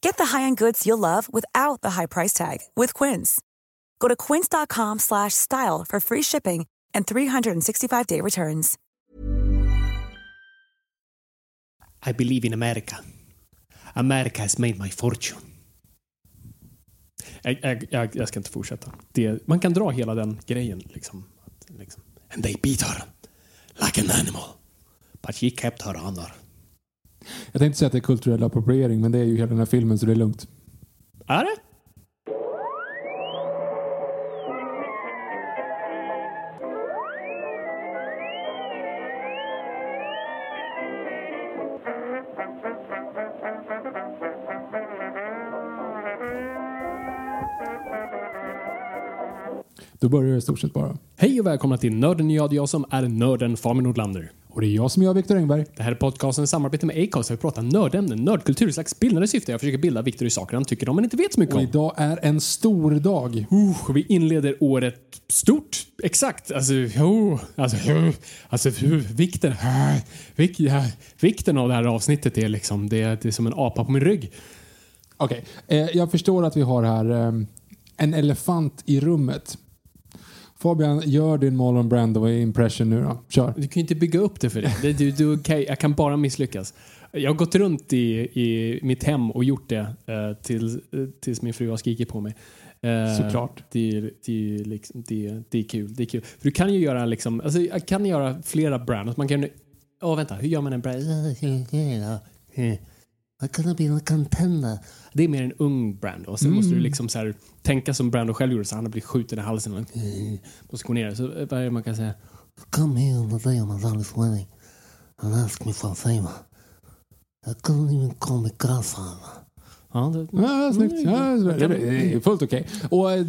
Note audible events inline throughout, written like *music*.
Get the high-end goods you'll love without the high price tag with Quince. Go to quince.com slash style for free shipping and 365-day returns. I believe in America. America has made my fortune. Jag, jag, jag, jag ska inte fortsätta. Det, man kan dra hela den grejen. Liksom, liksom. And they beat her like an animal. But she kept her honor. Jag tänkte säga att det är kulturell appropriering, men det är ju hela den här filmen så det är lugnt. Är det? Då börjar det i stort sett bara. Hej och välkomna till Nörden jag, jag som är nörden Fabian Nordlander. Och det är jag som är jag, Viktor Engberg. Det här är podcasten i samarbete med Acast där vi pratar nördämnen, nördkultur i slags bildande syfte. Jag försöker bilda Viktor i saker han tycker om men inte vet så mycket Och om. idag är en stor dag. Uh, vi inleder året stort. Exakt. Alltså, oh, alltså, oh, alltså uh, vikten, uh, vik, ja, vikten av det här avsnittet är liksom, det, det är som en apa på min rygg. Okej, eh, jag förstår att vi har här eh, en elefant i rummet. Fabian, gör din Marlon Brando impression nu då. Kör. Du kan ju inte bygga upp det för det. det du, du, okay, jag kan bara misslyckas. Jag har gått runt i, i mitt hem och gjort det eh, till, eh, tills min fru har skrikit på mig. Eh, Såklart. Det, är- det, liksom, det, det är kul. Det är kul. För du kan ju göra liksom, alltså, jag kan göra flera brands. Man kan, åh vänta, hur gör man en brand? I'm gonna be a contender. Det är mer en ung brand och sen måste du liksom så här, tänka som Brando själv gjorde så han har blivit skjuten i halsen och måste gå ner. Så eh, det man kan säga? Come here the day of my daughter's wedding and ask me for a favor. I couldn't even call me godfather. Ja, det, Ja, snyggt. Ja, det är- fullt okej. Och eh,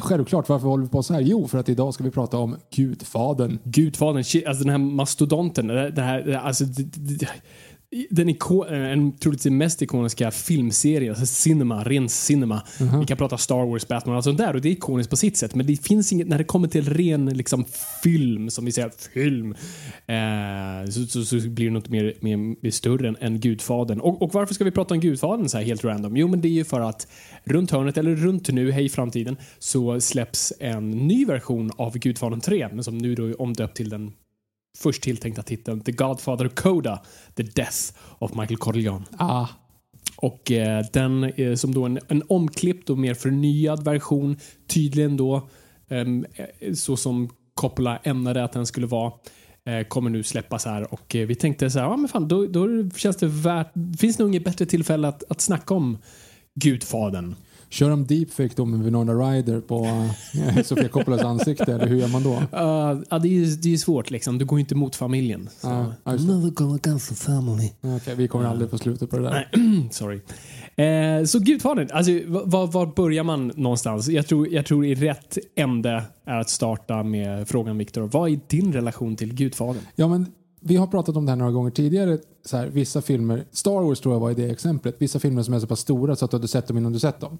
självklart, varför håller vi på så här? Jo, för att idag ska vi prata om. Gudfadern, shit, alltså den här mastodonten. Det, här, alltså, det, det, den iko, en troligtvis mest ikoniska filmserien, alltså cinema, ren cinema. Vi kan prata Star Wars, Batman och allt sånt där och det är ikoniskt på sitt sätt. Men det finns inget, när det kommer till ren liksom, film, som vi säger, film, eh, så, så, så blir det något mer, mer, mer större än, än Gudfadern. Och, och varför ska vi prata om Gudfadern så här helt random? Jo, men det är ju för att runt hörnet, eller runt nu, hej framtiden, så släpps en ny version av Gudfadern 3, men som nu då är omdöpt till den först tilltänkta titeln The Godfather Coda, The Death of Michael Corleone. Ah, Och eh, den är som då en, en omklippt och mer förnyad version, tydligen då eh, så som Coppola ämnade att den skulle vara, eh, kommer nu släppas här och eh, vi tänkte så här, ja men fan, då, då känns det värt, finns det nog inget bättre tillfälle att, att snacka om Gudfadern. Kör de deepfake då med Winona Ryder på eh, *laughs* Sofia Coppolas ansikte, eller hur gör man då? Uh, ja, det är ju det är svårt liksom, du går ju inte mot familjen. Så. Det. never go against the family. Okej, vi kommer aldrig få slutet på det där. *clears throat* Sorry. Eh, så Gudfadern, alltså, var, var börjar man någonstans? Jag tror, jag tror i rätt ände är att starta med frågan Viktor. Vad är din relation till Gudfadern? Ja, men vi har pratat om det här några gånger tidigare. Så här, vissa filmer, Star Wars tror jag var i det exemplet, vissa filmer som är så pass stora så att du hade sett dem innan du sett dem.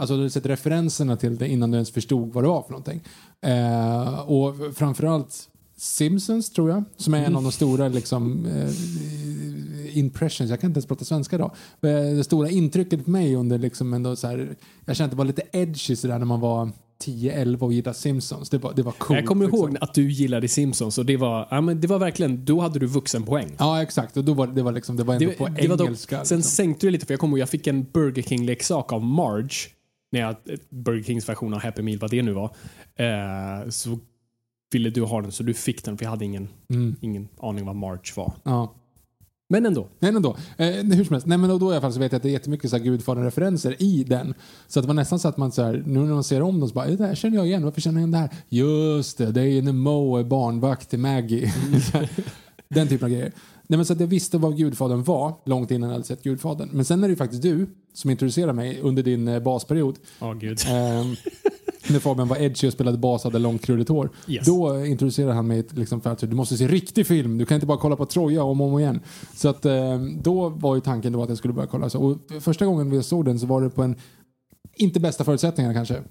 Alltså du hade sett referenserna till det innan du ens förstod vad det var för någonting. Eh, och framförallt Simpsons tror jag, som är en av de stora liksom, eh, impressions, jag kan inte ens prata svenska idag. Eh, Det stora intrycket på mig under liksom ändå så här, jag kände att det var lite edgy sådär när man var 10-11 och gillade Simpsons. Det var, det var coolt. jag kommer liksom. ihåg att du gillade Simpsons och det var, ja, men det var verkligen, då hade du vuxenpoäng. Ja, exakt. Och då var det var liksom, det var ändå Det, på det var dock, engelska. sen liksom. sänkte du lite för jag kommer ihåg jag fick en Burger King-leksak av Marge. När jag, Burger Kings version av Happy Meal, vad det nu var. Eh, så ville du ha den så du fick den för jag hade ingen, Mm. ingen aning vad March var. Ja. Men ändå. Men då. Eh, hur som helst. Nej, men då, då i alla fall så vet jag att det är jättemycket så här Gudfadern-referenser i den. Så att det var nästan så att man så här, nu när man ser om dem så bara, det där känner jag igen, varför känner jag igen det här? Just det, det är ju när Mo är barnvakt till Maggie. *laughs* den typen av grejer. Nej, men så att jag visste vad Gudfadern var långt innan jag hade sett Gudfadern. Men sen är det ju faktiskt du som introducerar mig under din eh, basperiod. Ja, gud. Ehm, när Fabian var edgy och spelade bas och hade långt krulligt hår. Yes. Då introducerade han mig liksom för att du måste se riktig film. Du kan inte bara kolla på Troja om och om igen. Så att, eh, då var ju tanken då att jag skulle börja kolla. Så. Och första gången vi såg den så var det på en, inte bästa förutsättningarna kanske.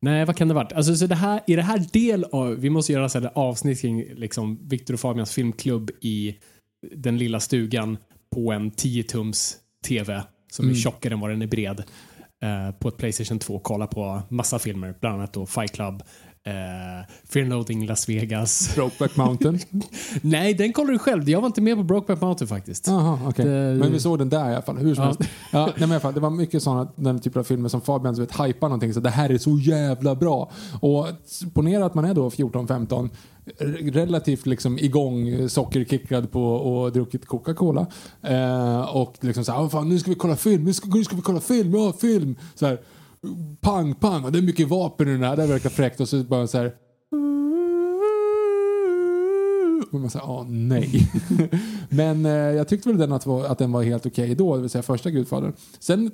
Nej, vad kan det varit? Alltså, så det här, är det här del av... Vi måste göra så här avsnitt kring liksom, Victor och Fabians filmklubb i den lilla stugan på en 10-tums TV som är tjockare än vad den är bred. Eh, på ett Playstation 2 och kolla på massa filmer, bland annat då Fight Club, eh, Fear and Loathing Las Vegas. *laughs* Brokeback Mountain. *laughs* Nej, den kollar du själv. Jag var inte med på Brokeback Mountain faktiskt. Jaha, okej. Det- Men vi såg den där i alla fall. Hur som Ja. helst. Ja, nej, men i alla fall, det var mycket sådana den typen av filmer som Fabian vet, hypar någonting så det här är så jävla bra. Och ponera att man är då 14-15 relativt liksom igång, eh, sockerkickad på och druckit Coca-Cola. Eh, och liksom så här, "Ah, fan, nu ska vi kolla film, nu ska, nu ska vi kolla film, ja film. Så här, pang, pang, det är mycket vapen i den här, det verkar fräckt. Och så bara så här, och man säger, åh nej. *laughs* Men eh, jag tyckte väl den att, var, att den var helt okej då, det vill säga första Gudfadern. Sen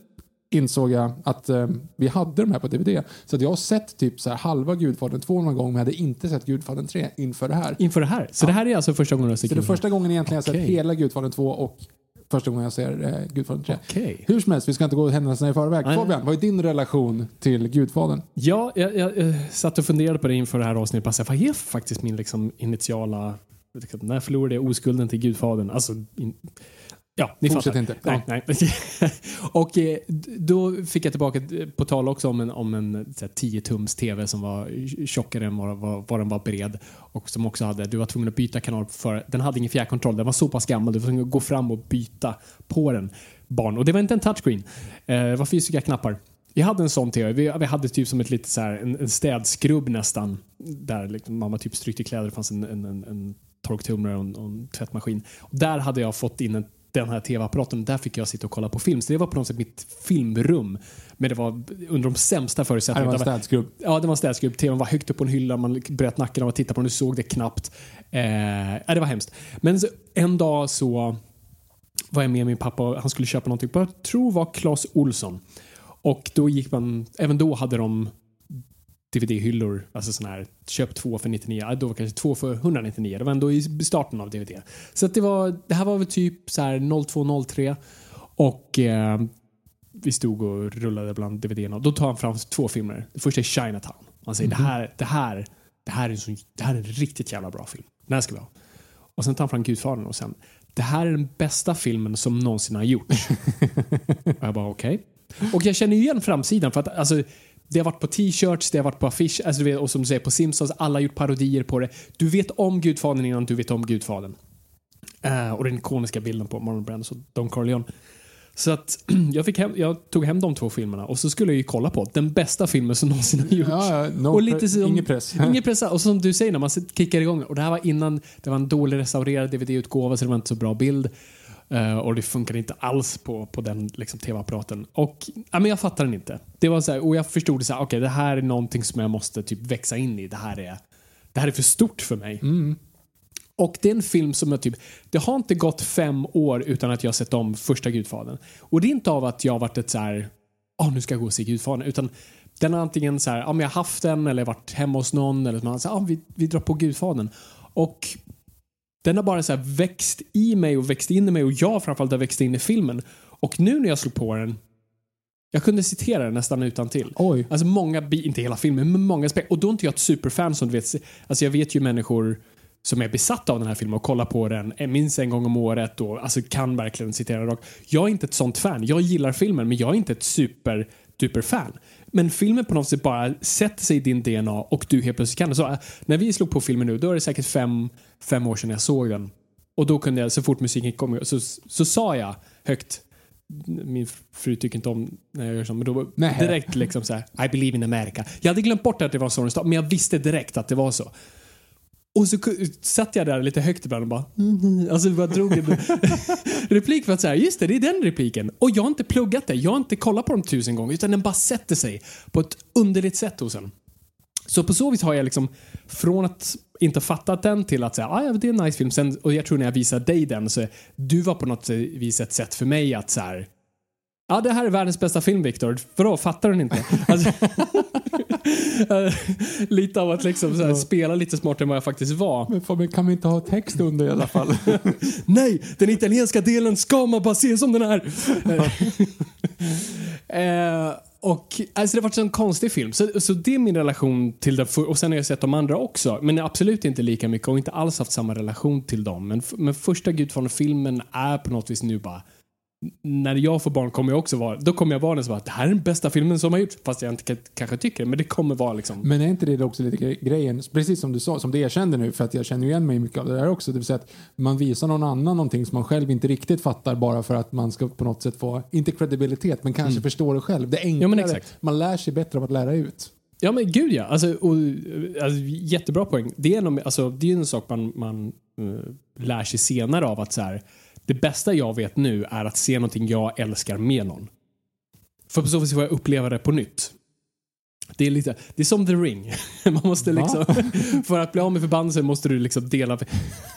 insåg jag att eh, vi hade de här på DVD. Så att jag har sett typ så här halva Gudfadern 2 någon gång men jag hade inte sett Gudfadern 3 inför det här. Inför det här. Så det här är alltså första gången du har sett Så det är första gången egentligen jag har Okej. sett hela Gudfadern 2 och första gången jag ser eh, Gudfadern 3. Okej. Hur som helst, vi ska inte gå händelserna i förväg. Nej. Fabian, vad är din relation till Gudfadern? Ja, jag, jag, jag satt och funderade på det inför det här avsnittet. Bara, vad är faktiskt min liksom, initiala... När förlorade jag oskulden till Gudfadern? Alltså, in, ja, ni Fortsätt fattar. inte. Nej, nej. *laughs* och eh, då fick jag tillbaka eh, på tal också om en, om en så här, 10-tums TV som var tjockare än vad, vad, vad den var bred. Och som också hade, du var tvungen att byta kanal för den hade ingen fjärrkontroll. Den var så pass gammal, du var tvungen att gå fram och byta på den. Barn. Och det var inte en touchscreen. Eh, det var fysiska knappar. Vi hade en sån TV. Vi, vi hade typ som ett litet så här, en, en städskrubb nästan. Där liksom, mamma typ strykte kläder. Det fanns en, en, en, en torktumlare och en, och en tvättmaskin. Och där hade jag fått in en, den här tv-apparaten. Där fick jag sitta och kolla på film. Så det var på något sätt mitt filmrum. Men det var under de sämsta Det förutsättningarna. var en Det var- städskrubb. Ja, det var en städskrubb. TVn var högt upp på en hylla. Man bröt nacken av att titta på den. Du såg det knappt. Eh, ja, det var hemskt. Men så, en dag så var jag med min pappa och han skulle köpa någonting på, jag tror var Clas Olsson. Och då gick man, även då hade de DVD-hyllor, alltså sån här köp två för 99, ja, då var kanske två för 199. Det var ändå i starten av DVD. Så att det var, det här var väl typ så här 0203 och eh, vi stod och rullade bland DVD-erna och då tar han fram två filmer. Det första är Chinatown. Han säger det, här, det, här, det, här är en så, det här är en riktigt jävla bra film. Den här ska vi ha. Och sen tar han fram Gudfadern och sen det här är den bästa filmen som någonsin har gjorts. *laughs* och jag bara okej. Och jag känner ju igen framsidan för att alltså, det har varit på t-shirts, det har varit på affischer alltså, du vet, och som du säger på Simpsons, alla har gjort parodier på det. Du vet om Gudfadern innan du vet om Gudfadern. Eh, och den ikoniska bilden på Marlon Brando och Don Corleone. Så att *clears throat* jag, fick hem, jag tog hem de två filmerna och så skulle jag ju kolla på den bästa filmen som någonsin har gjorts. Ja, ja, no och lite som, ingen press. *laughs* Ingen press. Och som du säger när man kickar igång. Och det här var innan det var en dålig restaurerad DVD-utgåva så det var inte så bra bild. Eh, och det funkade inte alls på, på den liksom, tv-apparaten. Och ja, men jag fattar den inte. Det var så här, och jag förstod så här, okej det här är någonting som jag måste typ växa in i. Det här är, det här är för stort för mig. Och det är en film som jag typ, det har inte gått fem år utan att jag har sett om första Gudfadern. Och det är inte av att jag har varit ett så här, åh nu ska jag gå och se Gudfadern, utan den har antingen så här, ja men jag har haft den eller varit hemma hos någon eller man säger, ja vi, vi drar på Gudfadern. Och den har bara så här växt i mig och växt in i mig och jag framförallt har växt in i filmen. Och nu när jag slog på den, jag kunde citera den nästan utan till. Oj. Alltså många, inte hela filmen, men många aspekter. Och då är inte jag ett superfan som du vet. Alltså jag vet ju människor som är besatta av den här filmen och kollar på den eh, minst en gång om året och alltså kan verkligen citera rakt. Jag är inte ett sånt fan. Jag gillar filmen men jag är inte ett super duper fan. Men filmen på något sätt bara sätter sig i din DNA och du helt plötsligt kan det. Så äh, när vi slog på filmen nu, då är det säkert fem, fem år sedan jag såg den. Och då kunde jag, så fort musiken kom, så, så sa jag högt min fru tycker inte om när jag gör så, men då direkt liksom så här, I believe in America. Jag hade glömt bort att det var så den stod, men jag visste direkt att det var så. Och så satt jag där lite högt ibland och bara... Mm, mm. alltså bara drog en *laughs* replik för att säga, just det, det är den repliken. Och jag har inte pluggat det, jag har inte kollat på dem tusen gånger, utan den bara sätter sig på ett underligt sätt hos en. Så på så vis har jag liksom från att inte fattat den till att säga ah, ja, det är en nice film. Sen, och jag tror när jag visade dig den så du var på något vis ett sätt för mig att så här. Ja, det här är världens bästa film, Viktor. Vadå, fattar du inte? *laughs* Alltså, *laughs* lite av att liksom så här, spela lite smartare än vad jag faktiskt var. Men Fabian, kan vi inte ha text under i alla fall? *laughs* Nej, den italienska delen ska man bara se som den är. eh, och alltså det har varit en konstig film. Så, så det är min relation till den. Och sen har jag sett de andra också. Men absolut inte lika mycket och inte alls haft samma relation till dem. Men, men första Gudfadern-filmen är på något vis nu bara när jag får barn kommer jag också vara, då kommer jag vara den som bara, det här är den bästa filmen som har gjorts. Fast jag inte kanske tycker det, men det kommer vara liksom. Men är inte det också lite gre- grejen, precis som du sa, som du erkände nu, för att jag känner igen mig mycket av det där också, det vill säga att man visar någon annan någonting som man själv inte riktigt fattar bara för att man ska på något sätt få, inte kredibilitet, men kanske förstå det själv. Det är enklare, Mm. Ja, man lär sig bättre av att lära ut. Ja men gud ja. Alltså, och, alltså, jättebra poäng. Det är, nog- alltså, det är en sak man, man eh, lär sig senare av att så här, det bästa jag vet nu är att se någonting jag älskar med någon. För på så vis får jag uppleva det på nytt. Det är, lite, det är som The Ring. *laughs* Man måste liksom, *laughs* för att bli av med förbannelsen måste du liksom dela,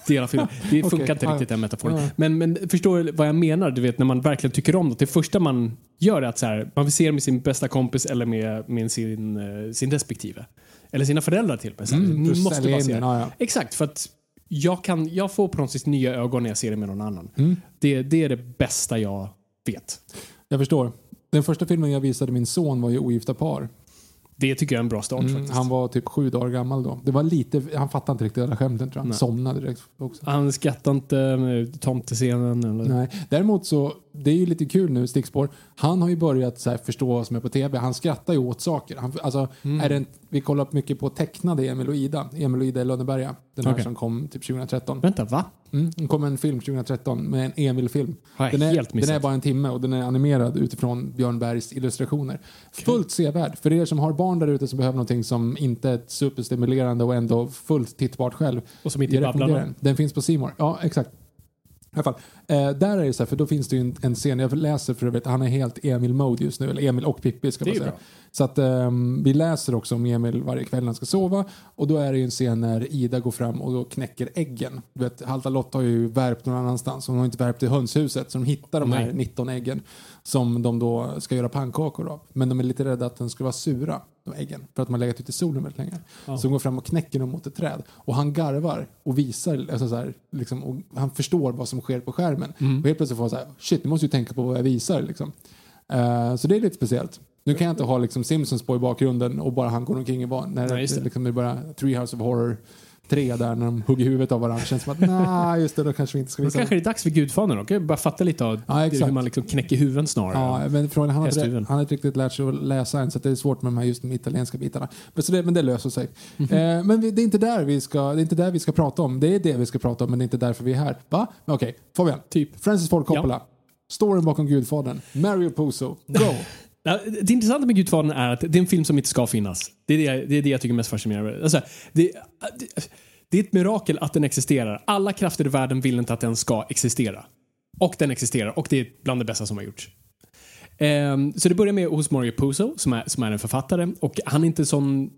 dela filmen. Det *laughs* funkar inte riktigt den metaforen. Ja. Men, men förstår du vad jag menar? Du vet när man verkligen tycker om något. Det första man gör är att så här, man vill se det med sin bästa kompis eller med, med sin, eh, sin respektive. Eller sina föräldrar till och med. Mm, du måste bara se det. ja, ja. Exakt, för att jag, kan, jag får vis nya ögon när jag ser det med någon annan. Mm. Det, det är det bästa jag vet. Jag förstår. Den första filmen jag visade min son var ju Ogifta par. Det tycker jag är en bra start Mm, faktiskt. han var typ sju dagar gammal då. Det var lite, han fattade inte riktigt alla skämten tror jag. Han Nej. somnade direkt också. Han skrattade inte tomtescenen. Eller? Nej. Däremot så, det är ju lite kul nu, stickspår. Han har ju börjat så förstå vad som är på tv. Han skrattar ju åt saker. Han, alltså, Mm. är det en, vi kollar mycket på tecknade Emil och Ida. Emil och Ida i Lönneberga. Den här som kom typ 2013. Vänta, va? Mm, det kom en film 2013 med en Emil-film. Den är, den är bara en timme och den är animerad utifrån Björn Bergs illustrationer. Fullt sevärd. För er som har barn där ute som behöver någonting som inte är superstimulerande och ändå fullt tittbart själv. Och som inte babblar. Den finns på Simor. Ja, exakt. I alla fall. Eh, där är det så här, för då finns det ju en, en scen, jag läser för övrigt, han är helt Emil-mode just nu, eller Emil och Pippi ska man säga. bra. Så att ehm, vi läser också om Emil varje kväll när han ska sova och då är det ju en scen när Ida går fram och då knäcker äggen. Du vet, Halta Lotta har ju värpt någon annanstans, hon har inte värpt i hönshuset så de hittar de här Nej. 19 äggen som de då ska göra pannkakor av. Men de är lite rädda att de ska vara sura, de äggen, för att de har legat ute i solen väldigt länge. Så de går fram och knäcker dem mot ett träd och han garvar och visar, alltså så här, liksom, och han förstår vad som sker på skärmen. Och helt plötsligt får han så här, shit, du måste ju tänka på vad jag visar liksom. Eh, så det är lite speciellt. Nu kan jag inte ha liksom Simpsons på i bakgrunden och bara han går omkring i van- när Nej, det. Liksom, det är bara Treehouse of Horror 3 där när de hugger huvudet av varandra. Känns som att nej, just det, då kanske vi inte ska Då visa. kanske det är dags för Gudfadern. Okej, bara fatta lite av Ja, hur man liksom knäcker huvuden snarare. Ja, men frågan, han, Hästhuvuden. han har inte riktigt lärt sig att läsa än så det är svårt med de här just de italienska bitarna. Men, så det, men det löser sig. Mhm. Eh, men vi, det, är inte där vi ska, det är inte där vi ska prata om. Det är det vi ska prata om men det är inte därför vi är här. Va? Okej, Fabian. Typ. Francis Ford Coppola. Storyn bakom Gudfadern. Mario Puzo. Go! *laughs* Det intressanta med Gudfadern är att det är en film som inte ska finnas. Det är det, det, är det jag tycker är mest fascinerande. Alltså, det, det, det är ett mirakel att den existerar. Alla krafter i världen vill inte att den ska existera. Och den existerar och det är bland det bästa som har gjorts. Um, så det börjar med hos Mario Puzo som är, som är en författare och han är inte en sån eh,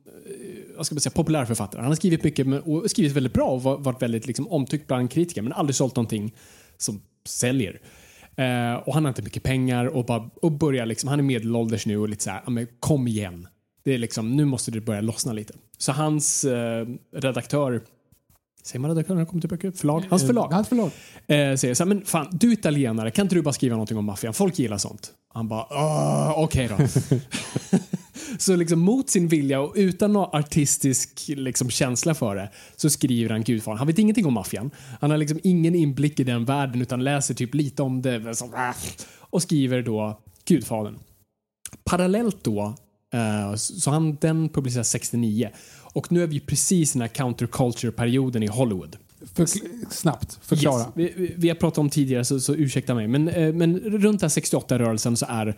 vad ska man säga, populär författare. Han har skrivit mycket och skrivit väldigt bra och varit väldigt liksom, omtyckt bland kritiker men aldrig sålt någonting som säljer. Eh, och han har inte mycket pengar och, bara, och börjar liksom, han är medelålders nu och lite så här, "Ja, men kom igen. Det är liksom, nu måste det börja lossna lite. Så hans eh, redaktör, säger man redaktör när det kommer till böcker? Förlag? Hans förlag. Hans förlag. Eh, säger så här, men fan, du är italienare, kan inte du bara skriva någonting om maffian? Folk gillar sånt. Han bara, "Ah, okej då. *laughs* så liksom mot sin vilja och utan någon artistisk liksom, känsla för det så skriver han Gudfadern. Han vet ingenting om maffian. Han har liksom ingen inblick i den världen utan läser typ lite om det ah, och skriver då Gudfadern. Parallellt då, eh, så han, den publiceras 69 och nu är vi precis i den här counterculture-perioden i Hollywood. För, snabbt, förklara. Yes. Vi, vi- har pratat om tidigare så, så ursäkta mig. Men, eh, men runt den här 68-rörelsen så är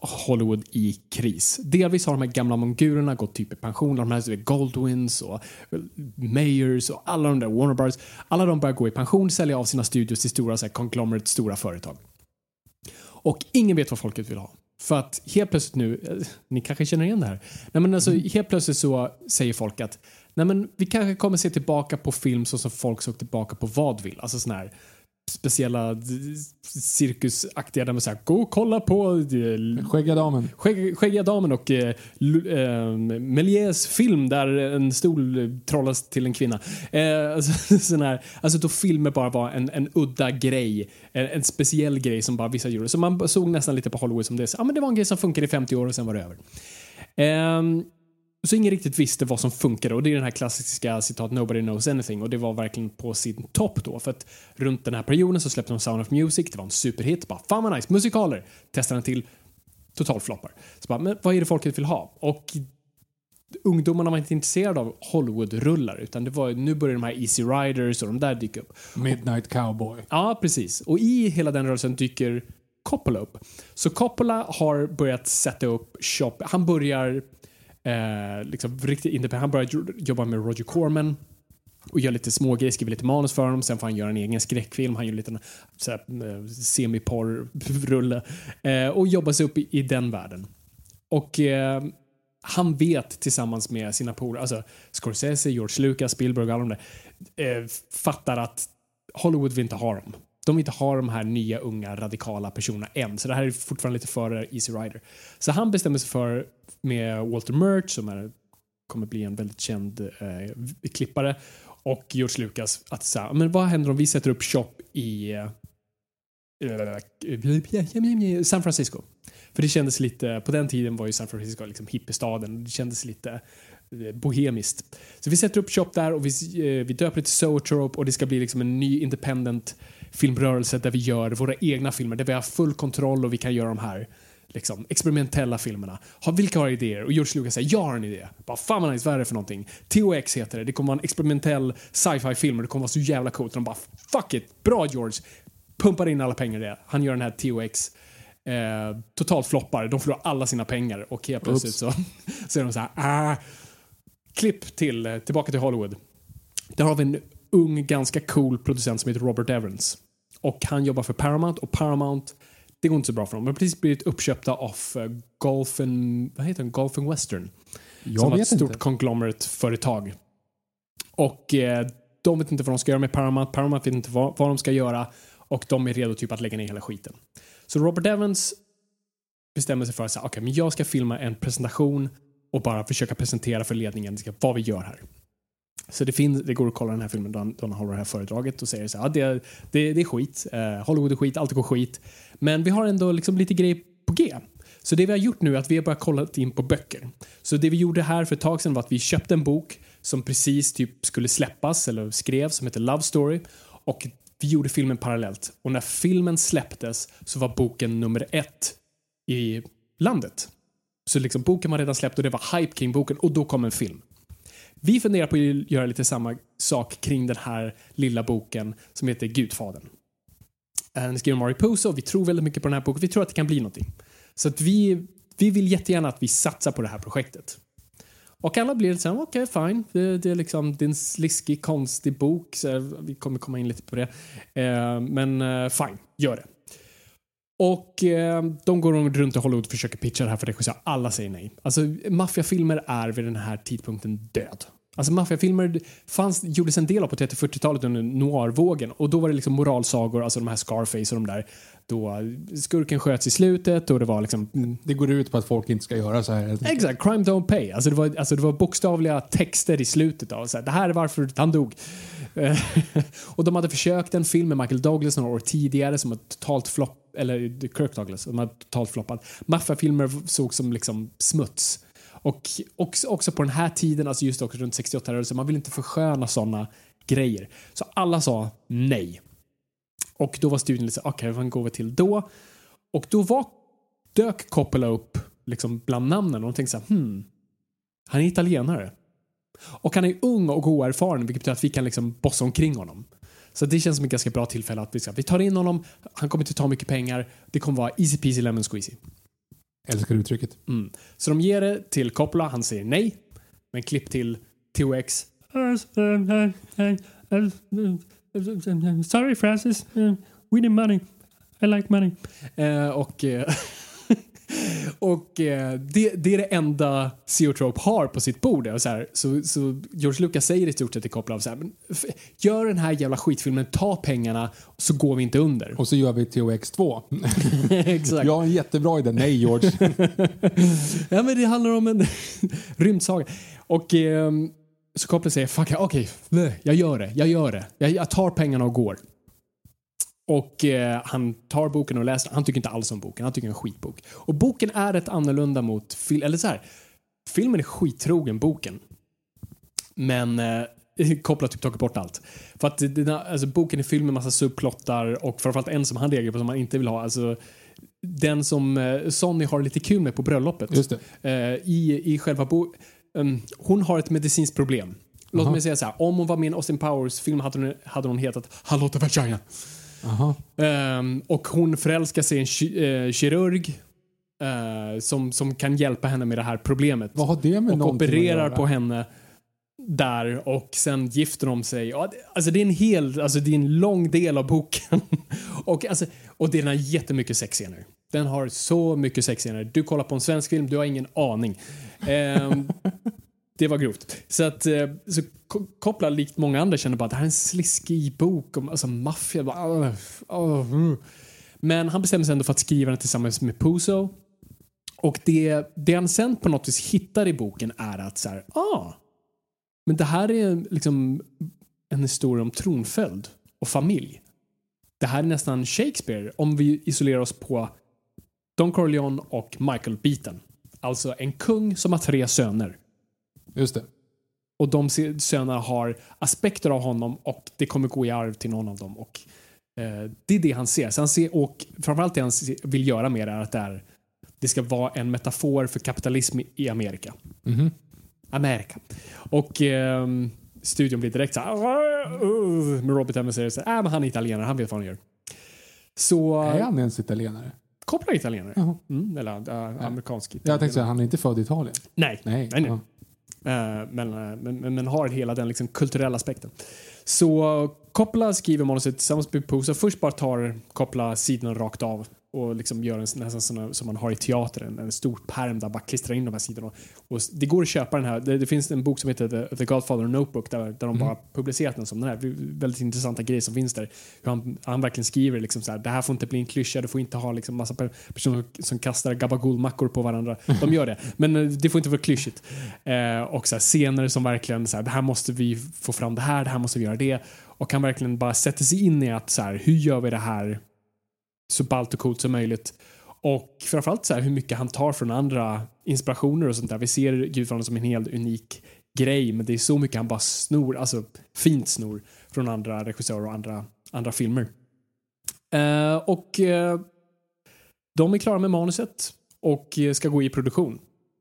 Hollywood i kris. Delvis har de här gamla mongulerna gått typ i pension. De här Goldwins och Mayors och alla de där Warner Bros. Alla de börjar gå i pension, sälja av sina studios till stora så här, conglomerate, stora företag. Och ingen vet vad folket vill ha. För att helt plötsligt nu, eh, ni kanske känner igen det här. Nej men alltså helt plötsligt så säger folk att nej men vi kanske kommer se tillbaka på film så som folk såg tillbaka på vaudeville. Alltså sån här speciella cirkusaktiga där man säger gå och kolla på eh, Skäggiga damen. Skägg, Skäggiga damen och eh, eh, Méliès film där en stol trollas till en kvinna. Eh, alltså, *laughs* sån här, alltså då filmer bara var en, en udda grej, en, en speciell grej som bara vissa gjorde. Så man såg nästan lite på Hollywood som det. Ja, men det var en grej som funkade i 50 år och sen var det över. Ehm, så ingen riktigt visste vad som funkade och det är den här klassiska citat “Nobody knows anything” och det var verkligen på sin topp då för att runt den här perioden så släppte de Sound of Music, det var en superhit, bara fan vad nice, musikaler, testade den till, totalfloppar. Så bara, men vad är det folket vill ha? Och ungdomarna var inte intresserade av Hollywood-rullar utan det var, nu börjar de här Easy Riders och de där dyka upp. Midnight Cowboy. Ja, precis. Och i hela den rörelsen dyker Coppola upp. Så Coppola har börjat sätta upp shop. Han börjar eh, liksom riktigt. Han börjar jobba med Roger Corman och gör lite smågrejer, skriver lite manus för honom. Sen får han göra en egen skräckfilm. Han gör en liten semiporrulle eh, semiporr-rulle eh, och jobbar sig upp i, i den världen. Och eh, han vet tillsammans med sina polare, alltså Scorsese, George Lucas, Spielberg och alla de där, eh, fattar att Hollywood vill inte ha dem. De vill inte ha de här nya unga radikala personerna än. Så det här är fortfarande lite före Easy Rider. Så han bestämmer sig för med Walter Murch som är, kommer bli en väldigt känd eh, klippare och George Lucas att säga, men vad händer om vi sätter upp shop i eh, eh, San Francisco? För det kändes lite, på den tiden var ju San Francisco liksom hippiestaden. Det kändes lite eh, bohemiskt. Så vi sätter upp shop där och vi, eh, vi döper det till Zoetrope och det ska bli liksom en ny independent filmrörelse där vi gör våra egna filmer, där vi har full kontroll och vi kan göra de här liksom, experimentella filmerna. Har, vilka har idéer? Och George Lucas säger jag har en idé. Bara fan vad nice, vad är det för någonting? THX heter det. Det kommer vara en experimentell sci-fi film och det kommer vara så jävla coolt. Och de bara fuck it, bra George. Pumpar in alla pengar i det. Han gör den här THX eh, totalt floppar. De förlorar alla sina pengar och helt plötsligt så, *laughs* så är de så här ah. Klipp till, eh, tillbaka till Hollywood. Där har vi en ung, ganska cool producent som heter Robert Evans. Och han jobbar för Paramount och Paramount, det går inte så bra för dem. De har precis blivit uppköpta av uh, Golfen, vad heter den? Golfen Western. Jag som var vet ett stort inte. conglomerate-företag. Och eh, de vet inte vad de ska göra med Paramount. Paramount vet inte vad, vad de ska göra och de är redo typ att lägga ner hela skiten. Så Robert Evans bestämmer sig för att säga, okej, men jag ska filma en presentation och bara försöka presentera för ledningen vad vi gör här. Så det, finns, det går att kolla den här filmen då han, då han håller det här föredraget och säger så här, ah, det, det, det är skit, eh, Hollywood är skit, allt går skit. Men vi har ändå liksom lite grejer på G. Så det vi har gjort nu är att vi har börjat kolla in på böcker. Så det vi gjorde här för ett tag sedan var att vi köpte en bok som precis typ skulle släppas eller skrevs som heter Love Story och vi gjorde filmen parallellt. Och när filmen släpptes så var boken nummer ett i landet. Så liksom boken var redan släppt och det var hype kring boken och då kom en film. Vi funderar på att göra lite samma sak kring den här lilla boken som heter Gudfadern. Eh, den är skriven av Mari Puzo och vi tror väldigt mycket på den här boken. Vi tror att det kan bli någonting. Så att vi, vi vill jättegärna att vi satsar på det här projektet. Och alla blir lite såhär, okej fine. Det, det är liksom det är en sliskig, konstig bok. Så vi kommer komma in lite på det. Eh, men eh, fine, gör det. Och eh, de går runt i Hollywood och försöker pitcha det här för regissören. Alla säger nej. Alltså maffiafilmer är vid den här tidpunkten död. Alltså maffiafilmer fanns, gjordes en del av på 30-40-talet under noirvågen och då var det liksom moralsagor, alltså de här Scarface och de där. Då skurken sköts i slutet och det var liksom mm, Det går ut på att folk inte ska göra så här. Exakt, crime don't pay. Alltså det, var, alltså det var bokstavliga texter i slutet av så här, det här är varför han dog. Eh, *laughs* och de hade försökt en film med Michael Douglas några år tidigare som var totalt flopp, eller Kirk Douglas, som var totalt floppat. Maffiafilmer såg som liksom smuts. Och också, också på den här tiden, alltså just också runt 68-rörelsen, man vill inte försköna sådana grejer. Så alla sa nej. Och då var studien lite såhär, okej, vad går vi till då? Och då var, dök Coppola upp liksom bland namnen och de tänkte så här, hmm, han är italienare. Och han är ung och oerfaren vilket betyder att vi kan liksom bossa omkring honom. Så det känns som ett ganska bra tillfälle att vi, ska, vi tar in honom, han kommer inte ta mycket pengar, det kommer vara easy peasy lemon squeezy. Älskar uttrycket. Mm. Så de ger det till Coppola, han säger nej. Men klipp till THX. Sorry Francis, we need money. I like money. Eh, och eh, *laughs* och eh, det, det är det enda Zeotrope har på sitt bord. Och så, här, så, så George Lucas säger i stort sett till Coppola så här, gör den här jävla skitfilmen, ta pengarna så går vi inte under. Och så gör vi THX 2. *laughs* Exakt. Jag har en jättebra idé. Nej George. *laughs* Ja, men det handlar om en *laughs* rymdsaga. Och ehm, så Coppola säger fuck, okej, nej, jag gör det, jag gör det. Jag, jag tar pengarna och går. Och eh, han tar boken och läser Han tycker inte alls om boken, han tycker det är en skitbok. Och boken är rätt annorlunda mot film, eller så här. Filmen är skittrogen boken. Men eh, Coppola typ tagit bort allt. För att den, alltså, boken är fylld med massa subplottar och framförallt en som han reagerar på som han inte vill ha. Alltså, den som eh, Sonny har lite kul med på bröllopet. Just. Eh, i, I själva bo um, Hon har ett medicinskt problem. Låt Aha. mig säga så här. Om hon var med i en Austin Powers film hade hon, hade hon hetat Hallå Vagina. Ehm, och hon förälskar sig i en ki- eh, kirurg eh, som, som kan hjälpa henne med det här problemet. Vad har det med och opererar på henne där och sen gifter de sig. Ja, alltså det är en hel, alltså det är en lång del av boken. *laughs* och, alltså, och den har jättemycket sexscener. Den har så mycket sexscener. Du kollar på en svensk film, du har ingen aning. Ehm, *laughs* det var grovt. Så att eh, så kopplar likt många andra känner bara att det här är en sliskig bok om alltså, maffia. Bara. Ah, ah, mm. Men han bestämmer sig ändå för att skriva den tillsammans med Puzo. Och det, det han sen på något vis hittar i boken är att så här, ah, men det här är liksom en historia om tronföljd och familj. Det här är nästan Shakespeare om vi isolerar oss på Don Corleone och Michael Beaton. Alltså en kung som har tre söner. Just det. Och de sönerna har aspekter av honom och det kommer gå i arv till någon av dem. Och eh, Det är det han ser. Så han ser och framförallt det han vill göra med det är att det, är, det ska vara en metafor för kapitalism i- Amerika. Mhm. Amerika. Och ehm, studion blir direkt så här. "Uh", Men Robert Evans säger så här, äh, men han är italienare, han vet vad han gör. Så Är han ens italienare? kopplar italienare. Jaha. Mm, eller äh, amerikansk Jag tänkte säga, han är inte född i Italien. Nej, Nej. nej, nej. Ja. Eh, Eh, men, eh, men, men, men har hela den liksom kulturella aspekten. Så Coppola skriver manuset tillsammans med Puzo. Först bara tar Koppla sidorna rakt av och liksom gör en nästan sån som man har i teatern. En stor pärm där bara klistrar in de här sidorna. Och det går att köpa den här. Det, det finns en bok som heter The, The Godfather Notebook där, där de bara publicerat den som den här. Väldigt intressanta grejer som finns där. Hur han, han verkligen skriver liksom så här, det här får inte bli en klyscha, du får inte ha liksom massa per- personer som kastar gabagool-mackor på varandra. De gör det, men eh, det får inte vara klyschigt. Eh, och så här, scener som verkligen så här, det här måste vi få fram det här, det här måste vi göra det. Och han verkligen bara sätter sig in i att så här, hur gör vi det här så ballt och coolt som möjligt. Och framförallt så här, hur mycket han tar från andra inspirationer och sånt där. Vi ser Gudfadern som en helt unik grej, men det är så mycket han bara snor, alltså fint snor från andra regissörer och andra, andra filmer. Uh, och uh, de är klara med manuset och eh, ska gå i produktion.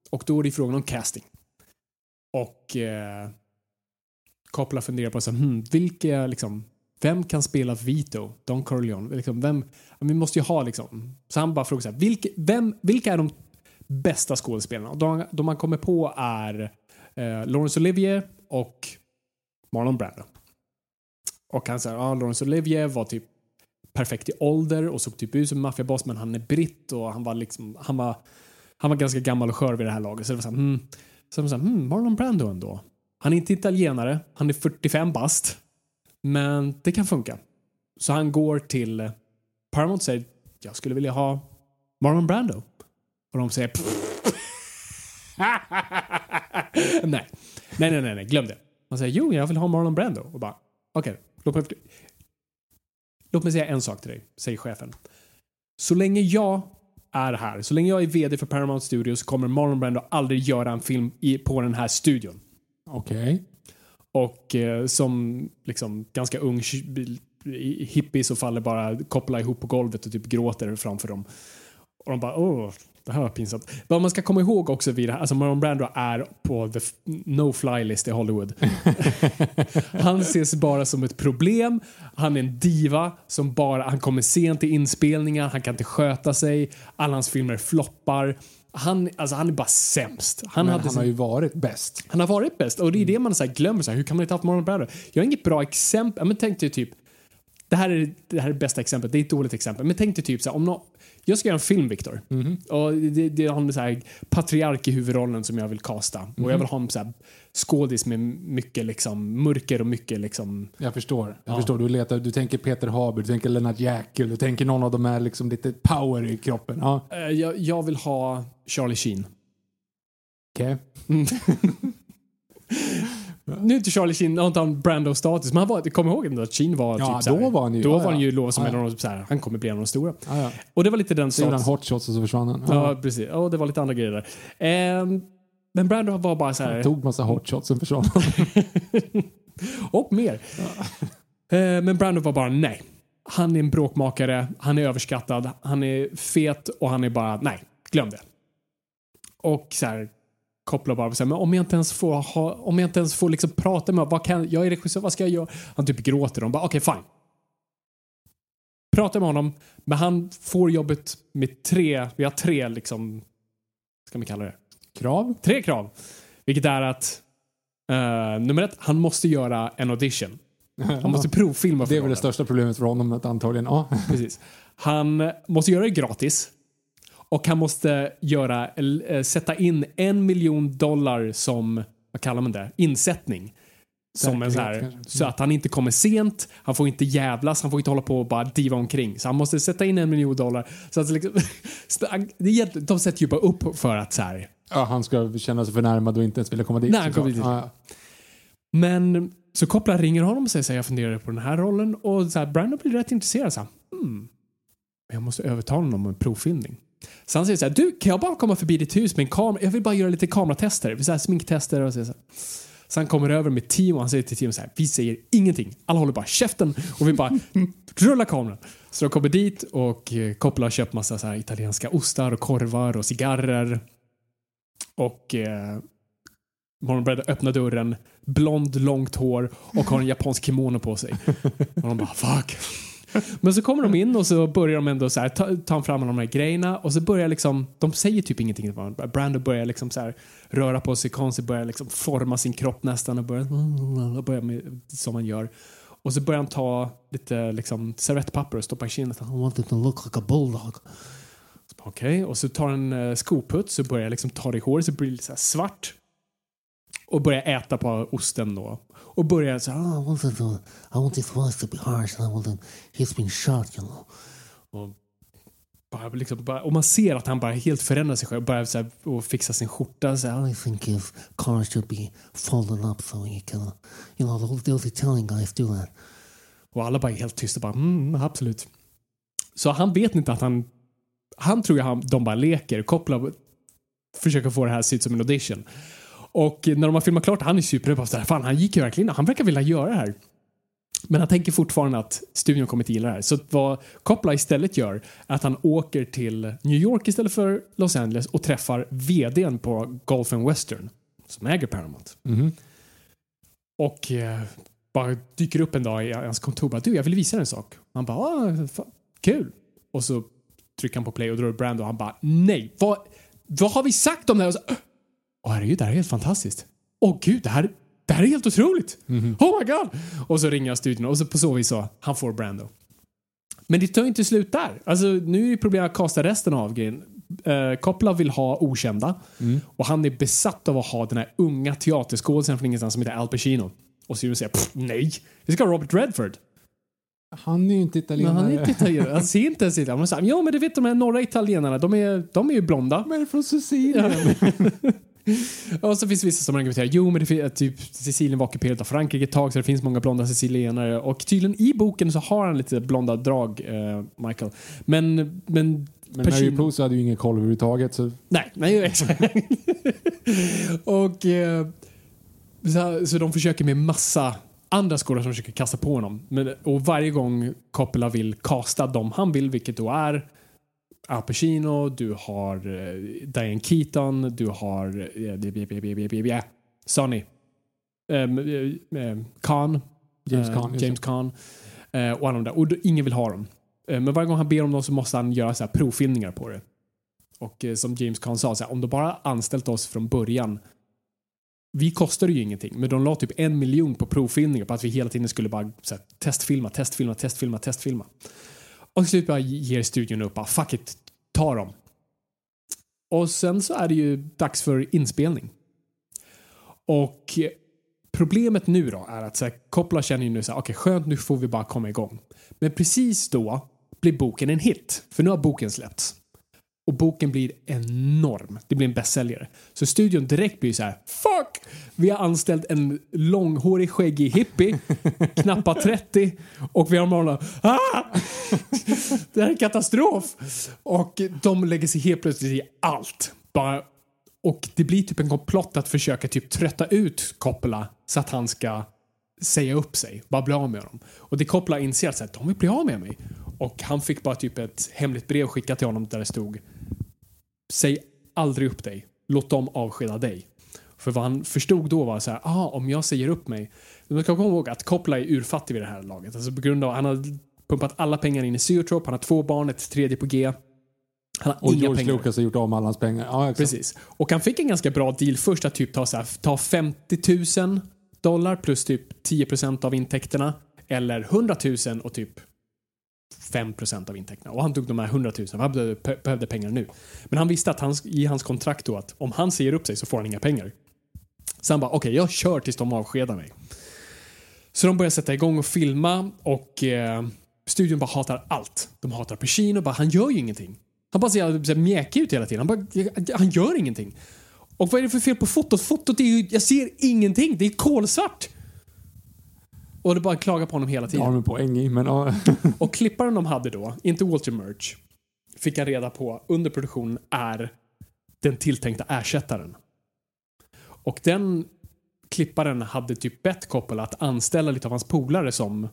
Och då är det frågan om casting. Och eh, Coppola funderar på så här, hmm, vilka liksom, vem kan spela Vito, Don Corleone? Liksom, vem, vi måste ju ha liksom. Så han bara frågar så här, vilka, vem, vilka är de bästa skådespelarna? Och de, de man kommer på är eh, Laurence Olivier och Marlon Brando. Och han säger, ja, Laurence Olivier var typ perfekt i ålder och såg typ ut som en maffiaboss men han är britt och han var liksom, han var, han var ganska gammal och skör vid det här laget. Så det var så här, hmm. Så de här hmm, Marlon Brando ändå. Han är inte italienare, han är 45 bast. Men det kan funka. Så han går till eh, Paramount och säger, jag skulle vilja ha Marlon Brando. Och de säger, *laughs* nej. nej, nej, nej, nej, glöm det. Man säger, jo, jag vill ha Marlon Brando. Och bara, okej, låt, mig, låt mig säga en sak till dig, säger chefen. Så länge jag är här, så länge jag är VD för Paramount Studios kommer Marlon Brando aldrig göra en film i, på den här studion. Okej. Och eh, som liksom ganska ung hippie så faller bara koppla ihop på golvet och typ gråter framför dem. Och de bara åh, det här var pinsamt. Vad man ska komma ihåg också vid det här, alltså Marlon Brando är på the f- no-fly list i Hollywood. *laughs* han ses bara som ett problem. Han är en diva som bara, han kommer sent till inspelningar, han kan inte sköta sig. Alla hans filmer floppar. Han, alltså, han är bara sämst. Han, Men hade han sin- har ju varit bäst. han har varit bäst och det är det man så glömmer. Så här, hur kan man inte ha haft Marlon Brando? Jag har inget bra exempel. Men tänk dig typ, det här är det här är bästa exemplet, det är ett dåligt exempel. Men tänk dig typ så här, om nå jag ska göra en film, Viktor. Och det, det har en så här patriark i huvudrollen som jag vill casta. Och jag vill ha en så här skådis med mycket liksom mörker och mycket liksom... Jag förstår. Jag förstår. Du, letar, du tänker Peter Haber, du tänker Lennart Jäkel, du tänker någon av de här liksom lite power i kroppen. Ja, Eh, jag, jag vill ha Charlie Sheen. okej. *laughs* Nu är inte Charlie Sheen, har inte han Brando-status, men han var, kom ihåg att Sheen var Ja, typ så här, då var han ju- Då ja, var han ju lovad som en av de, så här, han kommer bli en av de stora. Och det var lite den Så gjorde han hot shots och så försvann han. Ja, precis. Och det var lite andra grejer där. Ehm, men Brando var bara så Han tog massa hot shots och försvann *laughs* och mer. Ehm, men Brando var bara nej. Han är en bråkmakare, han är överskattad, han är fet och han är bara nej, glöm det. Och så här kopplar bara så här, men om jag inte ens får ha, om jag inte ens får liksom prata med vad kan, jag är regissör, vad ska jag göra? Han typ gråter och bara okej fine. Pratar med honom, men han får jobbet med tre, vi har tre liksom, ska man kalla det? Krav? Tre krav. Vilket är att eh, nummer ett, han måste göra en audition. Han måste *laughs* provfilma för Det är väl det största problemet för honom antagligen. Ja. Precis. Han måste göra det gratis. Och han måste göra, eh, sätta in en miljon dollar som, vad kallar man det, insättning. Som en så, här, så att han inte kommer sent, han får inte jävlas, han får inte hålla på och bara diva omkring. Så han måste sätta in en miljon dollar. Så att liksom, *laughs* de sätter ju bara upp för att så här, Ja, han ska känna sig förnärmad och inte ens vilja komma dit. Nej, han kommer dit. Ja. Men så kopplar ringer honom och säger så här, jag funderar på den här rollen och så här, Brandon blir rätt intresserad. Så här, hmm, jag måste övertala honom om en provfilmning. Så han säger så här, du kan jag bara komma förbi ditt hus med en kamera? Jag vill bara göra lite kameratester, så här, sminktester och så, så, så han kommer över med Timo och han säger till Timo så här, vi säger ingenting. Alla håller bara käften och vi bara *laughs* rullar kameran. Så de kommer dit och eh, Coppola har köpt massa så här, italienska ostar och korvar och cigarrer. Och eh, Marlon Brando öppnar dörren, blond, långt hår och har en japansk kimono på sig. Och de bara fuck. Men så kommer de in och så börjar de ändå så här, ta, ta fram alla de här grejerna och så börjar liksom, de säger typ ingenting till varandra. Brando börjar liksom så här röra på sig konstigt, börjar liksom forma sin kropp nästan och börjar, börjar med, som man gör. Och så börjar han ta lite liksom servettpapper och stoppa i kinden. I want it to look like a bulldog. Okej, och så tar han uh, skoputs och börjar liksom ta det i håret så blir det lite så här svart. Och börjar äta på osten då. Och börjar så här, Oh, I want to, I want his voice to be harsh. And I want him, he's been shot, you know. och, bara liksom, bara, och man ser att han bara helt förändrar sig själv. Börjar så här, och fixa sin skjorta. Så här. I think if cars should be folded up so you can, you know, those, those Italian guys do that. Och alla bara är helt tysta. Bara, mm, absolut. Så han vet inte att han... Han tror ju han, de bara leker. kopplar, försöker få det här att se ut som en audition. Och när de har filmat klart, han är superpepp. Fan, han gick ju verkligen Han verkar vilja göra det här. Men han tänker fortfarande att studion kommer inte gilla det här. Så vad Coppola istället gör är att han åker till New York istället för Los Angeles och träffar vdn på Golf and Western som äger Paramount. Mhm. Och eh, bara dyker upp en dag i hans kontor bara, du jag vill visa dig en sak. Han bara, ah, fan, kul. Och så trycker han på play och drar upp Brando och han bara, nej, vad, vad har vi sagt om det här? Och så, Åh herregud, det här är helt fantastiskt. Åh gud, det här, det här är helt otroligt. Oh my god. Och så ringer jag studion och så på så vis så, han får Brando. Men det tar ju inte slut där. Alltså, nu är det problem att kasta resten av grejen. Uh, Coppola vill ha okända och han är besatt av att ha den här unga teaterskådisen från ingenstans som heter Al Pacino. Och så säger "Pff, nej, vi ska ha Robert Redford. Han är ju inte Men italienare. han är inte italienare. Han ser inte ens italienare. Säger, Jo, men du vet de här norra italienarna, de är, de är ju blonda. Men från Sicilien. *laughs* Och så finns det vissa som argumenterar, jo men det finns, typ Sicilien var ockuperat av Frankrike ett tag så det finns många blonda sicilienare och tydligen i boken så har han lite blonda drag, eh, Michael. Men, men, Men Mary Pacino- Puzo hade ju ingen koll överhuvudtaget. Så nej, nej exakt. *laughs* och eh, så, så de försöker med massa andra skådespelare som försöker kasta på honom. Men, och varje gång Coppola vill kasta dem han vill, vilket då är Al Pacino, du har eh, Diane Keaton, du har uh, Sonny. Um, uh, Khan. James eh, just James eh, och alla de där. Och ingen vill ha dem. Eh, men varje gång han ber om dem så måste han göra så här provfilmningar på det. Och eh, som James Caan sa, så här, om de bara anställt oss från början vi kostade ju ingenting, men de la typ en miljon på provfilmningar på att vi hela tiden skulle bara här, testfilma, testfilma, testfilma, testfilma. Och till slut bara ger studion upp, bara fuck it, ta dem. Och sen så är det ju dags för inspelning. Och problemet nu då är att så här, Coppola känner ju nu så här, okej okay, skönt nu får vi bara komma igång. Men precis då blir boken en hit, för nu har boken släppts. Och boken blir enorm. Det blir en bästsäljare. Så studion direkt blir så här, fuck! Vi har anställt en långhårig skäggig hippie, *laughs* knappa 30 och vi har målat, ah! Det här är katastrof! Och de lägger sig helt plötsligt i allt. Bara, och det blir typ en komplott att försöka typ trötta ut Coppola så att han ska säga upp sig, bara bli av med honom. Och det Coppola inser att de vill bli av med mig. Och han fick bara typ ett hemligt brev skickat till honom där det stod Säg aldrig upp dig. Låt dem avskeda dig. För vad han förstod då var så här, ah, om jag säger upp mig. Man ska komma ihåg att Coppola är urfattig vid det här laget. Alltså på grund av han har pumpat alla pengar in i Zoetrope, han har två barn, ett tredje på G. Han har Och inga George pengar. Lucas har gjort av med alla hans pengar. Ja, exakt. Precis. Och han fick en ganska bra deal först att typ ta, så här, ta 50 000 dollar plus typ 10% av intäkterna. Eller 100 000 och typ 5% av intäkterna. Och han tog de här 100 000 han behövde, behövde pengar nu. Men han visste att hans, i hans kontrakt då att om han säger upp sig så får han inga pengar. Så han bara okej, jag kör tills de avskedar mig. Så de börjar sätta igång och filma och eh, studion bara hatar allt. De hatar Pacino, bara han gör ju ingenting. Han bara ser så mjäkig ut hela tiden. Han, bara, han gör ingenting. Och vad är det för fel på fotot? Fotot är ju, jag ser ingenting. Det är kolsvart. Och det bara klagar på honom hela tiden. har de en poäng i, men ja. *laughs* Och klipparen de hade då, inte Walter Murch, fick jag reda på under produktionen är den tilltänkta ersättaren. Och den klipparen hade typ bett Coppola att anställa lite av hans polare som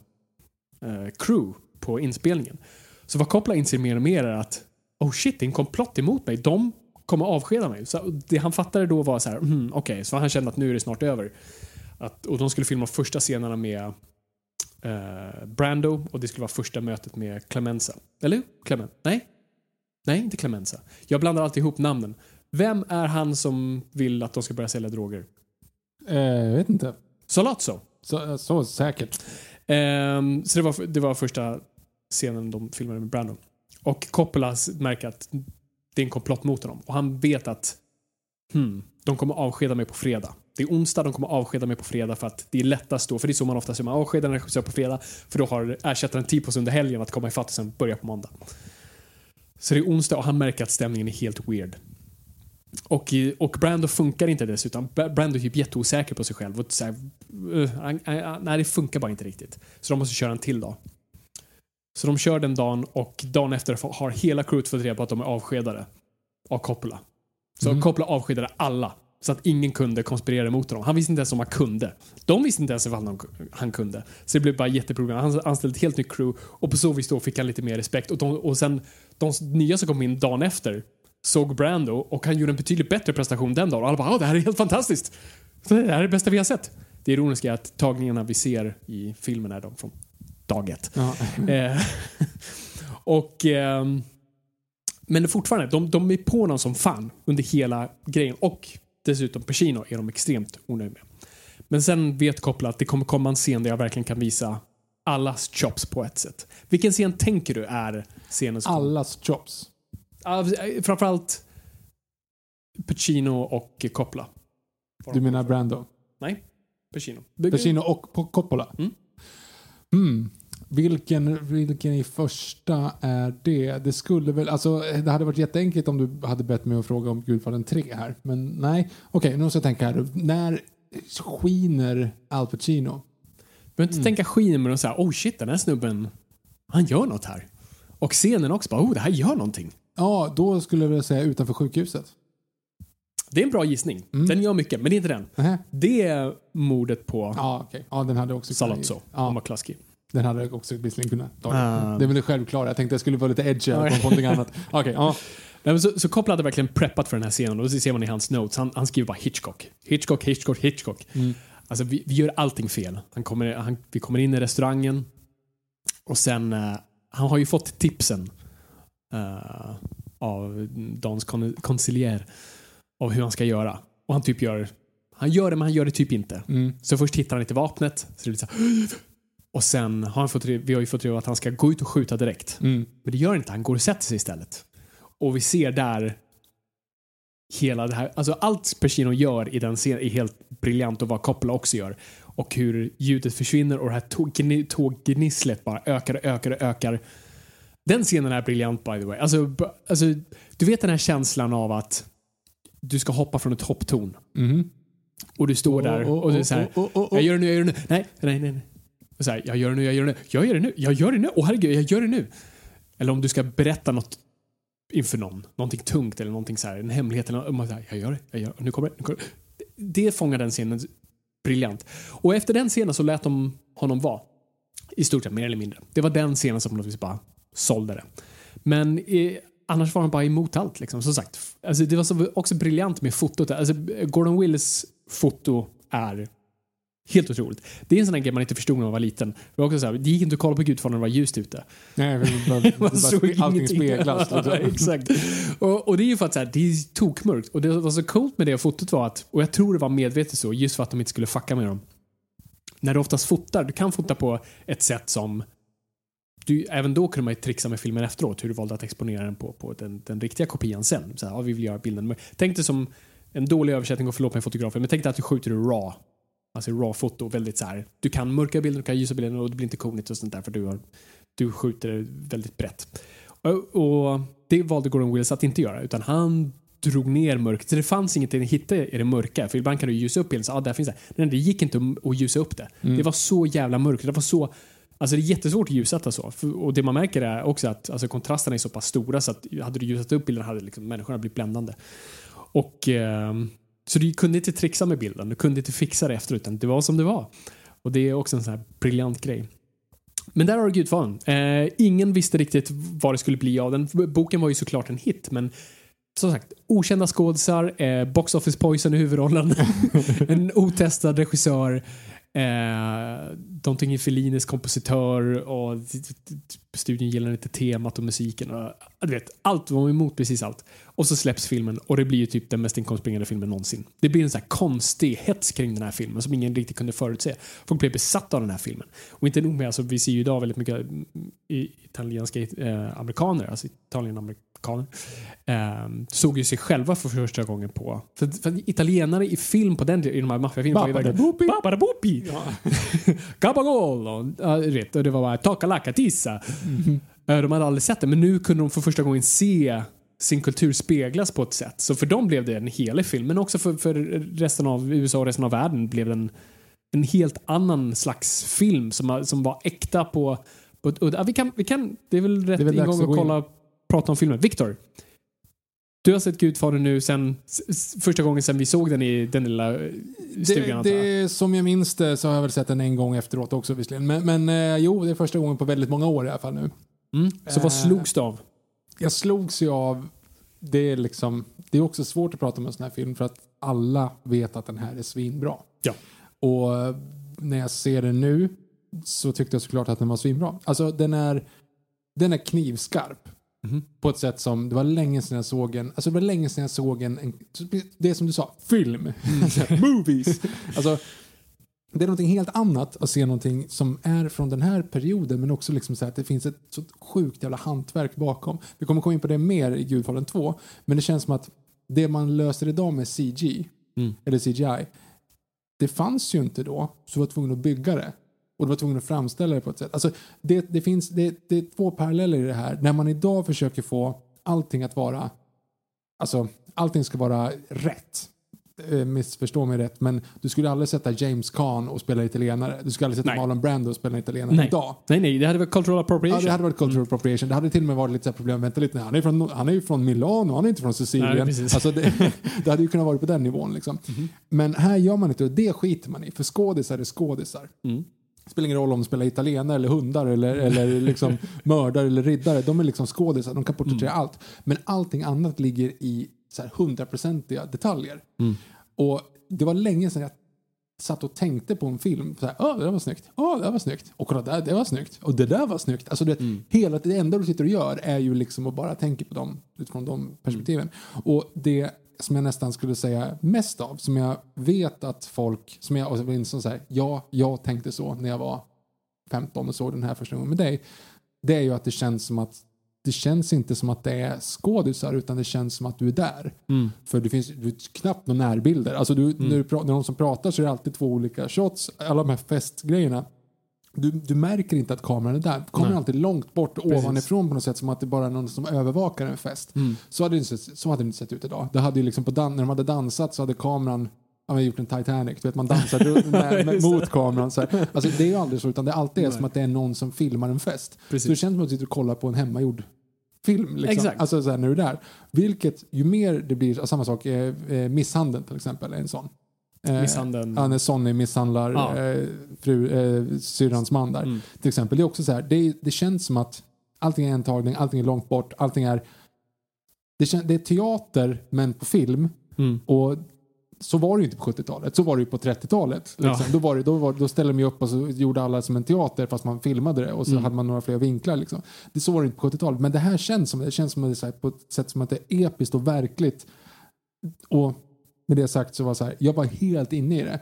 eh, crew på inspelningen. Så vad Coppola inser mer och mer är att oh shit, det är en komplott emot mig. De kommer avskeda mig. Så det han fattade då var så här, mm, okej, så han kände att nu är det snart över. Att, och de skulle filma första scenerna med eh, Brando och det skulle vara första mötet med Clemenza. Eller hur? Clement? Nej? Nej, inte Clemenza. Jag blandar alltid ihop namnen. Vem är han som vill att de ska börja sälja droger? Eh, jag vet inte. Solazzo. Så, så säkert. Ehm, så det var, det var första scenen de filmade med Brando. Och Coppola märker att det är en komplott mot honom. Och han vet att hmm, de kommer avskeda mig på fredag. Det är onsdag, de kommer avskeda mig på fredag för att det är lättast då, för det är så man oftast gör, man avskedar en regissör på fredag för då har ersättaren tid på sig under helgen att komma ifatt och sen börja på måndag. Så det är onsdag och han märker att stämningen är helt weird. Och, i- och Brando funkar inte dessutom. Bra- Brando är typ jätteosäker på sig själv. Och så här, han- nej, det funkar bara inte riktigt. Så de måste köra en till dag. Så de kör den dagen och dagen efter har hela crewet fått reda på att de är avskedade av Coppola. Så Coppola avskedade alla. Så att ingen kunde konspirera mot honom. Han visste inte ens om han kunde. De visste inte ens ifall han- kunde. Så det blev bara jätteproblem. Han anställde ett helt nytt crew och på så vis då fick han lite mer respekt. Och, de, och sen de nya som kom in dagen efter såg Brando och han gjorde en betydligt bättre prestation den dagen. Och alla bara "Åh, det här är helt fantastiskt. Det här är det bästa vi har sett. Det ironiska är att tagningarna vi ser i filmen är de från dag ett. Ja. *laughs* Eh, och, ehm, men fortfarande, de, de är på någon som fan under hela grejen. Och dessutom Pacino är de extremt onöjda med. Men sen vet Coppola att det kommer komma en scen där jag verkligen kan visa allas chops på ett sätt. Vilken scen tänker du är scenen som... Allas chops. Framförallt Pacino och Coppola. Du menar Brando? Nej, Pacino. Pacino och Coppola? Mm. Hmm. Vilken, vilken i första är det? Det skulle väl, alltså det hade varit jätteenkelt om du hade bett mig att fråga om Gudfadern 3 här. Men nej, okej nu måste jag tänka här. När skiner Al Pacino? Du behöver inte tänka skiner men så här, oh shit den här snubben, han gör något här. Och scenen också bara, oh det här gör någonting. Ja, då skulle jag vilja säga utanför sjukhuset. Det är en bra gissning. Mm. Den gör mycket, men det är inte den. Nähä. Det är mordet på Ja, okej. Ja, den hade också Salazzo Ja, McCluskey. Den hade jag också visserligen kunnat ta. Ah. Det är väl det självklara. Jag tänkte jag skulle vara lite edgy på någonting annat. Okej, ja. Nej, men så, så Coppola hade verkligen preppat för den här scenen och så ser man i hans notes, han, han skriver bara Hitchcock. Hitchcock, Hitchcock, Hitchcock. Mm. Alltså vi, vi gör allting fel. Han kommer, han, vi kommer in i restaurangen och sen, eh, han har ju fått tipsen. eh, av Dans kon- konsiljär av hur han ska göra. Och han typ gör, han gör det men han gör det typ inte. Mm. Så först hittar han inte vapnet. Så det blir så här, och sen har han fått, vi har ju fått reda att han ska gå ut och skjuta direkt. Mm. Men det gör inte, han går och sätter sig istället. Och vi ser där hela det här, alltså allt Pacino gör i den scenen är helt briljant och vad Coppola också gör. Och hur ljudet försvinner och det här tåg- gni- tåggnisslet bara ökar och ökar och ökar. Den scenen är briljant by the way. Alltså, alltså, du vet den här känslan av att du ska hoppa från ett hopptorn Mhm. och du står där och du är så här, oh. jag gör det nu, jag gör det nu. Nej, nej, nej. nej. Så här, jag gör det nu, jag gör det nu. Jag gör det nu, jag gör det nu. Åh herregud, jag gör det nu. Eller om du ska berätta något inför någon. Någonting tungt eller någonting så här, en hemlighet. Eller något, så här, jag gör det, jag gör det. Nu kommer det. Nu kommer det. det fångar den scenen briljant. Och efter den scenen så lät de honom vara. I stort sett, mer eller mindre. Det var den scenen som på något vis bara sålde det. Men eh, annars var han bara emot allt. Liksom. Som sagt, alltså, det var så, också briljant med fotot. Alltså, Gordon Willis foto är helt otroligt. Det är en sån här grej man inte förstod när man var liten. Det, var också så här, det gick inte att kolla på Gudfadern när det var ljust ute. Nej, men *laughs* bara, Man bara, såg allting speglas. *laughs* Ja, Liksom. exakt. Och, och det är ju för att så här, det är tokmörkt. Och det var så coolt med det fotot var att, och jag tror det var medvetet så, just för att de inte skulle fucka med dem. När du oftast fotar, du kan fota på ett sätt som du, även då kunde man ju trixa med filmen efteråt, hur du valde att exponera den på, på den, den riktiga kopian sen. Så här, ja, vi vill göra bilden. Men Tänk dig som en dålig översättning, och förlåt mig fotografen, men tänk dig att du skjuter raw. Alltså raw-foto, väldigt så här. Du kan mörka bilden, du kan ljusa bilden och det blir inte konigt och sånt där för du, har, du skjuter väldigt brett. Och, och det valde Gordon Willis att inte göra, utan han drog ner mörkret. Så det fanns inget att hitta i det mörka. För ibland kan du ljusa upp bilden. Så, ah, där finns det. Nej, det gick inte att- ljusa upp det. Det var så jävla mörkt. Det var så... Alltså det är jättesvårt att ljussätta så. För, och det man märker är också att alltså, kontrasterna är så pass stora så att hade du ljusat upp bilden hade liksom, människorna blivit bländande. Och, ehm, så du kunde inte trixa med bilden. Du kunde inte fixa det efter utan det var som det var. Och det är också en sån här briljant grej. Men där har du Gudfadern. Eh, ingen visste riktigt vad det skulle bli av den. Boken var ju såklart en hit, men som sagt, okända skådisar, eh, box office poison i huvudrollen, *laughs* en otestad regissör, eh, någonting i Fellinis kompositör och typ studion gillar inte temat och musiken. Och, du vet, allt var emot precis allt. Och så släpps filmen och det blir ju typ den mest inkomstbringande filmen någonsin. Det blir en sån här konstig hets kring den här filmen som ingen riktigt kunde förutse. Folk blev besatta av den här filmen. Och inte nog med, alltså, vi ser ju idag väldigt mycket mm, italienska eh, amerikaner, alltså italienamerikaner, eh, såg ju sig själva för första gången på... För, för italienare i film på den i de här maffiafilmerna var ju verkligen... Ja, *laughs* rätt. Och det var bara Taka la catissa. Eh, De hade aldrig sett det, men nu kunde de för första gången se sin kultur speglas på ett sätt. Så för dem blev det en helig film, men också för, för resten av USA och resten av världen blev det en, helt annan slags film som, som var äkta på... på och, vi, kan, vi kan, det är väl rätt är väl ingång att att gå in. Prata om filmen. Viktor, du har sett Gudfadern nu sen första gången sen vi såg den i den lilla eh, stugan Det, det, som jag minns det så har jag väl sett den en gång efteråt också visserligen. Men, men eh, jo, det är första gången på väldigt många år i alla fall nu. Mm. Så vad Eh, slogs du av? Jag slogs ju av, det är liksom, det är också svårt att prata om en sån här film för att alla vet att den här är svinbra. Ja. Och när jag ser den nu så tyckte jag såklart att den var svinbra. Alltså den är, den är knivskarp. Mhm. På ett sätt som, det var länge sedan jag såg en, alltså det var länge sedan jag såg en, en det är som du sa, film. *laughs* Movies. Alltså, det är någonting helt annat att se någonting som är från den här perioden men också liksom så att det finns ett så sjukt jävla hantverk bakom. Vi kommer komma in på det mer i Gudfadern 2 men det känns som att det man löser idag med CG Mm. eller CGI det fanns ju inte då så du var tvungen att bygga det och du var tvungen att framställa det på ett sätt. Alltså, det, det, finns, det, det är två paralleller i det här. När man idag försöker få allting att vara Alltså, allting ska vara rätt. Eh, Missförstå mig rätt, men du skulle aldrig sätta James Caan och spela italienare. Du skulle aldrig sätta Nej. Marlon Brando och spela italienare Nej. idag. Nej, nej, det hade varit cultural Ja, appropriation. det hade varit cultural appropriation. Det hade till och med varit lite problem. Vänta lite, han är, från, han är ju från Milano, han är inte från Sicilien. Nej, alltså det, *laughs* det hade ju kunnat vara på den nivån. Liksom. Men här gör man inte och det skiter man i. För skådisar är skådisar. Mm. Spelar ingen roll om de spelar italienare eller hundar eller, eller liksom *laughs* mördare eller riddare. De är liksom skådisar, de kan porträttera allt. Men allting annat ligger i hundraprocentiga detaljer. Och det var länge sedan jag satt och tänkte på en film. Så här, Åh, det där var snyggt. Åh, det där var snyggt. Och kolla där, det var snyggt. Och det där var snyggt. Alltså, det, hela, det enda du sitter och gör är ju liksom att bara tänka på dem utifrån de perspektiven. Och det som jag nästan skulle säga mest av, som jag vet att folk, som jag, och så här, ja, jag tänkte så när jag var 15 och såg den här första gången med dig. Det är ju att det känns som att det känns inte som att det är skådisar utan det känns som att du är där. För det finns du, knappt några närbilder. Alltså du, när, du, när de som pratar så är det alltid två olika shots. Alla de här festgrejerna. Du, du märker inte att kameran är där. Kameran är alltid långt bort ovanifrån på något sätt som att det bara är någon som övervakar en fest. Så, hade det inte, så hade det inte sett ut idag. Det hade ju liksom på dan- när de hade dansat så hade kameran Ja, men gjort en Titanic, du vet man dansar *laughs* med, med, mot kameran. Så här. Alltså, det är ju aldrig så, utan det alltid är som att det är någon som filmar en fest. Precis. Så det känns som att du sitter och kollar på en hemmagjord film. Liksom. Exakt. Alltså så här, när du är där. Vilket, ju mer det blir, samma sak, eh, eh, misshandeln till exempel är en sån. Eh, Misshandeln. Ja, när Sonny misshandlar Ja. eh, fru, eh, syrrans man där. Mm. Till exempel. Det är också så här, det, det känns som att allting är en tagning, allting är långt bort, allting är... Det, kän, det är teater, men på film. Mm. Och så var det ju inte på 70-talet, så var det ju på 30-talet. Liksom. Ja. Då, var det, då, var, då ställde de upp och så gjorde alla som en teater fast man filmade det och så Mm. hade man några fler vinklar. Liksom. Det så var det inte på 70-talet. Men det här känns som det känns som att det här, på ett sätt som att det är episkt och verkligt. Och med det sagt så var så här, jag var helt inne i det.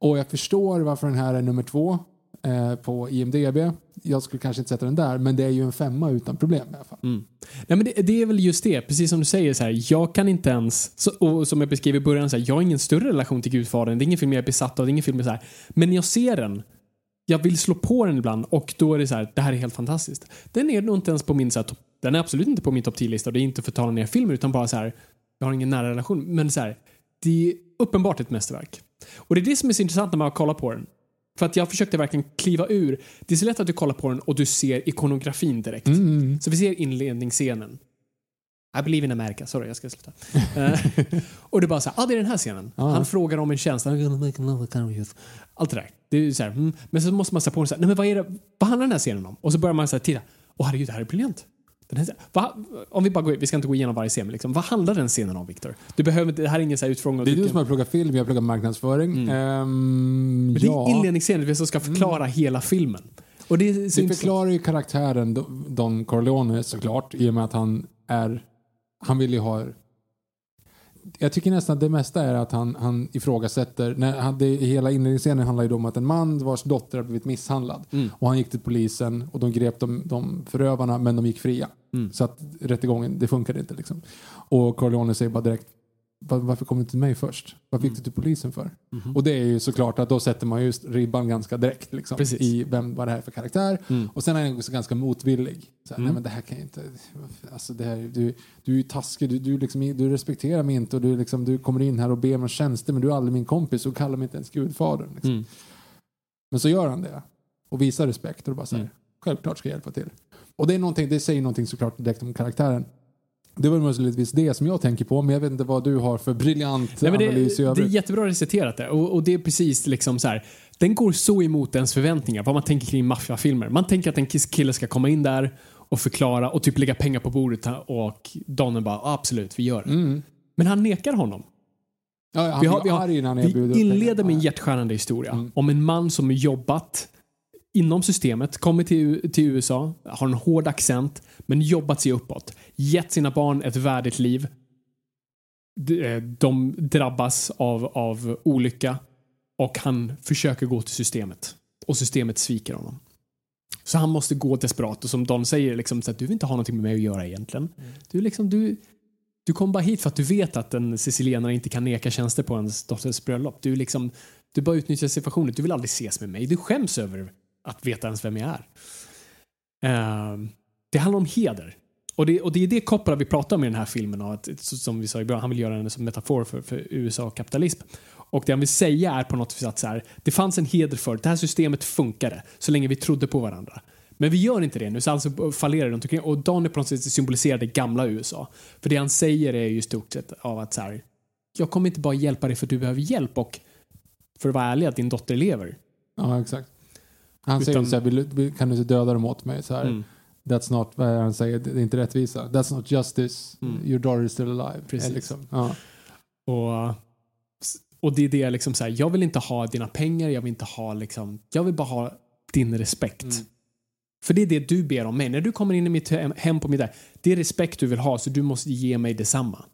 Och jag förstår varför den här är nummer två eh, på IMDB. Jag skulle kanske inte sätta den där, men det är ju en femma utan problem i alla fall. Mm. Nej, men det, det är väl just det, precis som du säger, så här, jag kan inte ens, så, och som jag beskrev i början, så här, jag har ingen större relation till Gudfadern, det är ingen film jag är besatt av, det är ingen film jag så här, men jag ser den, jag vill slå på den ibland och då är det så här, det här är helt fantastiskt. Den är nog inte ens på min, så här, den är absolut inte på min topp 10-lista och det är inte för att tala ner filmer utan bara så här, jag har ingen nära relation, men så här, det är uppenbart ett mästerverk. Och det är det som är så intressant när man kollar på den. För att jag försökte verkligen kliva ur. Det är så lätt att du kollar på den och du ser ikonografin direkt. Så vi ser inledningsscenen. I believe in America. Sorry, jag ska sluta. *laughs* Eh, och det är bara så här, ah, det är den här scenen. Han frågar om en tjänst. Allt det där. Det är så här, mm. Men så måste man sätta på den så här, nej men vad är det, vad handlar den här scenen om? Och så börjar man så här, titta. Åh herregud, det här är briljant. Här, vad, om vi bara går, vi ska inte gå igenom varje scen, men liksom, vad handlar den scenen om, Viktor? Du behöver inte- det här är ingen så här utfrågning. Det är du som har pluggat film, jag har pluggat marknadsföring. Ehm, men det är ja. inledningsscenen som ska förklara hela filmen. Och det är Det förklarar ju karaktären Do- Don Corleone såklart i och med att han är han vill ju ha jag tycker nästan det mesta är att han, han ifrågasätter, när han, det, hela inledningsscenen handlar ju om att en man vars dotter har blivit misshandlad och han gick till polisen och de grep de, de förövarna men de gick fria. Så att rättegången, det funkade inte liksom. Och Corleone säger bara direkt "Va- varför kom du till mig först? Varför gick du till polisen för? Och det är ju såklart att då sätter man just ribban ganska direkt liksom, Precis. i vem, vad det här är för karaktär. Och sen är han också ganska motvillig. Så här, Nej men det här kan jag inte, alltså det här, du, du är ju taskig, du, du, liksom, du respekterar mig inte och du, liksom, du kommer in här och ber mig om tjänster men du är aldrig min kompis och kallar mig inte ens gudfadern. Liksom. Men så gör han det och visar respekt och bara säger självklart ska jag hjälpa till. Och det, är någonting, det säger någonting såklart direkt om karaktären. Det var möjligtvis det som jag tänker på, men jag vet inte vad du har för briljant Nej, det, analys i det är övrigt. jättebra reciterat det. Och, och det är precis liksom så här. Den går så emot ens förväntningar. Vad man tänker kring maffiafilmer. Man tänker att en kille ska komma in där och förklara och typ lägga pengar på bordet och Donnen bara absolut, vi gör det. Men han nekar honom. Ja, han Vi, har, vi, har, vi inleder med en hjärtskärande historia om en man som jobbat inom systemet, kommer till, till USA, har en hård accent, men jobbat sig uppåt. Gett sina barn ett värdigt liv. De, eh, de drabbas av, av olycka och han försöker gå till systemet. Och systemet sviker honom. Så han måste gå desperat och som Don säger, liksom, så att du vill inte ha någonting med mig att göra egentligen. Du, liksom, du, du kom bara hit för att du vet att en sicilianare inte kan neka tjänster på ens dotters bröllop. Du, liksom, du bara utnyttjar situationen. Du vill aldrig ses med mig. Du skäms över att veta ens vem jag är. Ehm, det handlar om heder. Och det, och det är det Coppola vi pratar om i den här filmen. Att, som vi sa i början, han vill göra den som metafor för, för USA och kapitalism. Och det han vill säga är på något sätt att så här, det fanns en heder för det här systemet funkade så länge vi trodde på varandra. Men vi gör inte det nu, så alltså fallerar det runt omkring. Och Don är på något sätt symboliserar det gamla USA. För det han säger är ju i stort sett av att så här, jag kommer inte bara hjälpa dig för att du behöver hjälp och för att vara ärlig att din dotter lever. Ja, exakt. Han säger Utan- så här, vill, kan du inte döda dem åt mig? Så här, Mm. That's not, vad han säger, det är inte rättvisa. That's not justice. Your daughter is still alive. Mm. Precis. Eh, Liksom. Ja. Och, Och det är det liksom så här, jag vill inte ha dina pengar, jag vill inte ha liksom, jag vill bara ha din respekt. För det är det du ber om mig. När du kommer in i mitt hem, hem på middag, det är respekt du vill ha så du måste ge mig detsamma.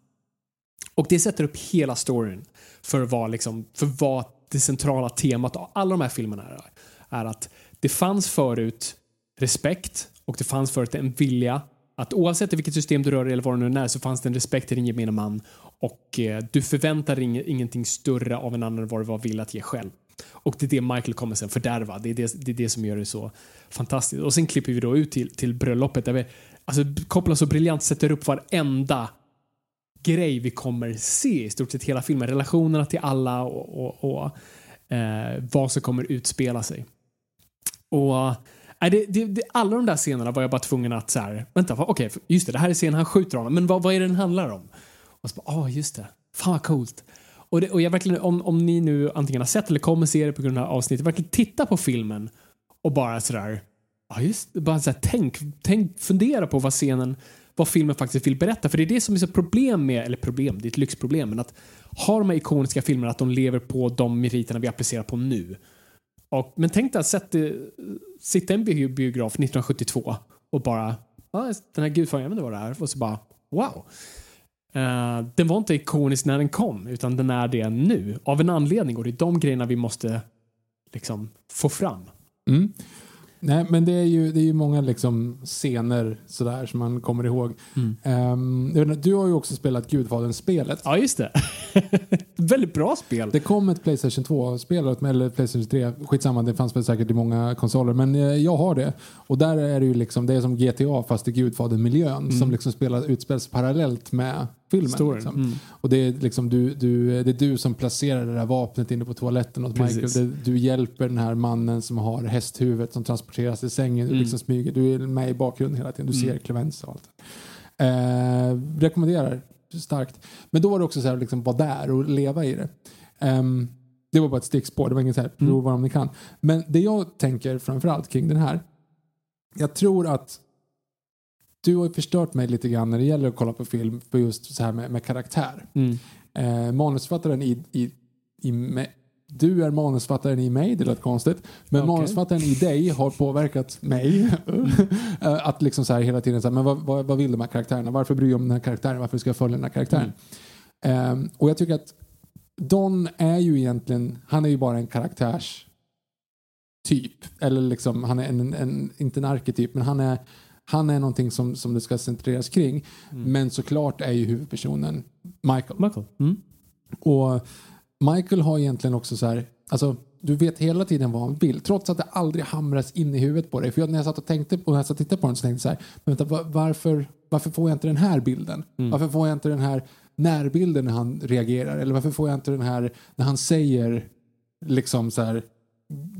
Och det sätter upp hela storyn för vad, liksom, för vad det centrala temat av alla de här filmerna är. Är att det fanns förut respekt och det fanns förut en vilja att oavsett i vilket system du rör dig eller vad det nu är så fanns det en respekt till din gemene man och eh, du förväntar dig ing- ingenting större av en annan än vad du var villig att ge själv. Och det är det Michael kommer sen fördärva. Det är det, det är det som gör det så fantastiskt. Och sen klipper vi då ut till, till bröllopet där vi alltså, kopplar så briljant sätter upp varenda grej vi kommer se i stort sett hela filmen. Relationerna till alla och, och, och eh, vad som kommer utspela sig. Och nej, det, det, det, alla de där scenerna var jag bara tvungen att så här, vänta, vad- okej, just det, det här är scenen han skjuter honom, men vad, vad är det den handlar om? Och så bara, ah, just det, fan vad coolt. Och, det, och jag verkligen, om, om ni nu antingen har sett eller kommer se det på grund av det här avsnittet, verkligen titta på filmen och bara sådär, ja just det, bara så här, tänk, tänk, fundera på vad scenen, vad filmen faktiskt vill berätta. För det är det som är så problem med, eller problem, det är ett lyxproblem, men att ha de här ikoniska filmerna, att de lever på de meriterna vi applicerar på nu. Och, men tänk dig att sätta, sitta i en biograf 1972 och bara, ah, den här gudfadern, jag vet inte vad det är, och så bara, wow. Uh, den var inte ikonisk när den kom, utan den är det nu. Av en anledning och det är de grejerna vi måste liksom få fram. Mm. Nej, men det är ju, det är ju många liksom scener sådär som man kommer ihåg. Vet inte, du har ju också spelat Gudfadern-spelet. Ja, just det. *laughs* Väldigt bra spel. Det kom ett Playstation 2-spel, eller Playstation 3, skitsamma, det fanns väl säkert i många konsoler, men eh, jag har det. Och där är det ju liksom, det är som GTA fast i Gudfadern-miljön som liksom spelar, utspelas parallellt med filmen. Liksom. mm. Och det är liksom du, du, det är du som placerar det där vapnet inne på toaletten åt Michael. Precis. Det, du hjälper den här mannen som har hästhuvudet som transporteras till sängen. Du Mm. liksom smyger, du är med i bakgrunden hela tiden. Du ser Clemens och allt. Eh, rekommenderar starkt. Men då var det också så här liksom vara där och leva i det. Ehm, det var bara ett stickspår, det var inget så här prova om ni kan. Men det jag tänker framförallt kring den här. Jag tror att du har ju förstört mig lite grann när det gäller att kolla på film för just så här med, med karaktär. Mm. Eh, manusfattaren i, i, i me, du är manusfattaren i mig, det lät konstigt. Men Okej. manusfattaren i dig har påverkat mig. *laughs* Eh, att liksom så här hela tiden, så här, men vad, vad, vad vill de här karaktärerna? Varför bryr jag mig om den här karaktären? Varför ska jag följa den här karaktären? Eh, och jag tycker att Don är ju egentligen, han är ju bara en karaktärs typ. Eller liksom, han är en, en, en, inte en arketyp, men han är, han är någonting som, som det ska centreras kring. Men såklart är ju huvudpersonen Michael. Michael. Mm. Och Michael har egentligen också så här, alltså du vet hela tiden vad han vill, trots att det aldrig hamras in i huvudet på dig. För jag, när jag satt och tänkte på, när jag satt och tittade på den så tänkte jag så här, men vänta, va- varför, varför får jag inte den här bilden? Varför får jag inte den här närbilden när han reagerar? Eller varför får jag inte den här, när han säger liksom så här,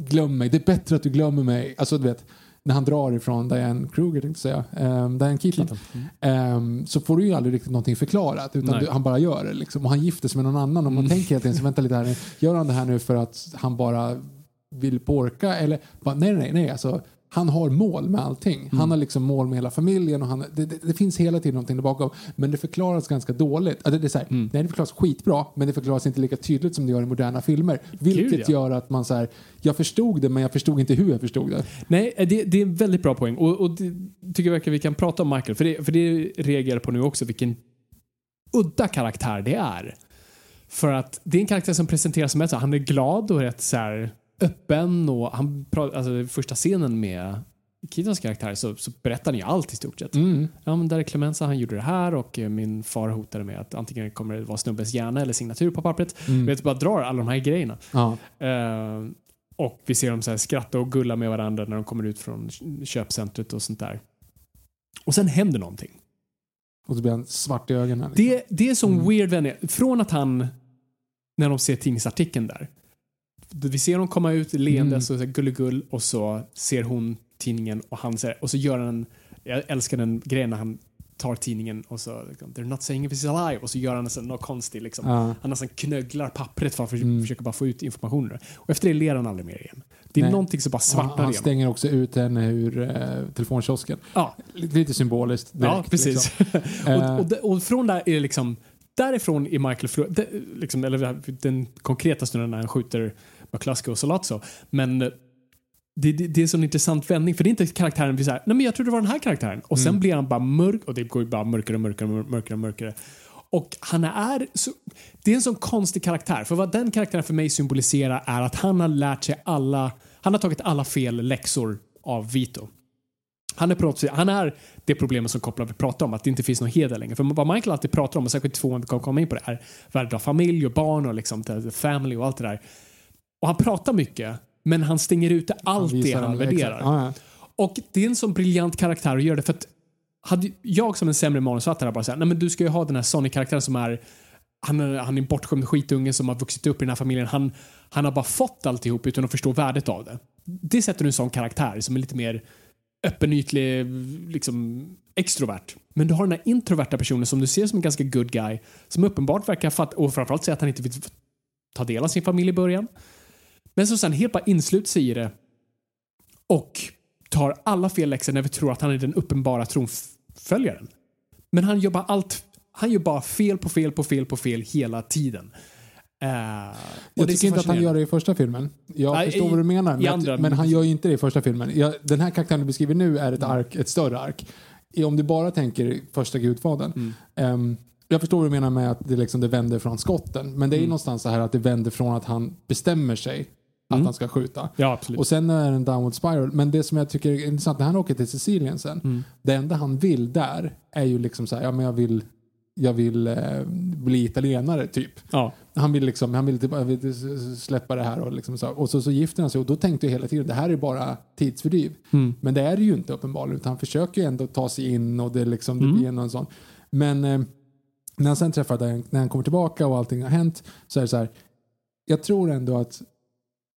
glöm mig, det är bättre att du glömmer mig. Alltså du vet, när han drar ifrån Diane Kruger, tänkte jag säga, um, Diane Keaton, ehm, så får du ju aldrig riktigt någonting förklarat utan du, han bara gör det. Liksom. Och han gifter sig med någon annan och man tänker hela tiden, så vänta lite här nu, gör han det här nu för att han bara vill porka eller bara, nej nej nej alltså han har mål med allting. Han har liksom mål med hela familjen och han, det, det, det finns hela tiden någonting där bakom. Men det förklaras ganska dåligt. Alltså, det, det, är så här, Nej, det förklaras skitbra men det förklaras inte lika tydligt som det gör i moderna filmer. Vilket Gud, ja. gör att man så här, jag förstod det men jag förstod inte hur jag förstod det. Nej, det, det är en väldigt bra poäng. Och, och det tycker jag verkar vi kan prata om Michael. För det, för det reagerar på nu också, vilken udda karaktär det är. För att det är en karaktär som presenteras som att han är glad och rätt så här öppen och han pratar, alltså första scenen med Keatons karaktär så, så berättar ni allt i stort sett. Ja, men där är Clemenza, han gjorde det här och eh, min far hotade med att antingen kommer det vara snubbens hjärna eller signatur på pappret. Vet, bara drar alla de här grejerna. Ja. Eh, och vi ser dem så här skratta och gulla med varandra när de kommer ut från köpcentret och sånt där. Och sen händer någonting. Och så blir han svart i ögonen. liksom. Det, det är som weird vänner. Från att han, när de ser tidningsartikeln där. Vi ser dem komma ut leendes och så här gulligull och så ser hon tidningen och han säger, och så gör han jag älskar den grejen när han tar tidningen och så liksom, they're not saying if it's alive och så gör han sån, något konstigt liksom. Ja. Han nästan knögglar pappret för att försöka, försöka bara få ut informationen. Och efter det ler han aldrig mer igen. Det är Nej. någonting som bara svartnar han igenom. stänger också ut henne ur eh, telefonkiosken. Ja, Lite, symboliskt. ja direkt, precis. *laughs* liksom. Eh. och, och, och från där är det liksom därifrån i Michael det, liksom, eller den konkreta stunden när han skjuter McCluskey och Solazzo. Men det, det, det är en sån intressant vändning för det är inte karaktären vi säger, nej men jag trodde det var den här karaktären. Och sen blir han bara mörk och det går bara mörkare och mörkare och mörkare och mörkare. Och han är så, det är en sån konstig karaktär. För vad den karaktären för mig symboliserar är att han har lärt sig alla, han har tagit alla fel läxor av Vito. Han är, han är det problemet som kopplar vi pratar om, att det inte finns någon heder längre. För vad Michael alltid pratar om, och särskilt två vi kommer komma in på det, är värdet av familj och barn och liksom family och allt det där. Och han pratar mycket, men han stänger ute allt det visar han värderar. Ja, ja. Och det är en sån briljant karaktär att göra det för att hade jag som en sämre manusförfattare bara säga nej men du ska ju ha den här Sonic-karaktären som är han är, han är en bortskämd skitunge som har vuxit upp i den här familjen. Han, han har bara fått alltihop utan att förstå värdet av det. Det sätter du en sån karaktär som är lite mer öppenytlig, liksom extrovert. Men du har den här introverta personen som du ser som en ganska good guy, som uppenbart verkar fatta, och framförallt säga att han inte vill ta del av sin familj i början. Men som sen helt bara insluter sig i det och tar alla fel läxor när vi tror att han är den uppenbara tronföljaren. Men han gör bara allt, han gör bara fel på fel på fel på fel hela tiden. Och Jag tycker inte att han gör det i första filmen. Jag Nej, förstår i- vad du menar. Men, andra- att, men han gör inte det i första filmen. Jag, den här karaktären du beskriver nu är ett, ark, ett större ark. Om du bara tänker första Gudfadern. Mm. Ehm, jag förstår vad du menar med att det, liksom, det vänder från skotten. Men det är ju någonstans så här att det vänder från att han bestämmer sig att han ska skjuta. Ja. Och sen är det en downward spiral. Men det som jag tycker är intressant när han åker till Sicilien sen. Mm. Det enda han vill där är ju liksom så här, ja men jag vill, jag vill eh, bli italienare typ. ja. Han vill, liksom, han vill, typ, vill släppa det här och, liksom så, och så, så gifter han sig och då tänkte jag hela tiden det här är bara tidsfördriv. Men det är det ju inte uppenbarligen utan han försöker ju ändå ta sig in och det, liksom, det blir någon sån. Men eh, när han sen träffar när han kommer tillbaka och allting har hänt så är det så här. Jag tror ändå att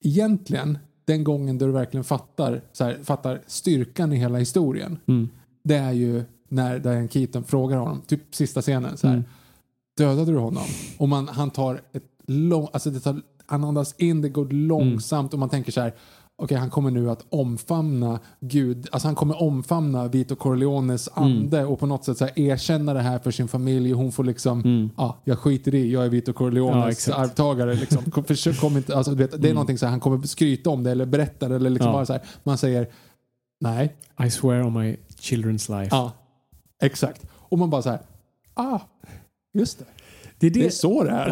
egentligen den gången då du verkligen fattar, så här, fattar styrkan i hela historien. Det är ju när Diane Keaton frågar honom, typ sista scenen så här. Dödade du honom? Och man, han tar ett långt, alltså det tar, han andas in, det går långsamt och man tänker så här. Okej, han kommer nu att omfamna Gud, alltså han kommer omfamna Vito Corleones ande och på något sätt så här erkänna det här för sin familj hon får liksom, ja, jag skiter i, jag är Vito Ja, Corleones exakt. arvtagare. Liksom. *laughs* Försök, kom inte, alltså, vet, det är någonting så här, han kommer skryta om det eller berätta det eller liksom Ja. bara så här, man säger nej, I swear on my children's life. ja, exakt. Och man bara så här, ah, just det. Det är Det är så det är.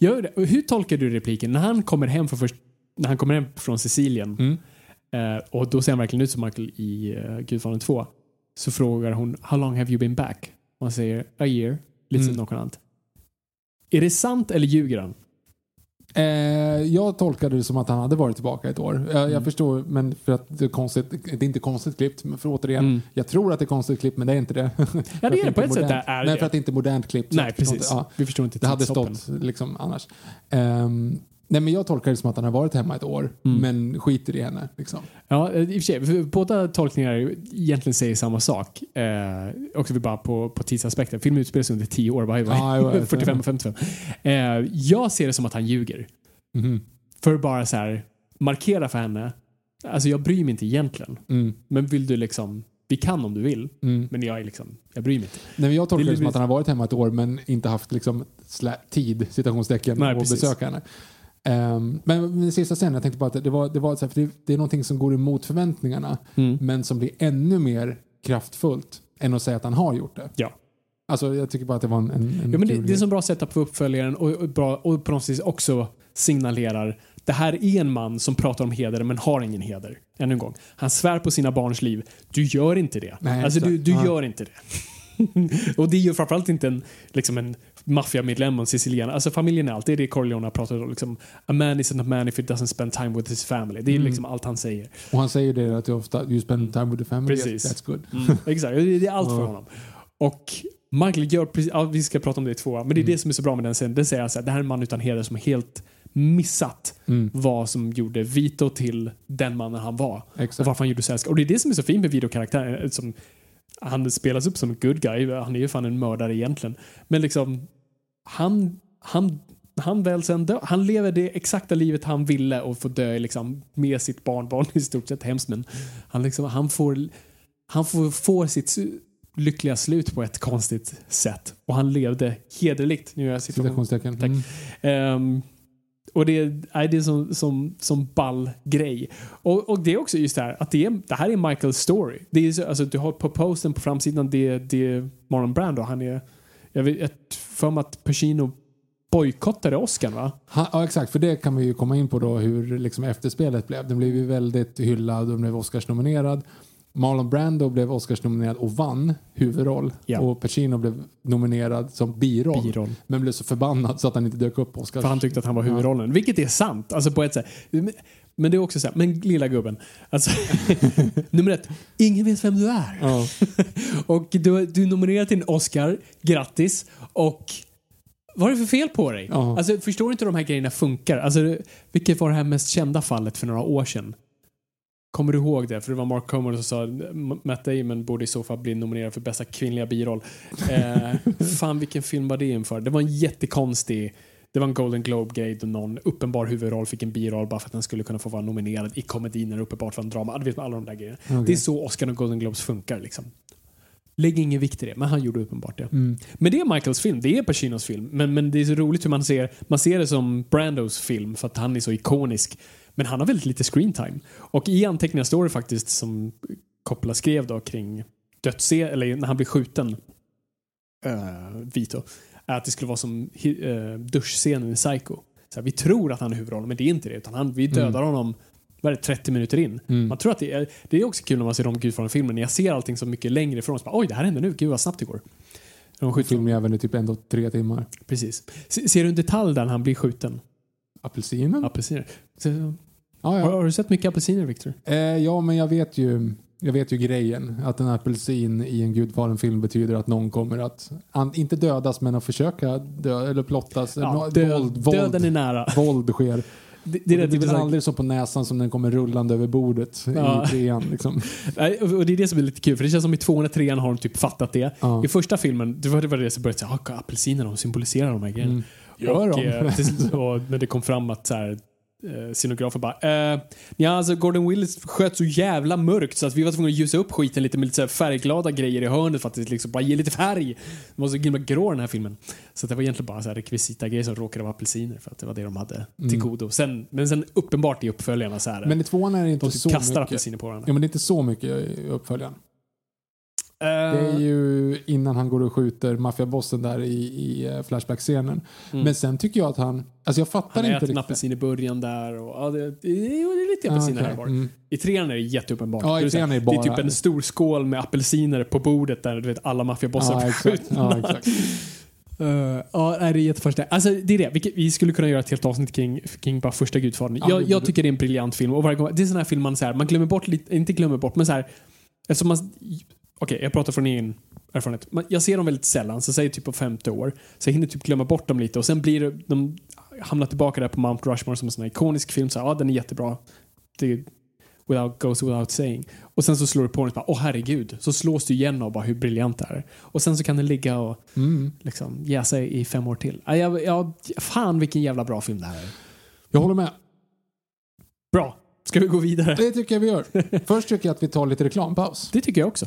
Det. Och Hur tolkar du repliken? När han kommer hem, för först, när han kommer hem från Sicilien Mm. eh, och då ser han verkligen ut som Michael i uh, Gudfadern 2 så frågar hon How long have you been back? Och han säger A year. Lite Mm. nonchalant. Är det sant eller ljuger han? Eh, jag tolkade det som att han hade varit tillbaka ett år. Jag, jag förstår, men för att det är konstigt, det är inte konstigt klippt, men för återigen, Mm. jag tror att det är konstigt klippt, men det är inte det. Ja, det *laughs* är det. På ett sätt modernt. är Nej, det. för att det inte är modernt klippt. Nej, precis. inte- ja. Vi förstår inte Det hade stått liksom annars. Ehm, nej, men jag tolkar det som att han har varit hemma ett år, Mm. men skiter i henne. Liksom. Ja, i och för sig. För båda tolkningar egentligen säger samma sak. Eh, också vi bara på, på tidsaspekten. Filmen utspelar sig under 10 år, by the way. Ja, jag vet. *laughs* 45 och 55. Eh, jag ser det som att han ljuger. Mhm. För att bara så här markera för henne. Alltså jag bryr mig inte egentligen. Mm. Men vill du liksom, vi kan om du vill. Mm. Men jag är liksom, jag bryr mig inte. Nej, jag tolkar Det det som att han har varit hemma ett år men inte haft liksom, slä, tid, citationstecken, att besöka henne. Ehm, men den sista scenen, jag tänkte bara att det, var, det, var så här, för det, det är någonting som går emot förväntningarna Mm. men som blir ännu mer kraftfullt än att säga att han har gjort det. Ja. Alltså jag tycker bara att det var en, en, en Ja, men det, det är som bra setup för uppföljaren och, och, bra, och på något sätt också signalerar det här är en man som pratar om heder men har ingen heder. Ännu en gång. Han svär på sina barns liv. Du gör inte det. Nej, alltså du, du Ja. gör inte det. *laughs* och det gör framförallt inte en, liksom en maffiamedlem och en sicilian. Alltså familjen är alltid det Corleone har pratat om. Liksom, A man isn't a man if he doesn't spend time with his family. Det är Mm. liksom allt han säger. Och han säger det att det ofta, you spend time with the family, Precis. that's good. *laughs* Exakt, det är allt för honom. Och Michael gör precis, ja, vi ska prata om det i två, men det är det som är så bra med den scenen. Den säger alltså att det här är en man utan heder som helt missat Mm. vad som gjorde Vito till den mannen han var. Och Exakt. varför han gjorde så här. Och det är det som är så fint med Vito-karaktären. eh, Som, han spelas upp som en good guy, han är ju fan en mördare egentligen. Men liksom, han, han, han väl sen dö, han lever det exakta livet han ville och får dö liksom, med sitt barnbarn *laughs* i stort sett hemskt men han, liksom, han får han får, får sitt lyckliga slut på ett konstigt sätt. Och han levde hederligt. Nu gör jag. Tack. Mm. Ehm, och det, är det är som, som, som ball grej. Och, och det är också just det här att det, är, det här är Michaels story. Det är, så- alltså, du har på posten på framsidan, det, det är Marlon Brando. Han är, jag vet jag för mig att Pacino bojkottade Oscar va? Han, ja, exakt. För det kan vi ju komma in på då hur liksom efterspelet blev. Den blev ju väldigt hyllad och blev Oscarsnominerad. Marlon Brando blev Oscarsnominerad och vann huvudroll. Ja. Och Pacino blev nominerad som biroll. Biroll. Men blev så förbannad så att han inte dök upp på Oscars. För han tyckte att han var huvudrollen. Vilket är sant. Alltså på ett sätt. Men- det är också så här, men lilla gubben. Alltså, *laughs* nummer ett, ingen vet vem du är. Ja. *laughs* Och du, du är nominerad till en Oscar, grattis. Och vad är det för fel på dig? Ja. Alltså, förstår du inte hur de här grejerna funkar? Alltså, vilket var det här mest kända fallet för några år sedan? Kommer du ihåg det? För det var Mark Comer som sa att Matt Damon borde i så fall bli nominerad för bästa kvinnliga biroll. Eh, *laughs* fan vilken film var det inför? Det var en jättekonstig det var en Golden Globe-grej då någon uppenbar huvudroll fick en biroll bara för att den skulle kunna få vara nominerad i komedi när det uppenbart var en drama. Du vet alla de där grejerna. Okej. Det är så Oscar och Golden Globes funkar liksom. Lägg ingen vikt i det, men han gjorde uppenbart det. Mm. Men det är Michaels film, det är Pacinos film. Men, men det är så roligt hur man ser, man ser det som Brandos film för att han är så ikonisk. Men han har väldigt lite screen time. Och i anteckningar står det faktiskt som Coppola skrev då kring dödsscen, eller när han blir skjuten, uh, Vito, att det skulle vara som uh, duschscenen i Psycho. Så här, vi tror att han är huvudrollen, men det är inte det. Utan han, vi dödar honom vad är det, 30 minuter in. Mm. Man tror att det är, det är också kul när man ser de Gudfadern-filmerna. När jag ser allting så mycket längre ifrån. Så bara, Oj, det här händer nu. Gud vad snabbt det går. De skjuter Filmen är även i typ ändå tre timmar. Precis. Se- Ser du en detalj där när han blir skjuten? Apelsinen? Apelsiner. Så, Ja, har, ja. har du sett mycket apelsiner, Victor? Eh, ja, men jag vet ju jag vet ju grejen. Att en apelsin i en Gudfadern-film betyder att någon kommer att, an, inte dödas, men att försöka dö, eller plottas. Ja, Nå- död, våld, våld, Döden är nära. våld sker. Det, Det, det, blir väl aldrig så på näsan som den kommer rullande över bordet Ja. i trean. Liksom. *laughs* Nej, och det är det som är lite kul, för det känns som i tvåan och trean har de typ fattat det. Ja. I första filmen, det var det, var det som började säga, ah, apelsiner, de symboliserar de här grejerna. Mm. Gör och, de? eh, *laughs* och när det kom fram att så här, eh, scenografen bara, eh, ja alltså Gordon Willis sköt så jävla mörkt så att vi var tvungna att ljusa upp skiten lite med lite så här färgglada grejer i hörnet för att det liksom bara ge lite färg. Det var så himla grå den här filmen. Så det var egentligen bara så här rekvisita grejer som råkade vara apelsiner för att det var det de hade till godo. Sen, men sen uppenbart i uppföljarna så här, Mm. Men i tvåan är det inte de typ så kastar mycket. apelsiner på varandra. Ja, men det är inte så mycket i uppföljaren. Eh, Det är ju innan han går och skjuter maffiabossen där i, i eh, Flashback-scenen. Men sen tycker jag att han... Alltså jag fattar Mm. Han inte äter en riktigt. apelsin i början där och ja, det, det, är lite apelsiner Ah, här var. Mm. I trean är det jätteuppenbart. Ja, i Det trean är det det är typ en stor skål med apelsiner på bordet där du vet alla maffiabossar Ja, blir skjutna. Ja, exakt. Uh, *laughs* ja, det är jättefascinerande. Alltså, det är det. Vi, vi skulle kunna göra ett helt avsnitt kring, kring bara första Gudfadern. Ja, jag, jag tycker det är en briljant film. Och varje gång, det är en sån här film man, så här, man glömmer bort lite, inte glömmer bort, men så här, eftersom man, okej, jag pratar från egen erfarenhet. Jag ser dem väldigt sällan, så säg typ på femte år. Så jag hinner typ glömma bort dem lite och sen blir det, de hamnar tillbaka där på Mount Rushmore som en sån här ikonisk film. Så ja, den är jättebra. Det without, goes without saying. Och sen så slår du på den och bara, åh herregud. Så slås du igen av bara hur briljant det är. Och sen så kan den ligga och Mm. liksom jäsa i fem år till. Ja, jag, jag, fan vilken jävla bra film det här är. Jag håller med. Bra. Ska vi gå vidare? Det tycker jag vi gör. *laughs* Först tycker jag att vi tar lite reklampaus. Det tycker jag också.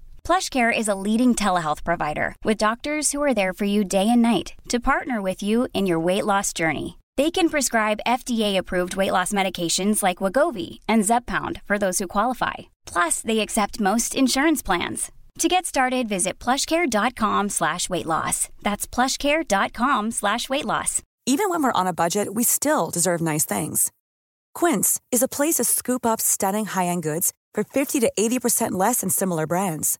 PlushCare is a leading telehealth provider with doctors who are there for you day and night to partner with you in your weight loss journey. They can prescribe FDA-approved weight loss medications like Wagovi and Zepbound for those who qualify. Plus, they accept most insurance plans. To get started, visit plushcare.com slash weight loss. That's plushcare.com slash weight loss. Even when we're on a budget, we still deserve nice things. Quince is a place to scoop up stunning high-end goods for 50 to 80% less than similar brands.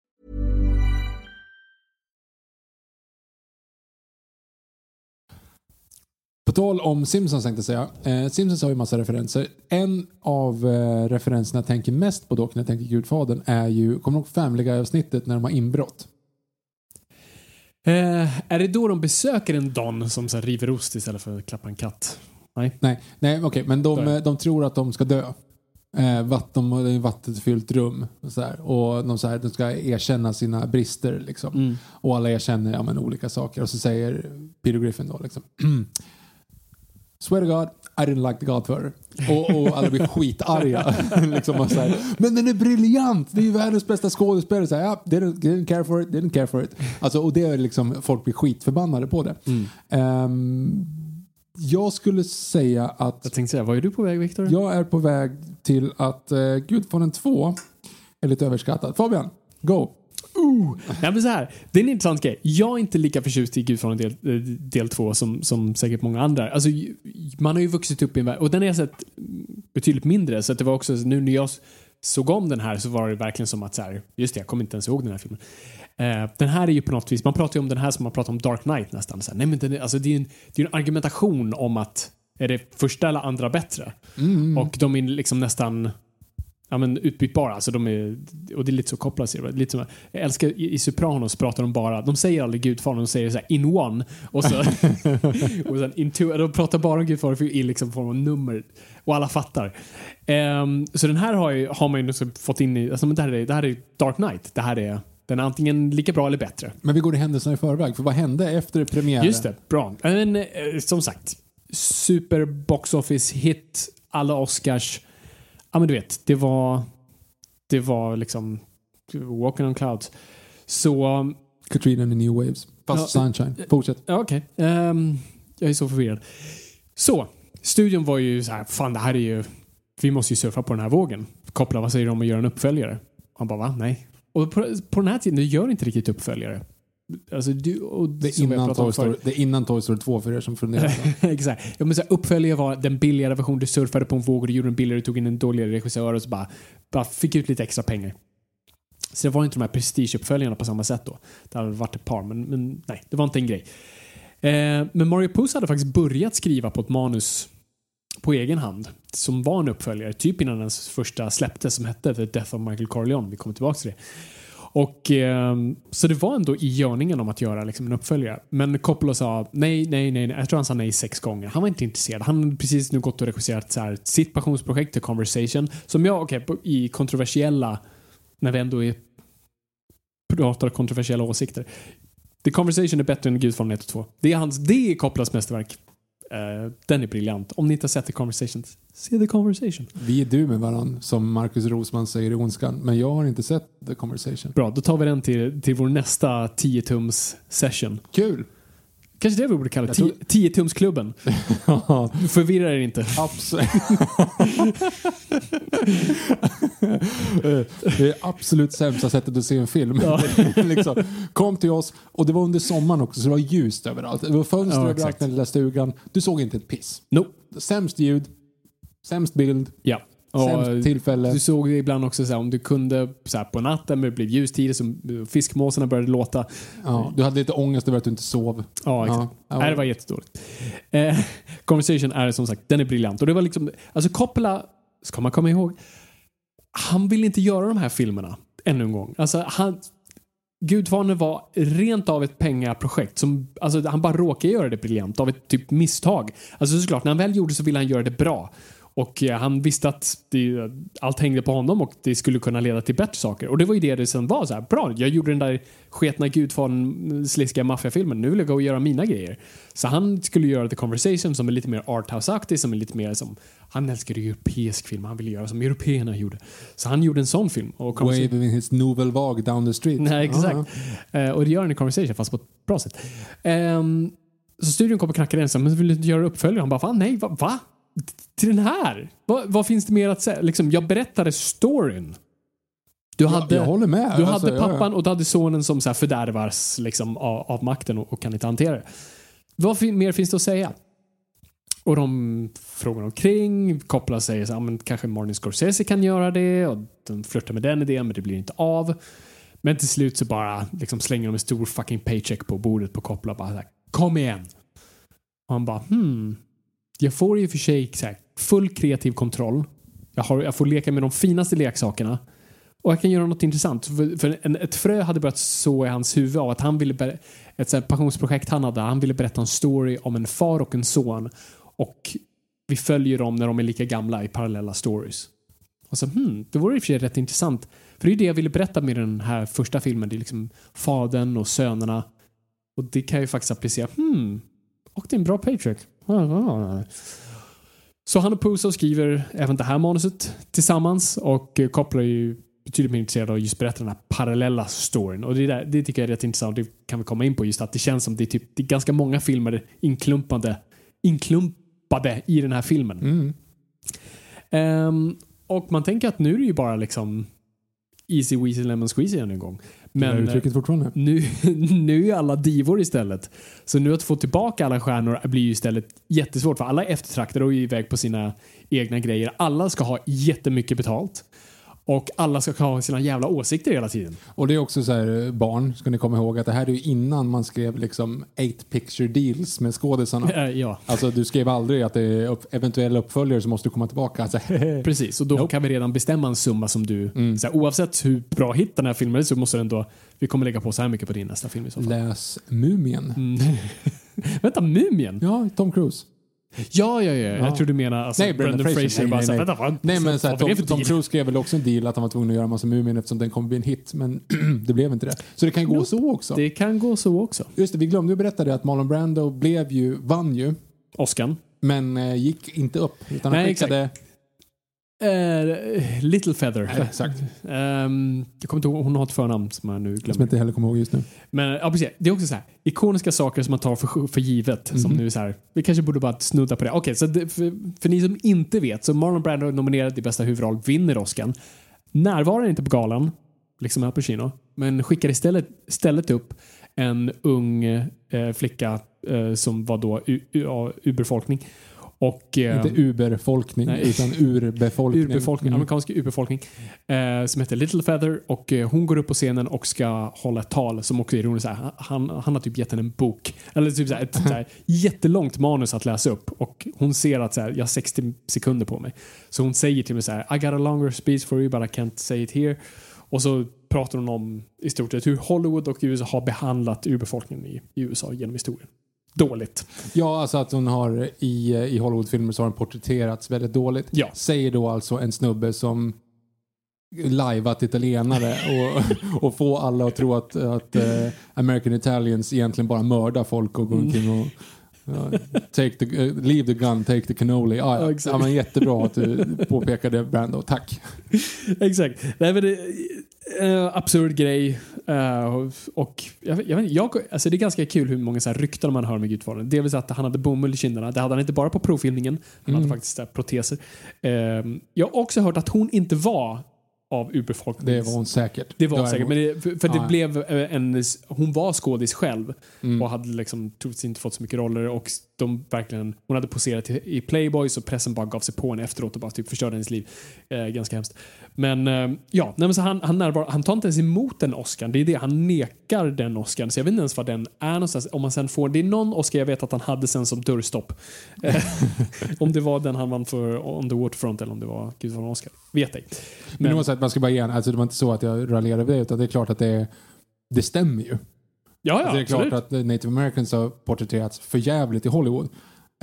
På tal om Simpsons tänkte jag säga. Eh, Simpsons har ju massa referenser. En av eh, referenserna jag tänker mest på dock när jag tänker Gudfadern är ju, kommer du ihåg Family Guy-avsnittet när de har inbrott? Eh, är det då de besöker en Don som så här, river ost istället för att klappa en katt? Nej. Nej, nej okej, men de, eh, de tror att de ska dö. Eh, vatten, det är ett vattenfyllt rum. Och, så här, och de, så här, de ska erkänna sina brister. Liksom. Mm. Och alla erkänner ja, men, olika saker. Och så säger Peter Griffin då liksom. *clears throat* Swear to God, I didn't like the Godfather. Och, och alla blir skitarga. *laughs* liksom, och så här, men den är briljant! Det är ju världens bästa skådespelare. Så här, ja, didn't, didn't care for it, didn't care for it. Alltså, och det är liksom, folk blir skitförbannade på det. Ehm, jag skulle säga att Jag tänkte säga, var är du på väg Viktor? jag är på väg till att uh, Gudfadern 2 är lite överskattad. Fabian, go! Nej, men så här, det är en intressant grej. Jag är inte lika förtjust i Gudfadern del, eh, del två som, som säkert många andra. Alltså, man har ju vuxit upp i en värld, och den har jag sett betydligt mindre. Så det var också, nu när jag såg om den här så var det verkligen som att så här, just det, jag kommer inte ens ihåg den här filmen. Eh, den här är ju på något vis, man pratar ju om den här som man pratar om Dark Knight nästan. Så här, nej, men den alltså, det är en, det är en argumentation om att är det första eller andra bättre? Och de är liksom nästan ja, men utbytbara. Alltså de är, och det är lite så kopplat till det. Lite som, jag älskar i, i Sopranos pratar de bara, de säger aldrig Gudfadern, de säger så här in one. Och, så, *laughs* och sen in two. De pratar bara om Gudfadern för- i liksom form av nummer. Och alla fattar. Ehm, så den här har, ju, har man ju liksom fått in i, alltså, men det, här är, det här är Dark Knight. Det här är, den är antingen lika bra eller bättre. Men vi går i händelserna i förväg. För vad hände efter premiären? Just det, bra. Men, eh, som sagt, super box office hit, alla Oscars. Ja men du vet, det var, det var liksom walking on clouds. Så, Katrina and the New Waves. Fast Ja, Sunshine. Fortsätt. ja okej. Ehm, jag är så förvirrad. Så, studion var ju så här, fan det här är ju, vi måste ju surfa på den här vågen. Koppla, vad säger du om att göra en uppföljare? Han bara, va? Nej. Och på, på den här tiden, du gör inte riktigt uppföljare. Alltså, du, och Det är, innan Toy Story, det är innan Toy Story 2 för er som funderar. *laughs* Exakt. Ja, men så här, uppföljare var den billigare version. Du surfade på en våg och du gjorde den billigare. Du tog in en dåligare regissör och så bara, bara fick ut lite extra pengar. Så det var inte de här prestigeuppföljarna på samma sätt då. Det hade varit ett par, men, men nej, det var inte en grej. Eh, men Mario Puss hade faktiskt börjat skriva på ett manus på egen hand som var en uppföljare, typ innan den första släpptes som hette The Death of Michael Corleone. Vi kommer tillbaka till det. Och, ehm, så det var ändå i görningen om att göra liksom en uppföljare. Men Coppola sa nej, nej, nej. nej. Jag tror han sa nej sex gånger. Han var inte intresserad. Han hade precis nu gått och regisserat så här, sitt passionsprojekt The Conversation. Som jag, okej, okay, i kontroversiella, när vi ändå är, pratar kontroversiella åsikter. The Conversation är bättre än Gudfadern 1 och 2. Det är, hans, det är Coppolas mästerverk. Eh, den är briljant. Om ni inte har sett The Conversation, se The Conversation. Vi är du med varandra, som Marcus Rosman säger i Ondskan. Men jag har inte sett The Conversation. Bra, då tar vi den till, till vår nästa 10-tums session. Kul! Kanske det vi borde kalla Jag tror- 10-tumsklubben. *laughs* Förvirra er inte. Absolut. *laughs* det är absolut sämsta sättet att se en film. *laughs* liksom. Kom till oss och det var under sommaren också så det var ljust överallt. Det var fönster Ja, överallt i den lilla stugan. Du såg inte ett piss. No. Sämst ljud, sämst bild, Ja. Och, sämst tillfälle. du såg det ibland också så här, om du kunde så här, på natten, men det blev ljus tidigt, så fiskmåsarna började låta. Ja, du hade lite ångest över att du inte sov. Ja, exakt. Ja. Nej, det var jättedåligt. Eh, *laughs* Conversation är som sagt, den är briljant. Och det var liksom, alltså Coppola, ska man komma ihåg, han vill inte göra de här filmerna ännu en gång. Alltså han, Gudfadern var rent av ett pengaprojekt. Som, alltså, han bara råkade göra det briljant av ett typ misstag. Alltså såklart, när han väl gjorde så ville han göra det bra. Och eh, han visste att det, allt hängde på honom och det skulle kunna leda till bättre saker. Och det var ju det det sen var. Så här, bra, jag gjorde den där sketna Gudfadern, sliskiga maffiafilmen. Nu vill jag gå och göra mina grejer. Så han skulle göra The Conversation som är lite mer arthouse-aktig, som är lite mer som... Han älskade europeisk film, han ville göra som européerna gjorde. Så han gjorde en sån film. Och Waving his novel vag down the street. Nej, exakt. Ja, Eh, och det gör han i Conversation, fast på ett bra sätt. Ehm, så studion kom och knackade igen, men vill du inte göra uppföljare? Han bara, fan nej, va? va? Till den här? Va, vad finns det mer att säga? Liksom, jag berättade storyn. Du hade, jag håller med. du Alltså, hade ja, ja. pappan och du hade sonen som så här fördärvas liksom, av, av makten och, och kan inte hantera det. Vad fin- mer finns det att säga? och de frågar omkring, Coppola säger så "Ja, men kanske Martin Scorsese kan göra det och de flörtar med den idén men det blir inte av. Men till slut så bara liksom slänger de en stor fucking paycheck på bordet på Coppola bara så här, kom igen. Och han bara hmm, jag får i och för sig så här, full kreativ kontroll. Jag, har, jag får leka med de finaste leksakerna. Och jag kan göra något intressant. För, för en, ett frö hade börjat så i hans huvud av att han ville ett så här passionsprojekt han hade. Han ville berätta en story om en far och en son. Och vi följer dem när de är lika gamla i parallella stories. Och så, hmm, det vore i och för sig rätt intressant. För det är ju det jag ville berätta med den här första filmen. Det är liksom fadern och sönerna. Och det kan jag ju faktiskt applicera. Hmm, och det är en bra paycheck. Så han och Puzo skriver även det här manuset tillsammans och eh, Coppola är ju betydligt mer intresserad av att just berätta den här parallella storyn. Och det, där, det tycker jag är rätt intressant. Det kan vi komma in på just att det känns som det är, typ, det är ganska många filmer inklumpade, inklumpade i den här filmen. Mm. Ehm, och man tänker att nu är det ju bara liksom easy weasy lemon squeezy än en gång. Men, det eh, uttrycket fortfarande. *laughs* nu, nu är alla divor istället. Så nu att få tillbaka alla stjärnor blir ju istället jättesvårt för alla eftertraktade och är iväg på sina egna grejer. Alla ska ha jättemycket betalt. Och alla ska ha sina jävla åsikter hela tiden. Och det är också så här, eh, barn, ska ni komma ihåg att det här är ju innan man skrev liksom eight picture deals med skådisarna. *laughs* Eh, ja, Alltså du skrev aldrig att det är upp, eventuella uppföljare som måste komma tillbaka. Alltså, *laughs* precis. Och då kan vi redan bestämma en summa som du... Så här, oavsett hur bra hit den här filmen är så måste den ändå... Vi kommer lägga på så här mycket på din nästa film i så fall. Läs Mumien. Mm. *laughs* Vänta, Mumien? Ja, Tom Cruise. Ja, ja, ja. Jag tror du menar alltså, Nej, Brendan Fraser. bara Nej, så här, nej, Vänta, vad? Nej men så här, Tom? Cruise skrev väl också en deal att han var tvungen att göra en massa Mumien eftersom den kommer bli en hit. Men *clears throat* det blev inte det. Så det kan gå Nope. så också. Det kan gå så också. Just det, vi glömde berätta det att Marlon Brando blev ju, vann ju, Oscar. men eh, gick inte upp. Utan han Nej, skickade... Eh, Little Feather. Exakt. Ehm, jag kommer inte ihåg, hon har ett förnamn som jag nu Som glömmer. jag inte heller kommer ihåg just nu. Men ja, precis. Det är också så här, ikoniska saker som man tar för, för givet. Mhm. Som nu är så här, vi kanske borde bara snudda på det. Okej, så det, för, för ni som inte vet, så Marlon Brando nominerad i bästa huvudroll, vinner Oscar. Närvarar inte på galan, liksom Al Pacino, men skickar istället, istället upp en ung eh, flicka eh, som var då u, u, ja, urbefolkning. Och, eh, Inte uberfolkning, Nej. utan *laughs* urbefolkning. urbefolkning, Mm. amerikansk urbefolkning eh, som heter Little Feather och eh, hon går upp på scenen och ska hålla ett tal som också är här, Han, han har typ gett henne en bok, eller typ ett *laughs* jättelångt manus att läsa upp och hon ser att jag har 60 sekunder på mig. Så hon säger till mig så här, I got a longer speech for you but I can't say it here. Och så pratar hon om i stort sett hur Hollywood och USA har behandlat urbefolkningen i, i USA genom historien. Dåligt. Ja, alltså att hon har i, i Hollywoodfilmer så har hon porträtterats väldigt dåligt. Ja. Säger då alltså en snubbe som lajvat italienare och, *laughs* och få alla att tro att, att eh, American Italians egentligen bara mördar folk och går omkring och take the, eh, leave the gun, take the cannoli. Ja, Ja, ja. men jättebra att du påpekade Brando. Tack. *laughs* Exakt. Nej, men det, eh, absurd grej. Eh, och- jag, jag, vet jag, alltså det är ganska kul hur många så här rykten man hör med Gudfadern. Dels att han hade bomull i kinderna. Det hade han inte bara på provfilmningen. Han hade faktiskt proteser. Eh, jag har också hört att hon inte var av urbefolkningen. Det var hon säkert. Det var hon säkert, men det, för, för det blev eh, en... Hon var skådis själv Mm. och hade liksom troligtvis inte fått så mycket roller och de verkligen... Hon hade poserat i, i Playboy så pressen bara gav sig på henne efteråt och bara typ förstörde hennes liv. Eh, ganska hemskt. Men eh, ja, nej, men så han, han, närvar, han tar inte ens emot den Oscar. Det är det, han nekar den Oscar. Så jag vet inte ens vad den är någonstans. Om man sen får... Det är någon Oscar jag vet att han hade sen som dörrstopp. *laughs* Eh, om det var den han vann för On the Waterfront eller om det var Gud var Oscar. Vet ej. Men var så att man ska bara ge alltså det var inte så att jag raljerade över det utan det är klart att det, det stämmer ju. Ja, ja, det är absolut. klart att native americans har porträtterats för jävligt i Hollywood.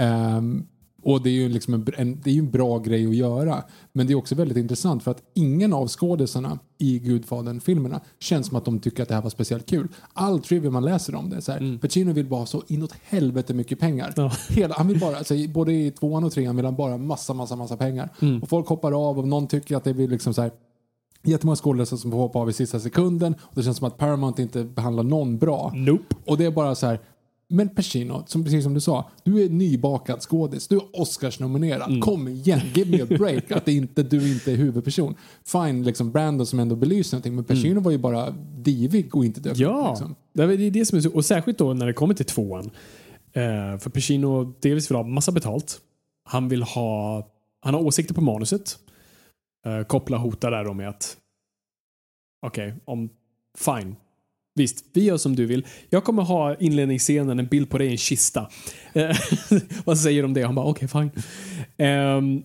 Ehm, och det är ju liksom en, en, det är en bra grej att göra. Men det är också väldigt intressant för att ingen av skådisarna i Gudfadern-filmerna känns som att de tycker att det här var speciellt kul. All trivia man läser om det är så här, Pacino vill bara ha så inåt helvete mycket pengar. Ja. *laughs* Hela, han vill bara, alltså, både i tvåan och trean vill han bara massa, massa, massa pengar. Och folk hoppar av och någon tycker att det blir liksom så här jättemånga skådespelare som får hoppa av i sista sekunden. Och det känns som att Paramount inte behandlar någon bra. Nope. Och det är bara så här. Men Pacino, som, precis som du sa, du är nybakad skådis. Du är Oscars-nominerad. Kom igen, give me a break. *laughs* att det inte, du inte är huvudperson. Fine, liksom Brandon som ändå belyser någonting. Men Pacino var ju bara divig och inte död. Ja, Liksom. det är det som är så, och särskilt då när det kommer till tvåan. Eh, för Pacino dels vill ha massa betalt han vill ha, han har åsikter på manuset. Uh, Koppla hotar där då med att okej, om, fine. Visst, vi gör som du vill. Jag kommer ha inledningsscenen, en bild på dig i en kista. Eh, *laughs* vad säger de om det? Han bara, okej, fine. Um,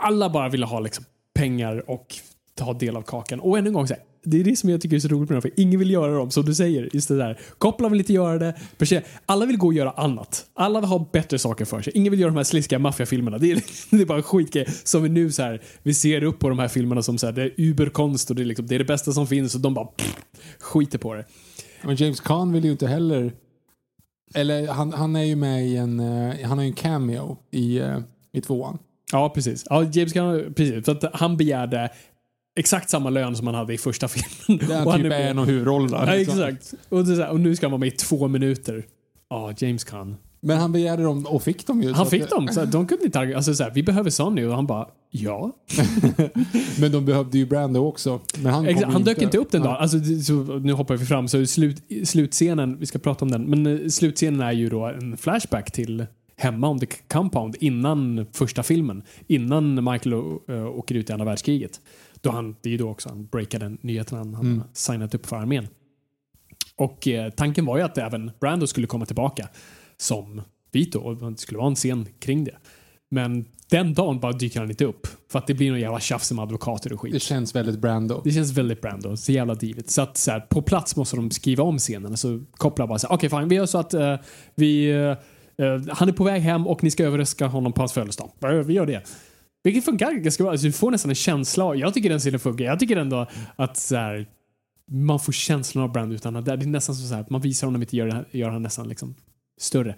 alla bara ville ha liksom pengar och ta del av kakan. Och ännu en gång, så här, det är det som jag tycker är så roligt med dem, för ingen vill göra dem, som du säger. Just det där. Koppla vill inte göra det. Alla vill gå och göra annat. Alla vill ha bättre saker för sig. Ingen vill göra de här sliskiga maffiafilmerna. Det är, *laughs* det är bara skitgrej. Som vi nu så här, vi ser upp på de här filmerna som så här, det är uberkonst och det är, liksom, det är det bästa som finns och de bara pff, skiter på det. Men James Caan vill ju inte heller... Eller han, han är ju med i en... eh, han har ju en cameo i, eh, i tvåan. Ja, precis. Ja, James Gunn, precis. Så att han begärde exakt samma lön som han hade i första filmen. Där Och han typ är- en av huvudrollerna. Ja, liksom. exakt. Och, så och nu ska han vara med i två minuter. Ja, James Gunn. Men han begärde dem och fick dem ju. Han fick det- dem. Så de kunde inte alltså, så här, Vi behöver Sonny och han bara ja. *laughs* Men de behövde ju Brando också. Men han, kom han ju dök inte upp den dagen. Alltså, så, nu hoppar vi fram. Så slut, slutscenen, vi ska prata om den, men eh, slutscenen är ju då en flashback till hemma om The Compound innan första filmen. Innan Michael uh, åker ut i andra världskriget. Då han, det är ju då också han breakade nyheten han, han Mm. signat upp för armén. Och eh, tanken var ju att även Brando skulle komma tillbaka som Vito och det skulle vara en scen kring det. Men den dagen bara dyker han inte upp. För att det blir någon jävla tjafs med advokater och skit. Det känns väldigt Brando. Det känns väldigt Brando. Så jävla divigt. Så att så här, på plats måste de skriva om scenen. Så kopplar bara så okej fine, vi gör så att eh, vi... eh, han är på väg hem och ni ska överraska honom på hans födelsedag. Vi gör det. Vilket funkar ganska bra. Alltså, du får nästan en känsla av, jag tycker den scenen funkar. Jag tycker ändå att så här, man får känslan av Brand utan att det är nästan så här, man visar honom inte gör, gör han nästan liksom större.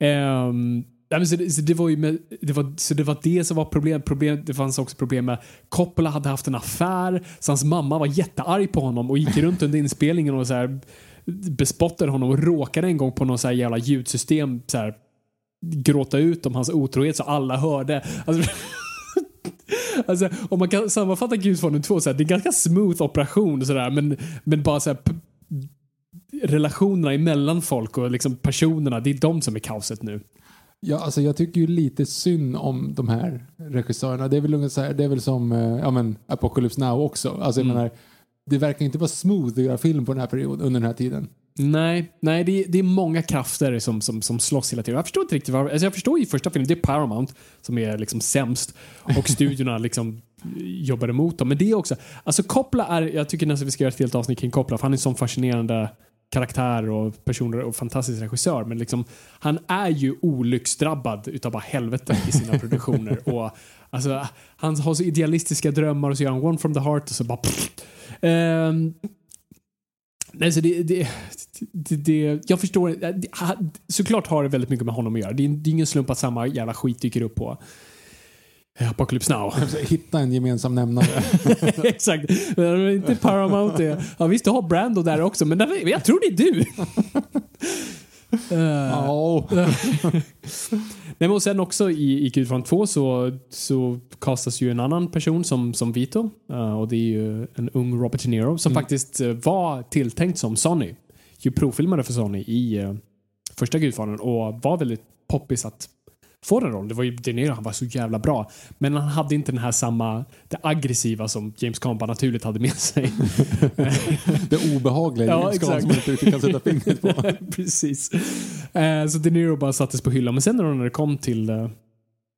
Um, nej, men så, det, så, det var ju med, det var, så det var det som var problem. problem. Det fanns också problem med Coppola hade haft en affär så hans mamma var jättearg på honom och gick runt under inspelningen och så här bespottade honom och råkade en gång på någon så här jävla ljudsystem så här gråta ut om hans otrohet så alla hörde. Alltså, *laughs* *laughs* Alltså, om man kan sammanfatta Gudfadern 2 så här, det är en ganska smooth operation så där, men, men bara så här, relationerna emellan folk och liksom personerna, det är de som är kaoset nu. Ja, alltså jag tycker ju lite synd om de här regissörerna. Det är väl, ungefär, det är väl som eh, ja, men Apocalypse Now också. Alltså, jag Mm. menar, det verkar inte vara smooth att göra film på den här perioden, under den här tiden. Nej, nej det, är, det är många krafter som, som, som slåss hela tiden. Jag förstår inte riktigt varför. Alltså jag förstår i första filmen, det är Paramount som är liksom sämst och studiorna *laughs* liksom jobbar emot dem. Men det är också, alltså Coppola är, jag tycker nästan vi ska göra ett helt avsnitt kring Coppola för han är en sån fascinerande karaktär och personer och fantastisk regissör. Men liksom, han är ju olycksdrabbad utav bara helvete i sina *laughs* produktioner. Och, alltså, han har så idealistiska drömmar och så gör han One from the heart och så bara pff. *laughs* Ehm, Nej, så det, det, det, det, jag förstår. det- Såklart har det väldigt mycket med honom att göra. Det är, det är ingen slump att samma jävla skit dyker upp på eh, Apocalypse Now. Hitta en gemensam nämnare. *laughs* Exakt. Inte Paramount det. Ja, visst, du har Brando där också, men jag tror det är du. *laughs* Eh, Ja. *laughs* Nej, men och sen också i, i Gudfadern 2 så, så castas ju en annan person som, som Vito. eh, och det är ju en ung Robert De Niro som faktiskt eh, var tilltänkt som Sonny. Ju provfilmade för Sonny i uh, första Gudfadern och var väldigt poppis att få den rollen. Det var ju De Niro, han var så jävla bra. Men han hade inte den här samma, det aggressiva som James Caan bara naturligt hade med sig. *laughs* Det obehagliga Ja, James Caan som man inte riktigt kan sätta fingret på. *laughs* Precis. Eh, så De Niro bara sattes på hyllan. Men sen när det kom till, eh,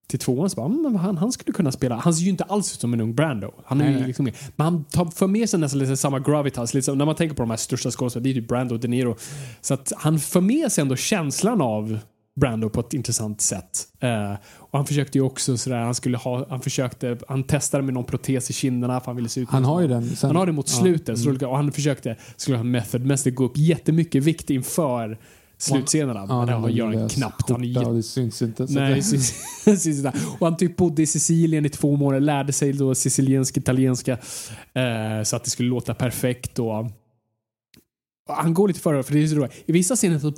till tvåan så bara, mm, men han, han skulle kunna spela. Han ser ju inte alls ut som en ung Brando. Han är ju liksom, men han tar för med sig nästan lite samma gravitas. Liksom, när man tänker på de här största skådespelarna, det är ju Brando och De Niro. Så att han för med sig ändå känslan av Brando på ett intressant sätt. Eh, och han försökte ju också sådär, han skulle ha, han försökte, han testade med någon protes i kinderna för han ville se ut Han har ju den. Sen, han har det mot Ja. slutet. Så, och han försökte, skulle ha method, men det gå upp jättemycket vikt inför slutscenerna. Ja, men den har- gör han knappt. Han är det syns inte. Nej, det, syns, *laughs* syns inte. Och han typ bodde i Sicilien i två månader, lärde sig då siciliensk italienska eh, så att det skulle låta perfekt. Och han går lite före, för det är så roligt. I vissa scener så,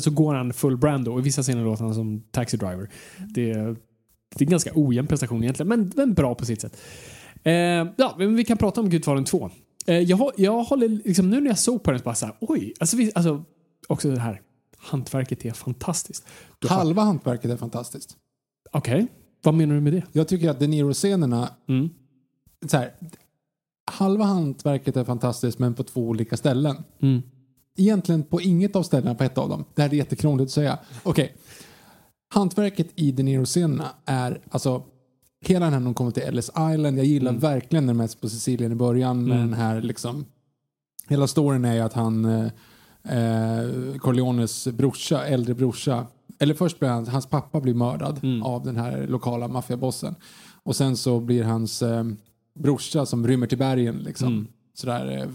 så går han full Brando och i vissa scener låter han som taxi driver. Det, är- det är en ganska ojämn prestation egentligen, men, men bra på sitt sätt. Eh, ja, men vi kan prata om Gudfadern 2. Eh, jag, har- jag håller, liksom, nu när jag såg på den så bara så här, oj, alltså, vi, alltså också det här, hantverket är fantastiskt. Du har- halva hantverket är fantastiskt. Okej. Vad menar du med det? Jag tycker att De Niro-scenerna, Mm. så här, halva hantverket är fantastiskt men på två olika ställen. Mm. Egentligen på inget av ställena på ett av dem. Det här är jättekrångligt att säga. Okej. Hantverket i De Niro-scenerna är alltså hela den här när de kommer till Ellis Island. Jag gillar verkligen när de är på Sicilien i början med den här liksom Hela storyn är ju att han eh, eh, Corleones brorsa, äldre brorsa eller först blir han, hans pappa blir mördad av den här lokala maffiabossen. Och sen så blir hans eh, brorsa som rymmer till bergen liksom. Sådär, eh,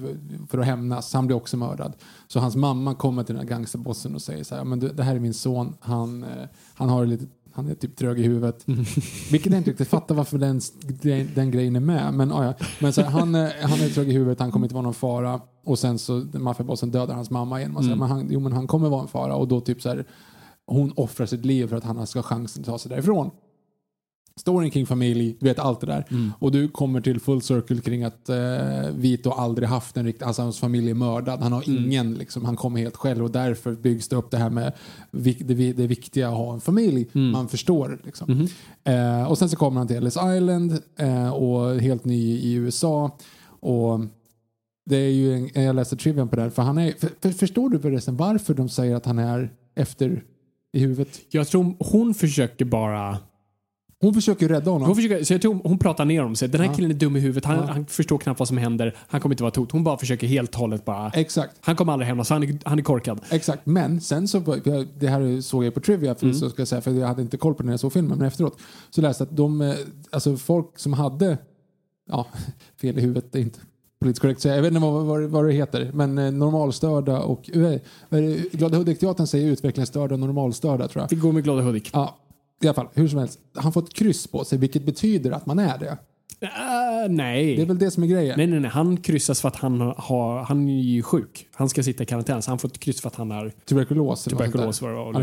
för att hämnas. Han blir också mördad. Så hans mamma kommer till den här gangsterbossen och säger så här, men det här är min son. Han, eh, han har lite han är typ trög i huvudet. *laughs* Vilket jag inte riktigt fattar varför den, den, grejen är med. Men, ah, ja. men så här, han, eh, han är trög i huvudet, han kommer inte vara någon fara. Och sen så maffiabossen dödar hans mamma genom att säga men han, jo, men han kommer vara en fara. Och då typ så här, hon offrar sitt liv för att han ska ha chansen att ta sig därifrån. Storyn kring familj, du vet allt det där. Och du kommer till full circle kring att eh, Vito aldrig haft en riktig, alltså hans familj är mördad. Han har ingen, liksom, han kommer helt själv och därför byggs det upp det här med det, det viktiga att ha en familj. Man förstår liksom. Eh, och sen så kommer han till Ellis Island eh, och helt ny i USA. Och det är ju, en, jag läste trivian på det här, för han är, för, för, förstår du förresten varför de säger att han är efter i huvudet? Jag tror hon försöker bara... Hon försöker rädda honom. Hon, försöker, så jag tror hon pratar ner om sig. Den här Ja. killen är dum i huvudet. Han, Ja. han förstår knappt vad som händer. Han kommer inte vara tot. Hon bara försöker helt och hållet bara... Exakt. Han kommer aldrig hämnas. Han är, han är korkad. Exakt, men sen så, det här såg jag på Trivia, för, så ska jag säga, för jag hade inte koll på det när jag såg filmen, men efteråt så läste jag att de, eh, alltså folk som hade, ja, *laughs* fel i huvudet, det är inte politiskt korrekt säga, jag vet inte vad, vad, vad det heter, men eh, normalstörda och, eh, Glada Hudik-teatern säger utvecklingsstörda och normalstörda tror jag. Det går med Glada Hudik. Ja, i alla fall, hur som helst, han får ett kryss på sig, vilket betyder att man är det. Äh, nej. Det är väl det som är grejen. Nej, nej, nej. Han kryssas för att han, har, han är ju sjuk. Han ska sitta i karantän, så han får ett kryss för att han har... Tuberkulos. eller Tuberkulos var det, var.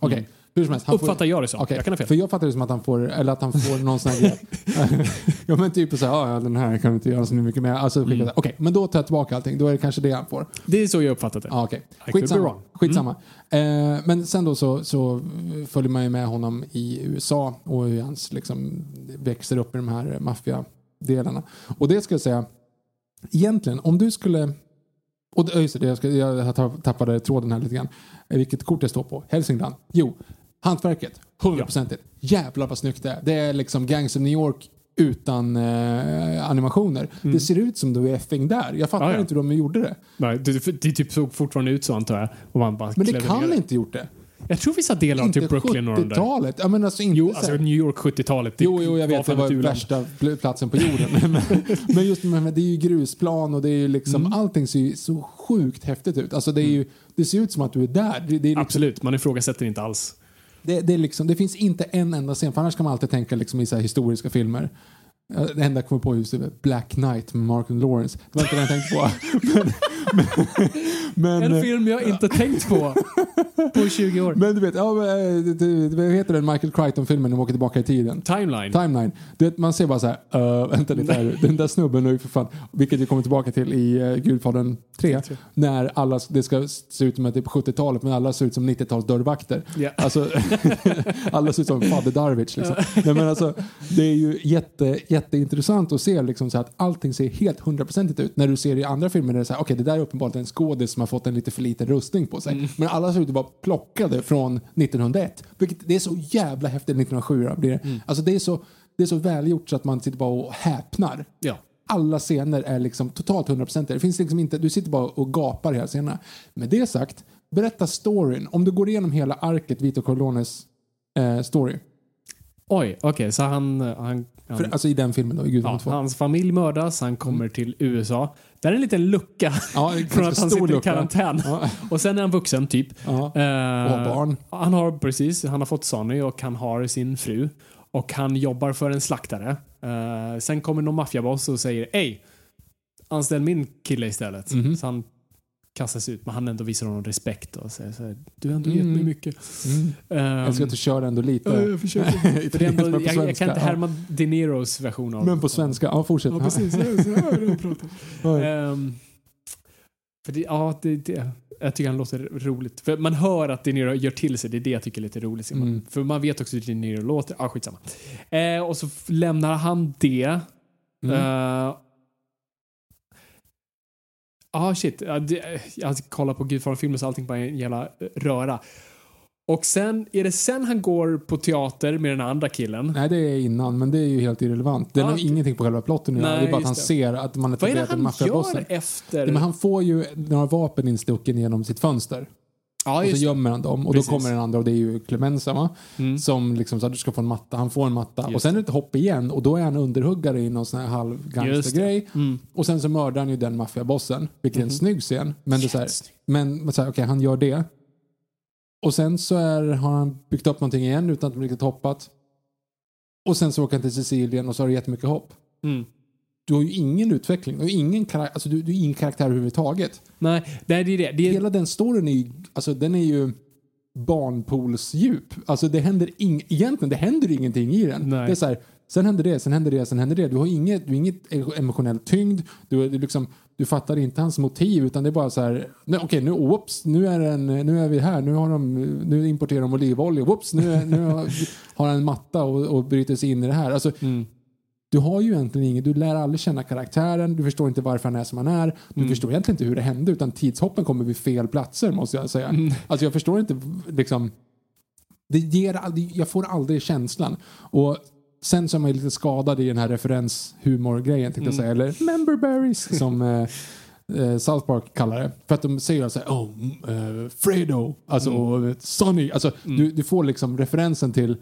Okej, Mm. Hur som helst. han får- Uppfattar jag det som. Okej, Jag kan ha fel. För jag fattar det som att han får, eller att han får någon sån här *laughs* ja men typ så här, "Ja, ja, den här kan vi inte göra så mycket med. Alltså, Mm. Okej, men då tar jag tillbaka allting. Då är det kanske det han får. Det är så jag uppfattat det. Could be Skitsamma. wrong. Skitsamma. Eh, men sen då så, så följer man ju med honom i USA och hur han liksom växer upp i de här maffiadelarna. Och det ska jag säga, egentligen om du skulle och det, just det, jag, ska, jag tappade tråden här lite grann. Vilket kort det står på. Hälsingland. Jo, hantverket. Hundraprocentigt. Jävlar vad snyggt det är. Det är liksom Gangs of New York utan eh, animationer. Det ser ut som du är effing där. Jag fattar Mm. Ja, ja. inte hur de gjorde det. Nej, det, det typ såg fortfarande ut så antar jag. Och man bara Men det kan det. inte gjort det. Jag tror vissa delar av typ Brooklyn och de där. 70-talet. Ja, men alltså inte Jo, alltså New York 70-talet. det Jo, jo, jag vet. Det var värsta pl- platsen på jorden. *laughs* men, men just med, det är ju grusplan och det är ju liksom, Mm. allting ser ju så sjukt häftigt ut. Alltså det, är ju, det ser ut som att du är där. Det, det, är liksom, Absolut, man ifrågasätter inte alls det, det, liksom, det finns inte en enda scen, för annars kan man alltid tänka liksom i så här historiska filmer. Det enda jag kommer på just är Black Knight med Mark and Lawrence. Det var inte det jag tänkte på. *laughs* men, *laughs* men, En film jag inte tänkt på på 20 år. men du vet, ja, eh, det- det- vad heter den Michael Crichton-filmen när de åker tillbaka i tiden? Timeline. Timeline. Du vet, man ser bara så här, uh, vänta lite här, den där snubben är ju för fan, vilket vi kommer tillbaka till i uh, Gudfadern 3, när alla, det ska se ut som att det är på 70-talet men alla ser ut som 90-tals dörrvakter. Ja. Alltså, *laughs* alla ser ut som Fadde Darwich. Liksom. Nej, men alltså, det är ju jätte, jätteintressant att se liksom, så att allting ser helt hundraprocentigt ut. När du ser i andra filmer där det är så här, okej det där är uppenbart en skådis som har fått en lite för liten rustning på sig. Mm. Men alla ser ut att vara plockade från 1901. Vilket, det är så jävla häftigt, 1907 blir det. Mm. Alltså det är så, det är så välgjort så att man sitter bara och häpnar. Ja. Alla scener är liksom totalt 100%. Det finns liksom inte, du sitter bara och gapar hela scenerna. Med det sagt, berätta storyn. Om du går igenom hela arket Vito Corleones eh, story. Oj, okej, så han... han, han För, alltså i den filmen då, i ja, 2. hans familj mördas, han kommer till USA. Där är en liten lucka Ja, *laughs* från att han sitter i lucka. karantän. Ja. *laughs* Och sen är han vuxen, typ. Ja. Eh, Och barn. Han har precis, han har fått Sonny och han har sin fru. Och han jobbar för en slaktare. Eh, sen kommer någon maffiaboss och säger Ej, anställ min kille istället. Mhm. Så han kastas ut, men han ändå visar honom respekt och säger så här, du har ändå gett Mm. mig mycket. Mm. Um, Jag ska att du kör ändå lite. Ja, jag försöker. *laughs* Ändå, jag, jag kan inte ja. härma De Niros version av Men på svenska. Ja, fortsätt. Ja, precis. Ehm, För det, ja, det, det, jag tycker han låter roligt. För man hör att De Niro gör till sig, det är det jag tycker är lite roligt. Mm. För man vet också hur De Niro låter. Ah, skitsamma. Eh, och så lämnar han det. Mm. Eh, ah, shit. Jag kollar på Gudfadern-filmen så allting bara är en jävla eh, röra. Och sen, är det sen han går på teater med den andra killen? Nej, det är innan, men det är ju helt irrelevant. Det okej. ingenting på själva plotten. Nej, Det är bara att han det. ser att man har Vad är det han gör efter? Ja, men han får ju några vapen instucken genom sitt fönster. Ja, och så gömmer han dem. Och Precis. då kommer den andra och det är ju Clemenza va? Mm. Som liksom så att du ska få en matta. Han får en matta. Just och sen är det ett hopp igen och då är han underhuggare i någon sån här halv gangstergrej. Mm. Och sen så mördar han ju den maffiabossen. Vilket är en snygg scen. Men det är så här, men, men så här, okej han gör det. Och sen så är, har han byggt upp någonting igen utan att de riktigt hoppat. Och sen så åker han till Sicilien och så har det jättemycket hopp. Mm. Du har ju ingen utveckling. Du har ingen, kara- alltså, du, du ingen karaktär överhuvudtaget. Nej, nej, det är det. det är, Hela den storyn är ju, alltså, den är ju barnpoolsdjup. Alltså det händer ing, egentligen det händer ingenting i den. Nej. Det är så här, sen händer det, sen händer det, sen händer det. Du har inget, du har inget emotionell tyngd. Du, du, liksom, du fattar inte hans motiv utan det är bara så här, okej nu, whoops, nu är, den, nu är vi här, nu, har de, nu importerar de olivolja, whoops, nu, är- nu har, *laughs* har han en matta och, och bryter sig in i det här. Alltså, Mm. Du har ju egentligen inget, du lär aldrig känna karaktären, du förstår inte varför han är som han är, du Mm. förstår egentligen inte hur det hände utan tidshoppen kommer vid fel platser måste jag säga. Mm. Alltså jag förstår inte liksom, det ger aldrig, jag får aldrig känslan. Och sen så är man lite skadad i den här referenshumorgrejen tänkte jag säga, eller memberberries *laughs* som eh, eh, South Park kallar det. För att de säger så här, oh, mm, eh, Fredo, alltså och Sonny, alltså du, du får liksom referensen till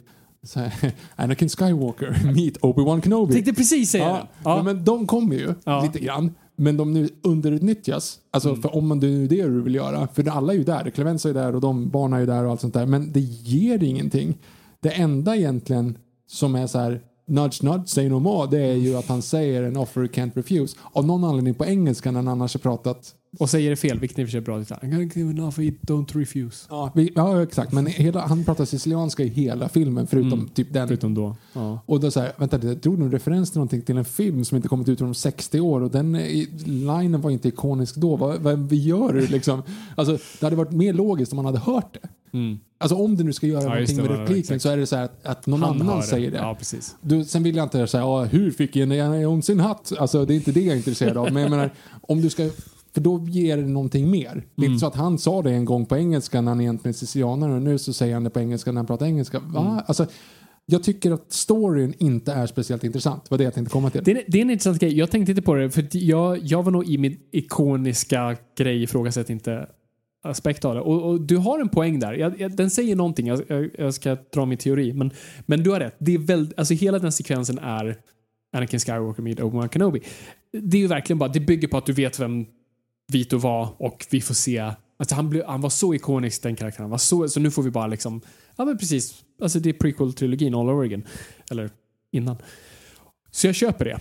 här, *laughs* Anakin Skywalker, *laughs* meet Obi-Wan Kenobi. tänkte precis säga Ja. Ja. men de kommer ju Ja. lite grann. Men de nu underutnyttjas. Alltså Mm. för om man det är det du vill göra. För alla är ju där. Clemenza är där och de barnen är ju där och allt sånt där. Men det ger ingenting. Det enda egentligen som är så här nudge nudge say no more. Det är ju att han säger en offer can't refuse. Av någon anledning på engelska när han annars har pratat. Och säger det fel, vilket i och för sig är bra. I'm gonna give you don't refuse. Ja, vi, ja exakt. Men hela, han pratar sicilianska i hela filmen förutom typ den. Mm. Förutom då. Ja. Och då här, vänta, jag drog nog referens till någonting till en film som inte kommit ut om 60 år och den linen var inte ikonisk då. Vad, vad vi gör liksom? Alltså, det hade varit mer logiskt om man hade hört det. Mm. Alltså om du nu ska göra Ja, någonting det, med repliken exakt. så är det så här att, att någon Han annan det. säger det. Ja, precis. Du, sen vill jag inte säga ja, hur fick Indiana Jones sin hatt? Alltså det är inte det jag är intresserad av. Men jag menar, om du ska, för då ger det någonting mer. Det är Mm. inte så att han sa det en gång på engelska när han egentligen är sicilianare och nu så säger han det på engelska när han pratar engelska. Va? Mm. Alltså, jag tycker att storyn inte är speciellt intressant. vad det jag tänkte komma till. Det är, det är en intressant grej. Jag tänkte inte på det, för jag, jag var nog i min ikoniska grej ifrågasätt inte aspekt av det. Och, och du har en poäng där. Jag, jag, den säger någonting. Jag, jag, ska dra min teori. Men, men du har rätt. Det är väl, alltså hela den sekvensen är Anakin Skywalker med Obi-Wan Kenobi. Det är ju verkligen bara, det bygger på att du vet vem Vito var och vi får se Alltså han, blev, han var så ikonisk den karaktären. Han var så, så nu får vi bara liksom, ja men precis. Alltså det är prequel-trilogin all over again. Eller innan. Så jag köper det.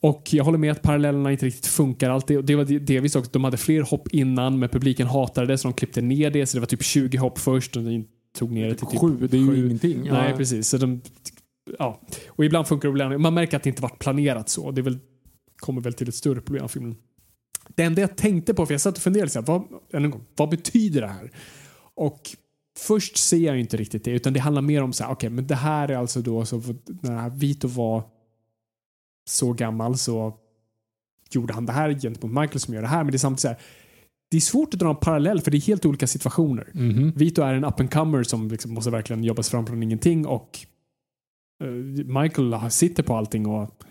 Och jag håller med att parallellerna inte riktigt funkar alltid. Och det var delvis också, de hade fler hopp innan men publiken hatade det så de klippte ner det. Så det var typ 20 hopp först och de tog ner det till typ Sju, det är ju sju. ingenting. Ja. Nej, precis. Så de, ja. Och ibland funkar det. Man märker att det inte varit planerat så. Det väl, kommer väl till ett större problem av filmen. Det enda jag tänkte på, för jag satt och funderade, vad, gång, vad betyder det här? Och först ser jag inte riktigt det, utan det handlar mer om så här, okej, men det här är alltså då, så när Vito var så gammal så gjorde han det här gentemot Michael som gör det här, men det är samtidigt så här, det är svårt att dra en parallell för det är helt olika situationer. Mhm. Vito är en up and comer som liksom måste verkligen jobbas fram från ingenting och eh, Michael sitter på allting och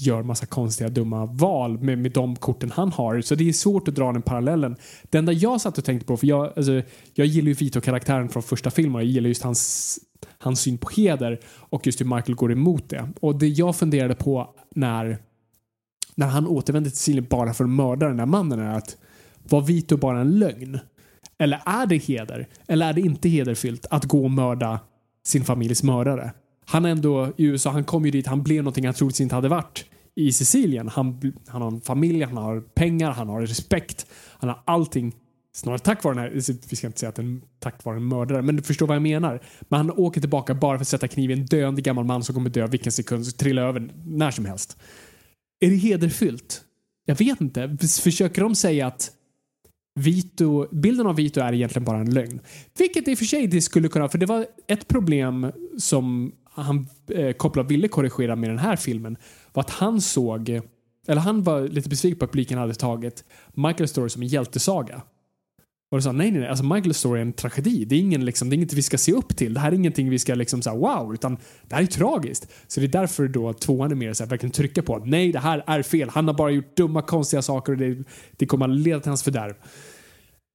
gör massa konstiga dumma val med, med de korten han har. Så det är svårt att dra den parallellen. Det enda jag satt och tänkte på, för jag, alltså, jag gillar ju Vito-karaktären från första filmen jag gillar just hans, hans syn på heder och just hur Michael går emot det. Och det jag funderade på när, när han återvände till Sicilien bara för att mörda den här mannen är att var Vito bara en lögn? Eller är det heder? Eller är det inte hederfyllt att gå och mörda sin familjs mördare? Han är ändå i USA, han kom ju dit, han blev någonting han troligtvis inte hade varit i Sicilien. Han, han har en familj, han har pengar, han har respekt, han har allting. Snarare tack vare den här, alltså, vi ska inte säga att den tack vare en mördare, men du förstår vad jag menar. Men han åker tillbaka bara för att sätta kniv i en döende gammal man som kommer dö vilken sekund, så trilla över när som helst. Är det hederfyllt? Jag vet inte. Försöker de säga att Vito, bilden av Vito är egentligen bara en lögn. Vilket i och för sig det skulle kunna, för det var ett problem som han eh, Coppola ville korrigera med den här filmen var att han såg, eller han var lite besviken på att publiken hade tagit Michael Story som en hjältesaga. Och du sa nej, nej, nej, alltså Michael Story är en tragedi. Det är, ingen, liksom, det är inget vi ska se upp till. Det här är ingenting vi ska liksom säga wow, utan det här är tragiskt. Så det är därför då tvåan är mer så här, verkligen trycka på att nej, det här är fel. Han har bara gjort dumma, konstiga saker och det, det kommer att leda till hans fördärv.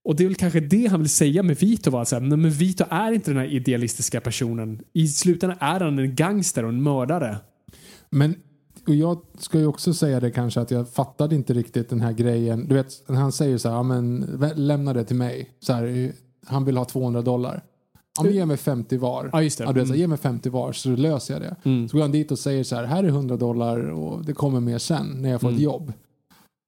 Och det är väl kanske det han vill säga med Vito. Var, så här, men Vito är inte den här idealistiska personen. I slutändan är han en gangster och en mördare. Men och jag ska ju också säga det kanske att jag fattade inte riktigt den här grejen. Du vet, han säger så här, ja, men lämna det till mig. Så här, han vill ha 200 dollar. Ja, men ge mig 50 var. Ja, just det. du vet, Mm. ge mig 50 var så löser jag det. Så går han dit och säger så här, här är 100 dollar och det kommer mer sen när jag får Mm. ett jobb.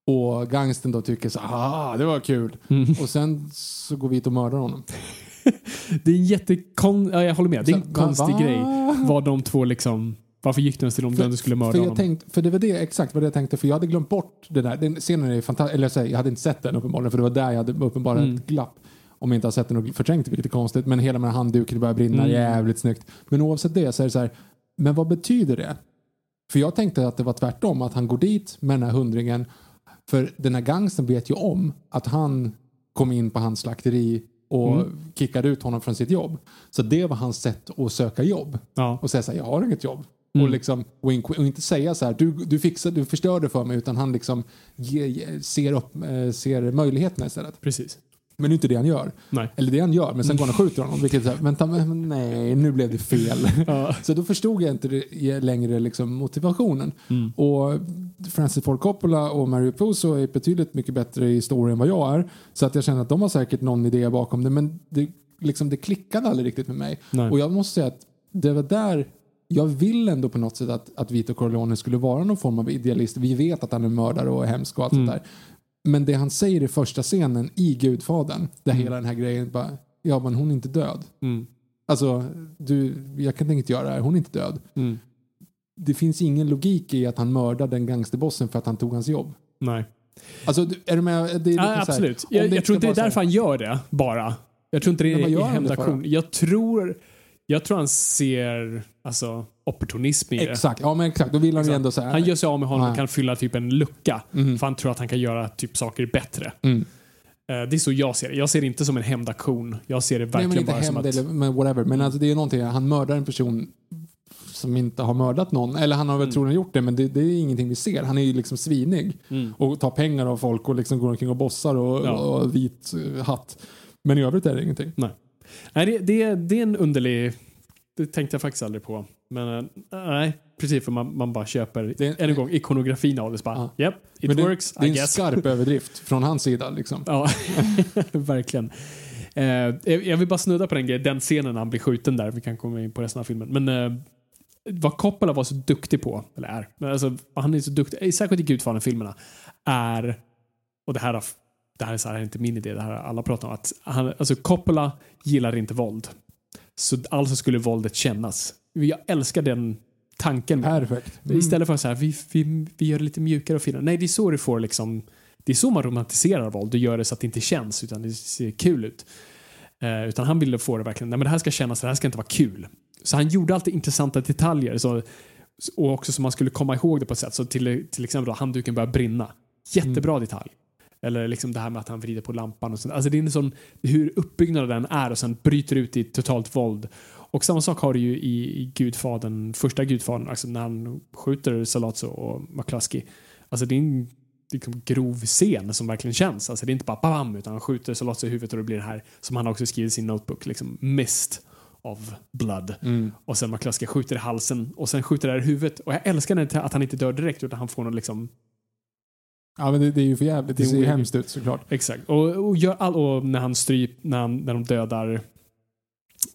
Och gangsten då tycker så ah, det var kul. Mm. Och sen så går vi hit och mördar honom. *laughs* Det är en jättekon... Ja, jag håller med. Det är en Så, konstig va? grej. Vad de två liksom... Varför gick de ens till dem när de skulle mörda för, jag honom? tänkte, för det var det exakt vad jag tänkte, för jag hade glömt bort det där. Den scenen är fantastisk, eller jag, säger, jag hade inte sett den uppenbarligen, för det var där jag hade uppenbarligen Mm. ett glapp. Om jag inte har sett den och förträngt det, vilket är konstigt. Men hela här handduken börjar brinna, Mm. jävligt snyggt. Men oavsett det så är det så här, men vad betyder det? För jag tänkte att det var tvärtom, att han går dit med den här hundringen. För den här gangsten vet ju om att han kom in på hans slakteri och Mm. kickade ut honom från sitt jobb. Så det var hans sätt att söka jobb Ja. och säga så här, jag har inget jobb. Mm. Och, liksom, wink, wink, och inte säga så här, du, du, fixar, du förstörde för mig, utan han liksom ge, ge, ser, upp, eh, ser möjligheterna istället. Precis. Men det är inte det han gör. Nej. Eller det han gör, men sen går han och skjuter honom. Vilket är så här, vänta, men nej, nu blev det fel. *laughs* Ja. Så då förstod jag inte längre liksom, motivationen. Mm. Och Francis Ford Coppola och Mario Puzo är betydligt mycket bättre i historien än vad jag är. Så att jag känner att de har säkert någon idé bakom det, men det, liksom, det klickade aldrig riktigt med mig. Nej. Och jag måste säga att det var där jag vill ändå på något sätt att, att Vito Corleone skulle vara någon form av idealist. Vi vet att han är mördare och hemsk och allt Mm. sånt där. Men det han säger i första scenen i Gudfadern, där hela den här grejen bara, ja men hon är inte död. Mm. Alltså, du, jag kan inte göra det här, hon är inte död. Mm. Det finns ingen logik i att han mördade den gangsterbossen för att han tog hans jobb. Nej. Alltså, är du med? Det är Ja, här, absolut. om Jag, jag tror inte det är därför han gör det, bara. Jag tror inte det är i hämndaktion. Jag tror, jag tror han ser alltså, opportunism i det. Exakt, ja men exakt. Då vill han ju ändå så här. Han gör sig av med honom och Nej. kan fylla typ en lucka. Mhm. För han tror att han kan göra typ saker bättre. Mm. Eh, Det är så jag ser det. Jag ser det inte som en hämndaktion. Jag ser det Nej, verkligen men inte bara som att... eller men whatever. Men alltså, det är någonting, han mördar en person som inte har mördat någon. Eller han har väl troligen gjort det, men det, det är ingenting vi ser. Han är ju liksom svinig Mm. och tar pengar av folk och liksom går omkring och bossar och, Ja. och vit eh, hatt. Men i övrigt är det ingenting. Nej, det, det, det är en underlig... Det tänkte jag faktiskt aldrig på. Men eh, nej, precis för man, man bara köper, Det- än en gång, ikonografin av det. Bara, Ja. Yep, it Men det, works, det är I en guess. skarp överdrift från hans sida. Liksom. Ja, *laughs* verkligen. Eh, jag vill bara snudda på den grejen, den scenen när han blir skjuten där. Vi kan komma in på resten av filmen. Men eh, vad Coppola var så duktig på, eller är, men alltså, han är så duktig, eh, särskilt i Gudfadern-filmerna, är, och det här, har- det här är, så här, inte min idé, det här har alla pratat om, att han, alltså Coppola gillar inte våld. Så alltså skulle våldet kännas. Jag älskar den tanken. Perfekt. Mm. Istället för att så här, vi, vi, vi gör det lite mjukare och finare. Nej, det är så du får liksom det är så man romantiserar våld. Du gör det så att det inte känns utan det ser kul ut. Eh, utan han ville få det verkligen, nej men det här ska kännas, det här ska inte vara kul. Så han gjorde alltid intressanta detaljer. Så, och också så man skulle komma ihåg det på ett sätt. Så till, till exempel då, handduken börjar brinna. Jättebra detalj. Eller liksom det här med att han vrider på lampan och sånt. Alltså det är en sån, hur uppbyggnaden den är och sen bryter ut i totalt våld. Och samma sak har du ju i, Gudfadern, första Gudfadern, alltså när han skjuter Salazzo och McCluskey. Alltså det är en liksom, grov scen som verkligen känns. Alltså det är inte bara bam, utan han skjuter Salazzo i huvudet och det blir det här som han också skriver i sin notebook, liksom mist of blood. Mm. Och sen McCluskey skjuter i halsen och sen skjuter det här i huvudet. Och jag älskar det, att han inte dör direkt utan han får någon liksom Ja, men det, det är ju för jävligt. Det, ser ju hemskt ut såklart. Exakt. Och, och, all, och när han stryp, när, han, när de dödar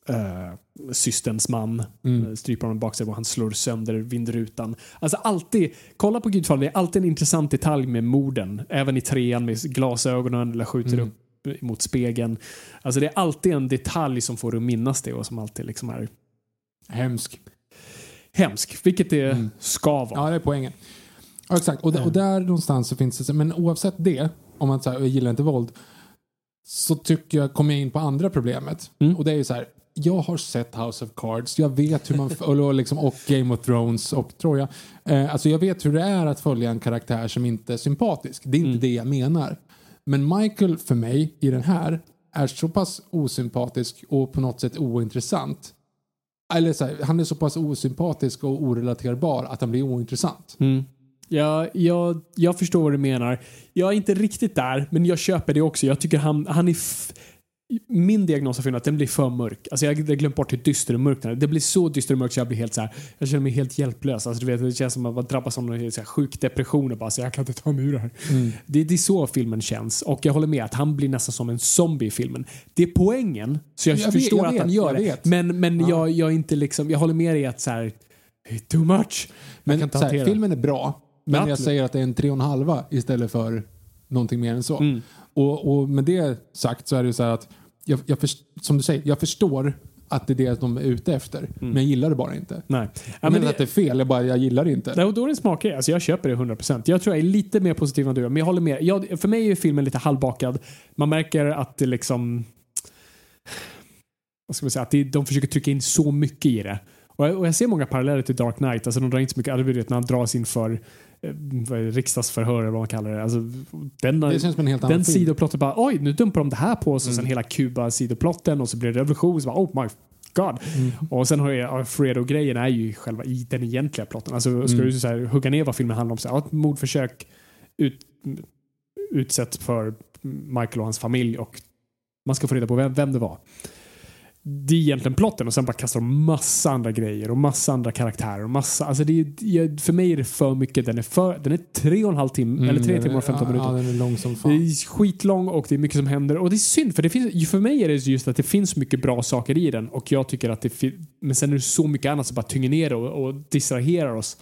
uh, systerns man, Mm. mm. stryper honom baksidan och han slår sönder vindrutan. Alltså alltid, kolla på Gudfadern, det är alltid en intressant detalj med morden. Även i trean med glasögonen eller skjuter Mm. upp mot spegeln. Alltså det är alltid en detalj som får att minnas det och som alltid liksom är Hemsk. hemsk. Vilket det Mm. ska vara. Ja, det är poängen. Ja, exakt. Och, och där någonstans så finns det, men oavsett det, om man så här, jag gillar inte våld, så tycker jag, kommer jag in på andra problemet. Mm. Och det är ju så här, jag har sett House of Cards, jag vet hur man, *laughs* och, liksom, och Game of Thrones och Troja. Eh, alltså jag vet hur det är att följa en karaktär som inte är sympatisk. Det är inte Mm. det jag menar. Men Michael för mig i den här är så pass osympatisk och på något sätt ointressant. Eller så här, han är så pass osympatisk och orelaterbar att han blir ointressant. Mm. Ja, jag, jag förstår vad du menar. Jag är inte riktigt där, men jag köper det också. Jag tycker han, han är... Min diagnos är att den blir för mörk. Alltså jag har glömt bort hur dyster och mörk den är. Det blir så dyster och mörk så jag blir helt så här. Jag känner mig helt hjälplös. Alltså du vet, det känns som att man drabbas av någon så här sjuk depression och bara så jag kan inte ta mig ur det här. Det, det är så filmen känns. Och jag håller med att han blir nästan som en zombie i filmen. Det är poängen, så jag, Jag vet, förstår jag att han vet, gör jag det. vet. Men, men Ja. jag, jag är inte liksom, jag håller med dig att så här, too much. Jag Men så här, filmen är bra, men Ja, jag säger att det är en tre och en halva istället för någonting mer än så. Mm. Och, och med det sagt så är det ju så här att jag, jag först, som du säger, jag förstår att det är det de är ute efter, men jag gillar det bara inte. Nej. Ja, Jag men menar det, att det är fel, jag, bara, jag gillar det inte. Nej, och då är det en smakgrej. Alltså jag köper det 100%. Jag tror jag är lite mer positiv än du men jag håller med. Jag, för mig är filmen lite halvbakad. Man märker att det liksom... Vad ska man säga? Att det, de försöker trycka in så mycket i det. Och jag, och jag ser många paralleller till Dark Knight. Alltså de drar inte så mycket, alltså, vet när han dras inför eh, riksdagsförhör eller vad man kallar det. Alltså, den, Det känns som en helt den sidoplotten bara oj nu dumpar de det här på oss och sen hela Kuba-sidoplotten och så blir det revolution. Så bara, oh my god. Och sen har jag Alfredo-grejen är ju själva i den egentliga plotten. Alltså ska du så här, hugga ner vad filmen handlar om så här, ett mordförsök ut, utsätts för Michael och hans familj och man ska få reda på vem, vem det var. Det är egentligen plotten och sen bara kastar de massa andra grejer och massa andra karaktärer och massa, alltså det är, för mig är det för mycket. Den är, för, den är tre och en halv timme, eller tre Mm, timmar och 15 ja, minuter. Ja, den är lång som Det fan. är skitlång och det är mycket som händer. Och det är synd, för det finns, för mig är det just att det finns mycket bra saker i den. Och jag tycker att det Men sen är det så mycket annat som bara tynger ner och, och distraherar oss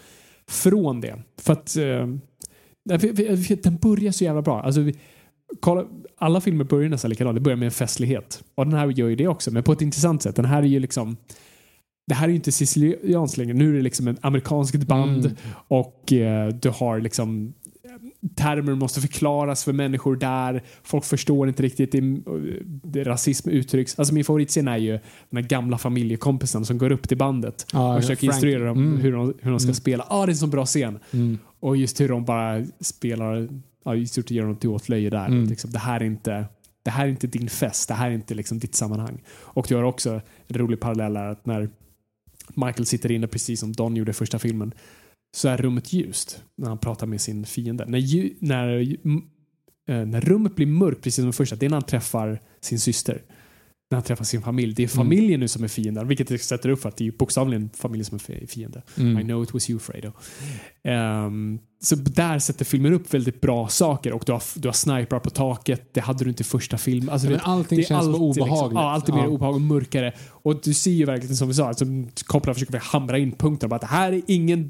från det. För att... Eh, den börjar så jävla bra. Alltså, vi, kolla, alla filmer börjar nästan likadant. Det börjar med en festlighet. Och den här gör ju det också, men på ett intressant sätt. Den här är ju liksom... Det här är ju inte sicilianskt längre. Nu är det liksom ett amerikanskt band Mm. och eh, du har liksom termer måste förklaras för människor där. Folk förstår inte riktigt. Det, det, rasism uttrycks. Alltså min favoritscen är ju den gamla familjekompisen som går upp till bandet Ja, och försöker Frank. instruera dem Mm. hur, de, hur de ska Mm. spela. Ah, det är en så bra scen. Mm. Och just hur de bara spelar, ja, i stort gör dem till åtlöje där. Mm. Liksom, det, här är inte, det här är inte din fest, det här är inte liksom ditt sammanhang. Och du har också en rolig parallell här att när Michael sitter inne precis som Don gjorde i första filmen så är rummet ljust när han pratar med sin fiende. När, när, eh, när rummet blir mörkt precis som första, det är när han träffar sin syster. När han träffar sin familj. Det är familjen nu som är fienden, vilket det sätter upp för att det är bokstavligen familjen som är fi- fiende. Mm. I know it was you Fredo. Ehm, så där sätter filmen upp väldigt bra saker och du har, du har sniprar på taket. Det hade du inte i första filmen. Alltså, Ja, vet, allting det är känns alltid obehagligt. Liksom, ja, alltid mer Ja. obehagligt och mörkare. Och du ser ju verkligen som vi sa, alltså, Coppola försöker hamra in punkten. Bara att det här är ingen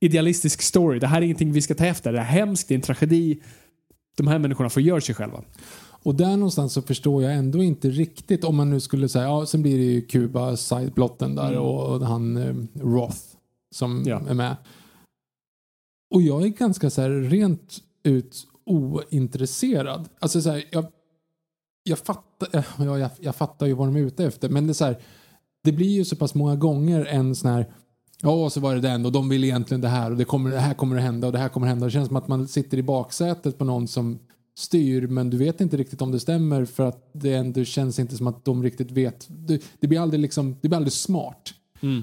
idealistisk story. Det här är ingenting vi ska ta efter. Det är hemskt, det är en tragedi. De här människorna får göra sig själva. Och där någonstans så förstår jag ändå inte riktigt om man nu skulle säga, ja sen blir det ju Kuba sideplotten där Mm. och han eh, Roth som Ja. är med. Och jag är ganska så här rent ut ointresserad. Alltså så här, jag, jag, fattar, eh, ja, jag, jag fattar ju vad de är ute efter men det är så här, det blir ju så pass många gånger en sån här Ja, så var det den och de vill egentligen det här och det, kommer, det här kommer att hända och det här kommer att hända. Det känns som att man sitter i baksätet på någon som styr men du vet inte riktigt om det stämmer för att det ändå känns inte som att de riktigt vet. Det, det blir aldrig liksom, det blir aldrig smart.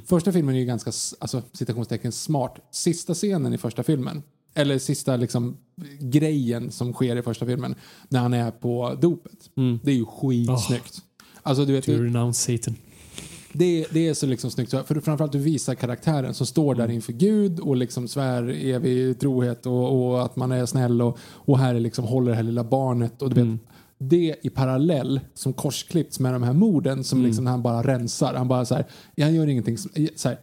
Första filmen är ju ganska, alltså citationstecken smart. Sista scenen i första filmen, eller sista liksom grejen som sker i första filmen, när han är på dopet. Det är ju skitsnyggt. Alltså du vet, renounce Satan. Det, det är så liksom snyggt. För framförallt du visar karaktären som står där inför Gud och liksom svär evig trohet och, och att man är snäll och, och här är liksom håller det här lilla barnet. Och du vet, Det i parallell som korsklippts med de här morden som liksom han bara rensar. Han bara så här, han gör ingenting. som- Så här,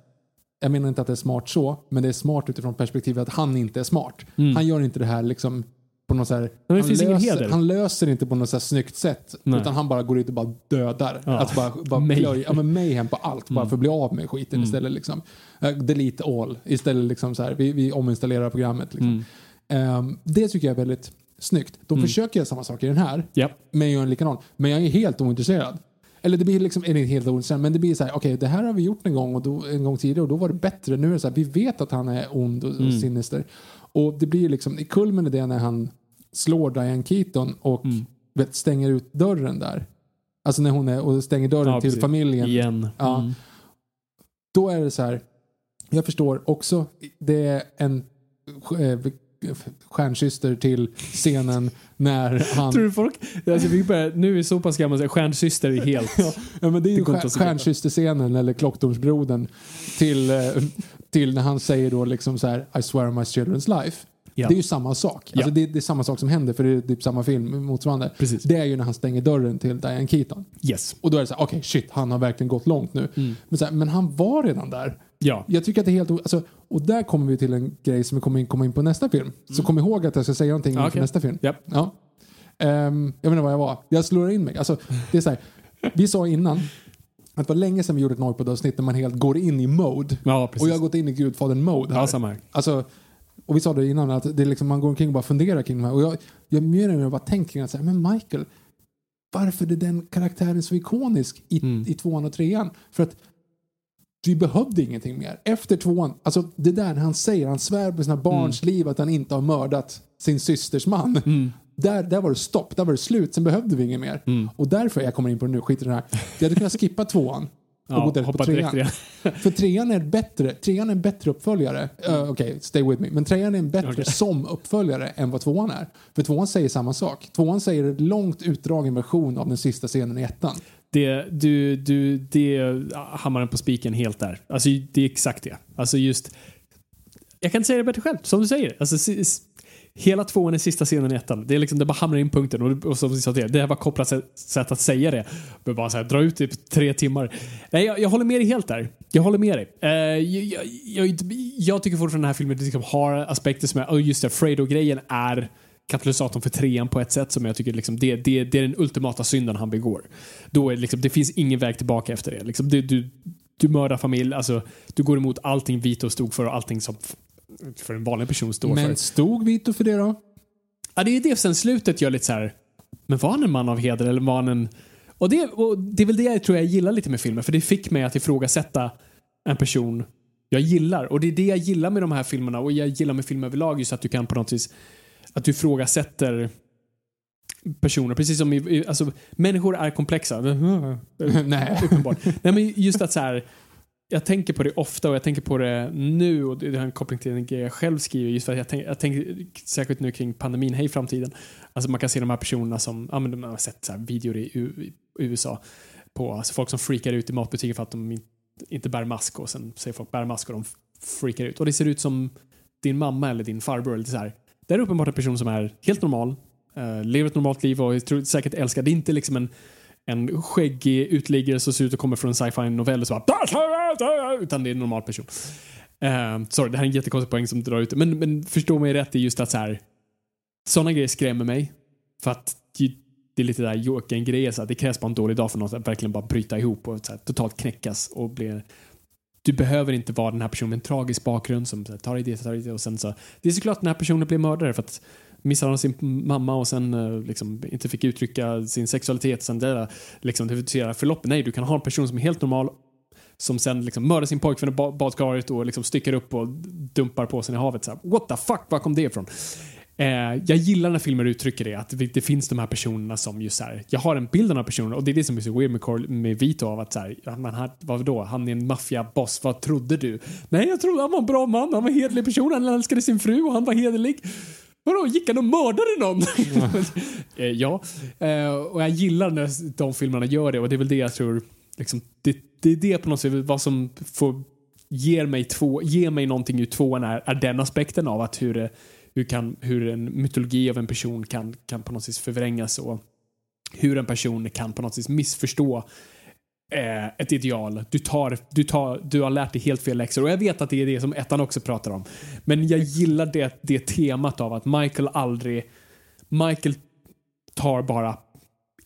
jag menar inte att det är smart så, men det är smart utifrån perspektivet att han inte är smart. Han gör inte det här liksom på något så här, han, löser, han löser inte på något så här snyggt sätt. Nej. Utan han bara går ut och bara dödar. Ja. Alltså bara, bara plöj, ja, men mayhem på allt. Bara för att bli av med skiten istället. Liksom. Uh, delete all. Istället liksom så här, vi, vi ominstallerar programmet. Liksom. Ehm, det tycker jag är väldigt snyggt. De försöker göra samma sak i den här, Japp. men gör en likadan. Men jag är helt ointresserad. Eller det blir liksom, eller helt ointresserad, men det blir så här, okej det här har vi gjort en gång och då, en gång tidigare och då var det bättre. Nu är det så här, vi vet att han är ond och, och sinister. Och det blir liksom, i kulmen är det när han slår Diane Keaton och vet, stänger ut dörren där. Alltså när hon är och stänger dörren Ja, till precis. familjen. Igen. Ja. Mm. Då är det så här, jag förstår också, det är en eh, stjärnsyster till scenen när *laughs* han... Tror du folk... Alltså, vi börjar, nu är så pass gamla så stjärnsyster är helt... Ja, men det är ju stjär, stjärnsysterscenen eller klocktornsbrodern till, eh, till när han säger då liksom så här I swear on my children's life. Ja. Det är ju samma sak. Alltså Ja. det, det är samma sak som händer för det är typ samma film motsvarande. Precis. Det är ju när han stänger dörren till Diane Keaton. Yes. Och då är det så här, okej shit, han har verkligen gått långt nu. Mm. Men, så här, men han var redan där. Ja. Jag tycker att det är helt... Alltså, och där kommer vi till en grej som vi kommer in, komma in på nästa film. Så kom ihåg att jag ska säga någonting Mm. Inför nästa film. Japp. Ja. Ehm, jag vet inte var jag var. Jag slår in mig. Alltså, det är så här, vi sa innan att det var länge sedan vi gjorde ett Norrpodd-avsnitt där man helt går in i mode. Ja. Och jag har gått in i Gudfadern-mode här. Ja, samma här. Alltså, och vi sa det innan att det är liksom, man går omkring och bara funderar kring det här. Och jag, jag mer och mer bara tänker kring att säga, men Michael, varför är den karaktären så ikonisk i, Mm. i tvåan och trean? För att vi behövde ingenting mer. Efter tvåan, alltså det där han säger, han svär på sina barns liv att han inte har mördat sin systers man. Där, där var det stopp, där var det slut, sen behövde vi inget mer. Och därför, jag kommer in på det nu, skit i det här. Jag hade kunnat skippa tvåan. Och Ja, gå direkt på direkt trean. igen. För trean är bättre, trean är en bättre uppföljare. Uh, Okej, stay with me. Men trean är en bättre Okej. som uppföljare än vad tvåan är. För tvåan säger samma sak. Tvåan säger en långt utdragen version av den sista scenen i ettan. Det, du, du, det hammar den på spiken helt där. Alltså, det är exakt det. Alltså just... Jag kan inte säga det bättre själv, som du säger. Alltså, hela tvåan är sista scenen i ettan. Det, är liksom, det bara hamnar in punkten. Och, och som sa till, det här var kopplat sätt, sätt att säga det. Men bara så här, dra ut det tre timmar. Nej, jag, jag håller med dig helt där. Jag håller med dig. Uh, jag, jag, jag, jag tycker fortfarande den här filmen liksom har aspekter som är... Oh, just det, Fredo-grejen är katalysatorn för trean på ett sätt som jag tycker liksom, det, det, det är den ultimata synden han begår. Då är det, liksom, det finns ingen väg tillbaka efter det. Liksom, du, du, du mördar familj, alltså, du går emot allting Vito stod för och allting som för en vanlig person står Men för. stod Vito för det då? Ja, det är det sen slutet gör lite så här. men var han en man av heder eller var han en... Och det, och det är väl det jag tror jag gillar lite med filmen, för det fick mig att ifrågasätta en person jag gillar. Och det är det jag gillar med de här filmerna och jag gillar med film överlag just att du kan på något vis att du ifrågasätter personer, precis som i- alltså, människor är komplexa. *laughs* Nej. Uppenbart. Nej, men just att så här, jag tänker på det ofta och jag tänker på det nu och det har en koppling till en grej jag själv skriver just för att jag, tänk, jag tänker särskilt nu kring pandemin, hej framtiden. Alltså man kan se de här personerna som, ja men man har sett så här videor i, U- i USA på alltså folk som freakar ut i matbutiker för att de inte bär mask och sen säger folk bär mask och de freakar ut. Och det ser ut som din mamma eller din farbror. Eller så här. Det är uppenbart en person som är helt normal, eh, lever ett normalt liv och tror säkert älskar. Det är inte liksom en en skäggig uteliggare som ser ut att komma från en sci-fi novell och så bara utan det är en normal person. Uh, sorry, det här är en jättekonstig poäng som drar ut det. men, men förstå mig rätt, det är just att så här sådana grejer skrämmer mig. För att det är lite där Jokern-grejer, det krävs bara en dålig dag för något att verkligen bara bryta ihop och så här, totalt knäckas och bli du behöver inte vara den här personen med en tragisk bakgrund som så här, tar i det, tar i det och sen så. Det är såklart den här personen blir mördare för att misshandlade sin mamma och sen eh, liksom inte fick uttrycka sin sexualitet. Sen det liksom definierar förloppet. Nej, du kan ha en person som är helt normal som sen liksom mördar sin pojkvän i badkaret och liksom sticker upp och dumpar på sig i havet. Så här, What the fuck, var kom det ifrån? Eh, jag gillar när filmer uttrycker det, att det, finns de här personerna som just så här, jag har en bild av den här personen och det är det som är så weird med, Carl, med Vito av att så här, man här, vadå. Han är en maffiaboss, vad trodde du? Nej, jag trodde han var en bra man, han var en hederlig person, han älskade sin fru och han var hederlig. Vadå, gick han och mördade någon? *laughs* Eh, ja, Eh, och jag gillar när de filmerna gör det och det är väl det jag tror, liksom, det, det är det på något sätt vad som får, ger mig, två, ger mig någonting ur tvåan är, är den aspekten av att hur, det- hur, kan, hur en mytologi av en person kan, kan på något sätt förvrängas och hur en person kan på något sätt missförstå eh, ett ideal. Du, tar, du, tar, du har lärt dig helt fel läxor och jag vet att det är det som ettan också pratar om. Men jag gillar det, det temat av att Michael aldrig... Michael tar bara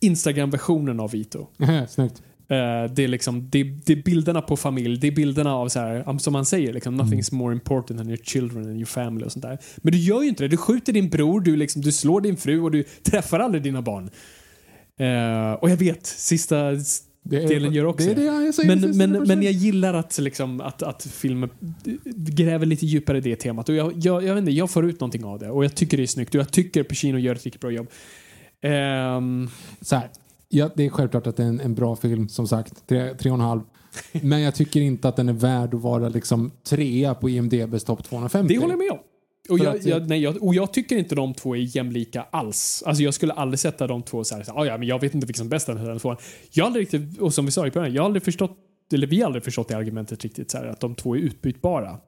Instagram-versionen av Vito. *laughs* Snyggt. Eh, det, är liksom, det, det är bilderna på familj, det är bilderna av så här, som man säger, liksom, nothing's more important than your children and your family och sånt där. Men du gör ju inte det. Du skjuter din bror, du, liksom, du slår din fru och du träffar aldrig dina barn. Eh, och jag vet, sista Det är- delen gör också det är det jag säger, men, men, men jag gillar att, liksom, att, att filmen gräver lite djupare i det temat. Och jag, jag, jag, vet inte, jag får ut någonting av det och jag tycker det är snyggt och jag tycker Pacino gör ett riktigt bra jobb. Ehm, Så här, ja, det är självklart att det är en, en bra film, som sagt. Tre, tre och en halv. *laughs* Men jag tycker inte att den är värd att vara liksom trea på IMDBs topp 250. det håller jag med om. Och jag, att- jag, nej, jag, och jag tycker inte de två är jämlika alls. Alltså jag skulle aldrig sätta de två så här, så "Ah, ja, men jag vet inte vilken som är bäst av den tvåan. Jag har aldrig riktigt, och som vi sa i början, jag har aldrig förstått, eller vi har aldrig förstått det argumentet riktigt, så här, att de två är utbytbara.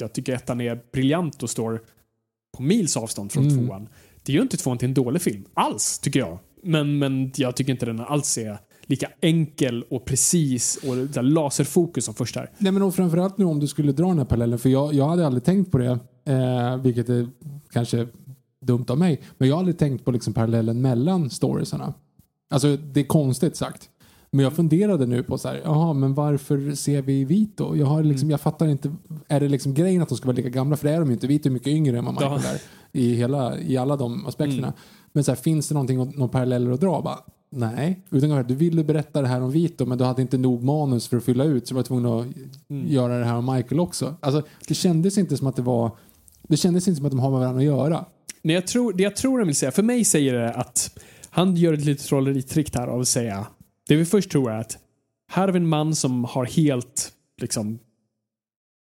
Jag tycker ettan är briljant och står på mils avstånd från Mm. tvåan. Det gör inte tvåan till en dålig film, alls, tycker jag. Men, men jag tycker inte den alls är lika enkel och precis och där laserfokus som första. Nej, men och framförallt nu om du skulle dra den här parallellen, för jag, jag hade aldrig tänkt på det, eh, vilket är kanske dumt av mig, men jag har aldrig tänkt på liksom parallellen mellan storiesarna. Alltså, det är konstigt sagt. Men jag funderade nu på så här, jaha, men varför ser vi Vito? Jag, har liksom, jag fattar inte, är det liksom grejen att de ska vara lika gamla? För det är de ju inte. Vito är mycket yngre än vad Michael Ja. är i, hela, i alla de aspekterna. Men så här, finns det någonting, några paralleller att dra? Bara, nej. Utan du ville berätta det här om Vito men du hade inte nog manus för att fylla ut så du var tvungen att göra det här om Michael också. Alltså, det kändes inte som att det var det kändes inte som att de har med varandra att göra. Nej, jag tror, det jag tror han vill säga, för mig säger det att han gör ett litet trolleritrick här av att säga, det vi först tror är att här har vi en man som har helt liksom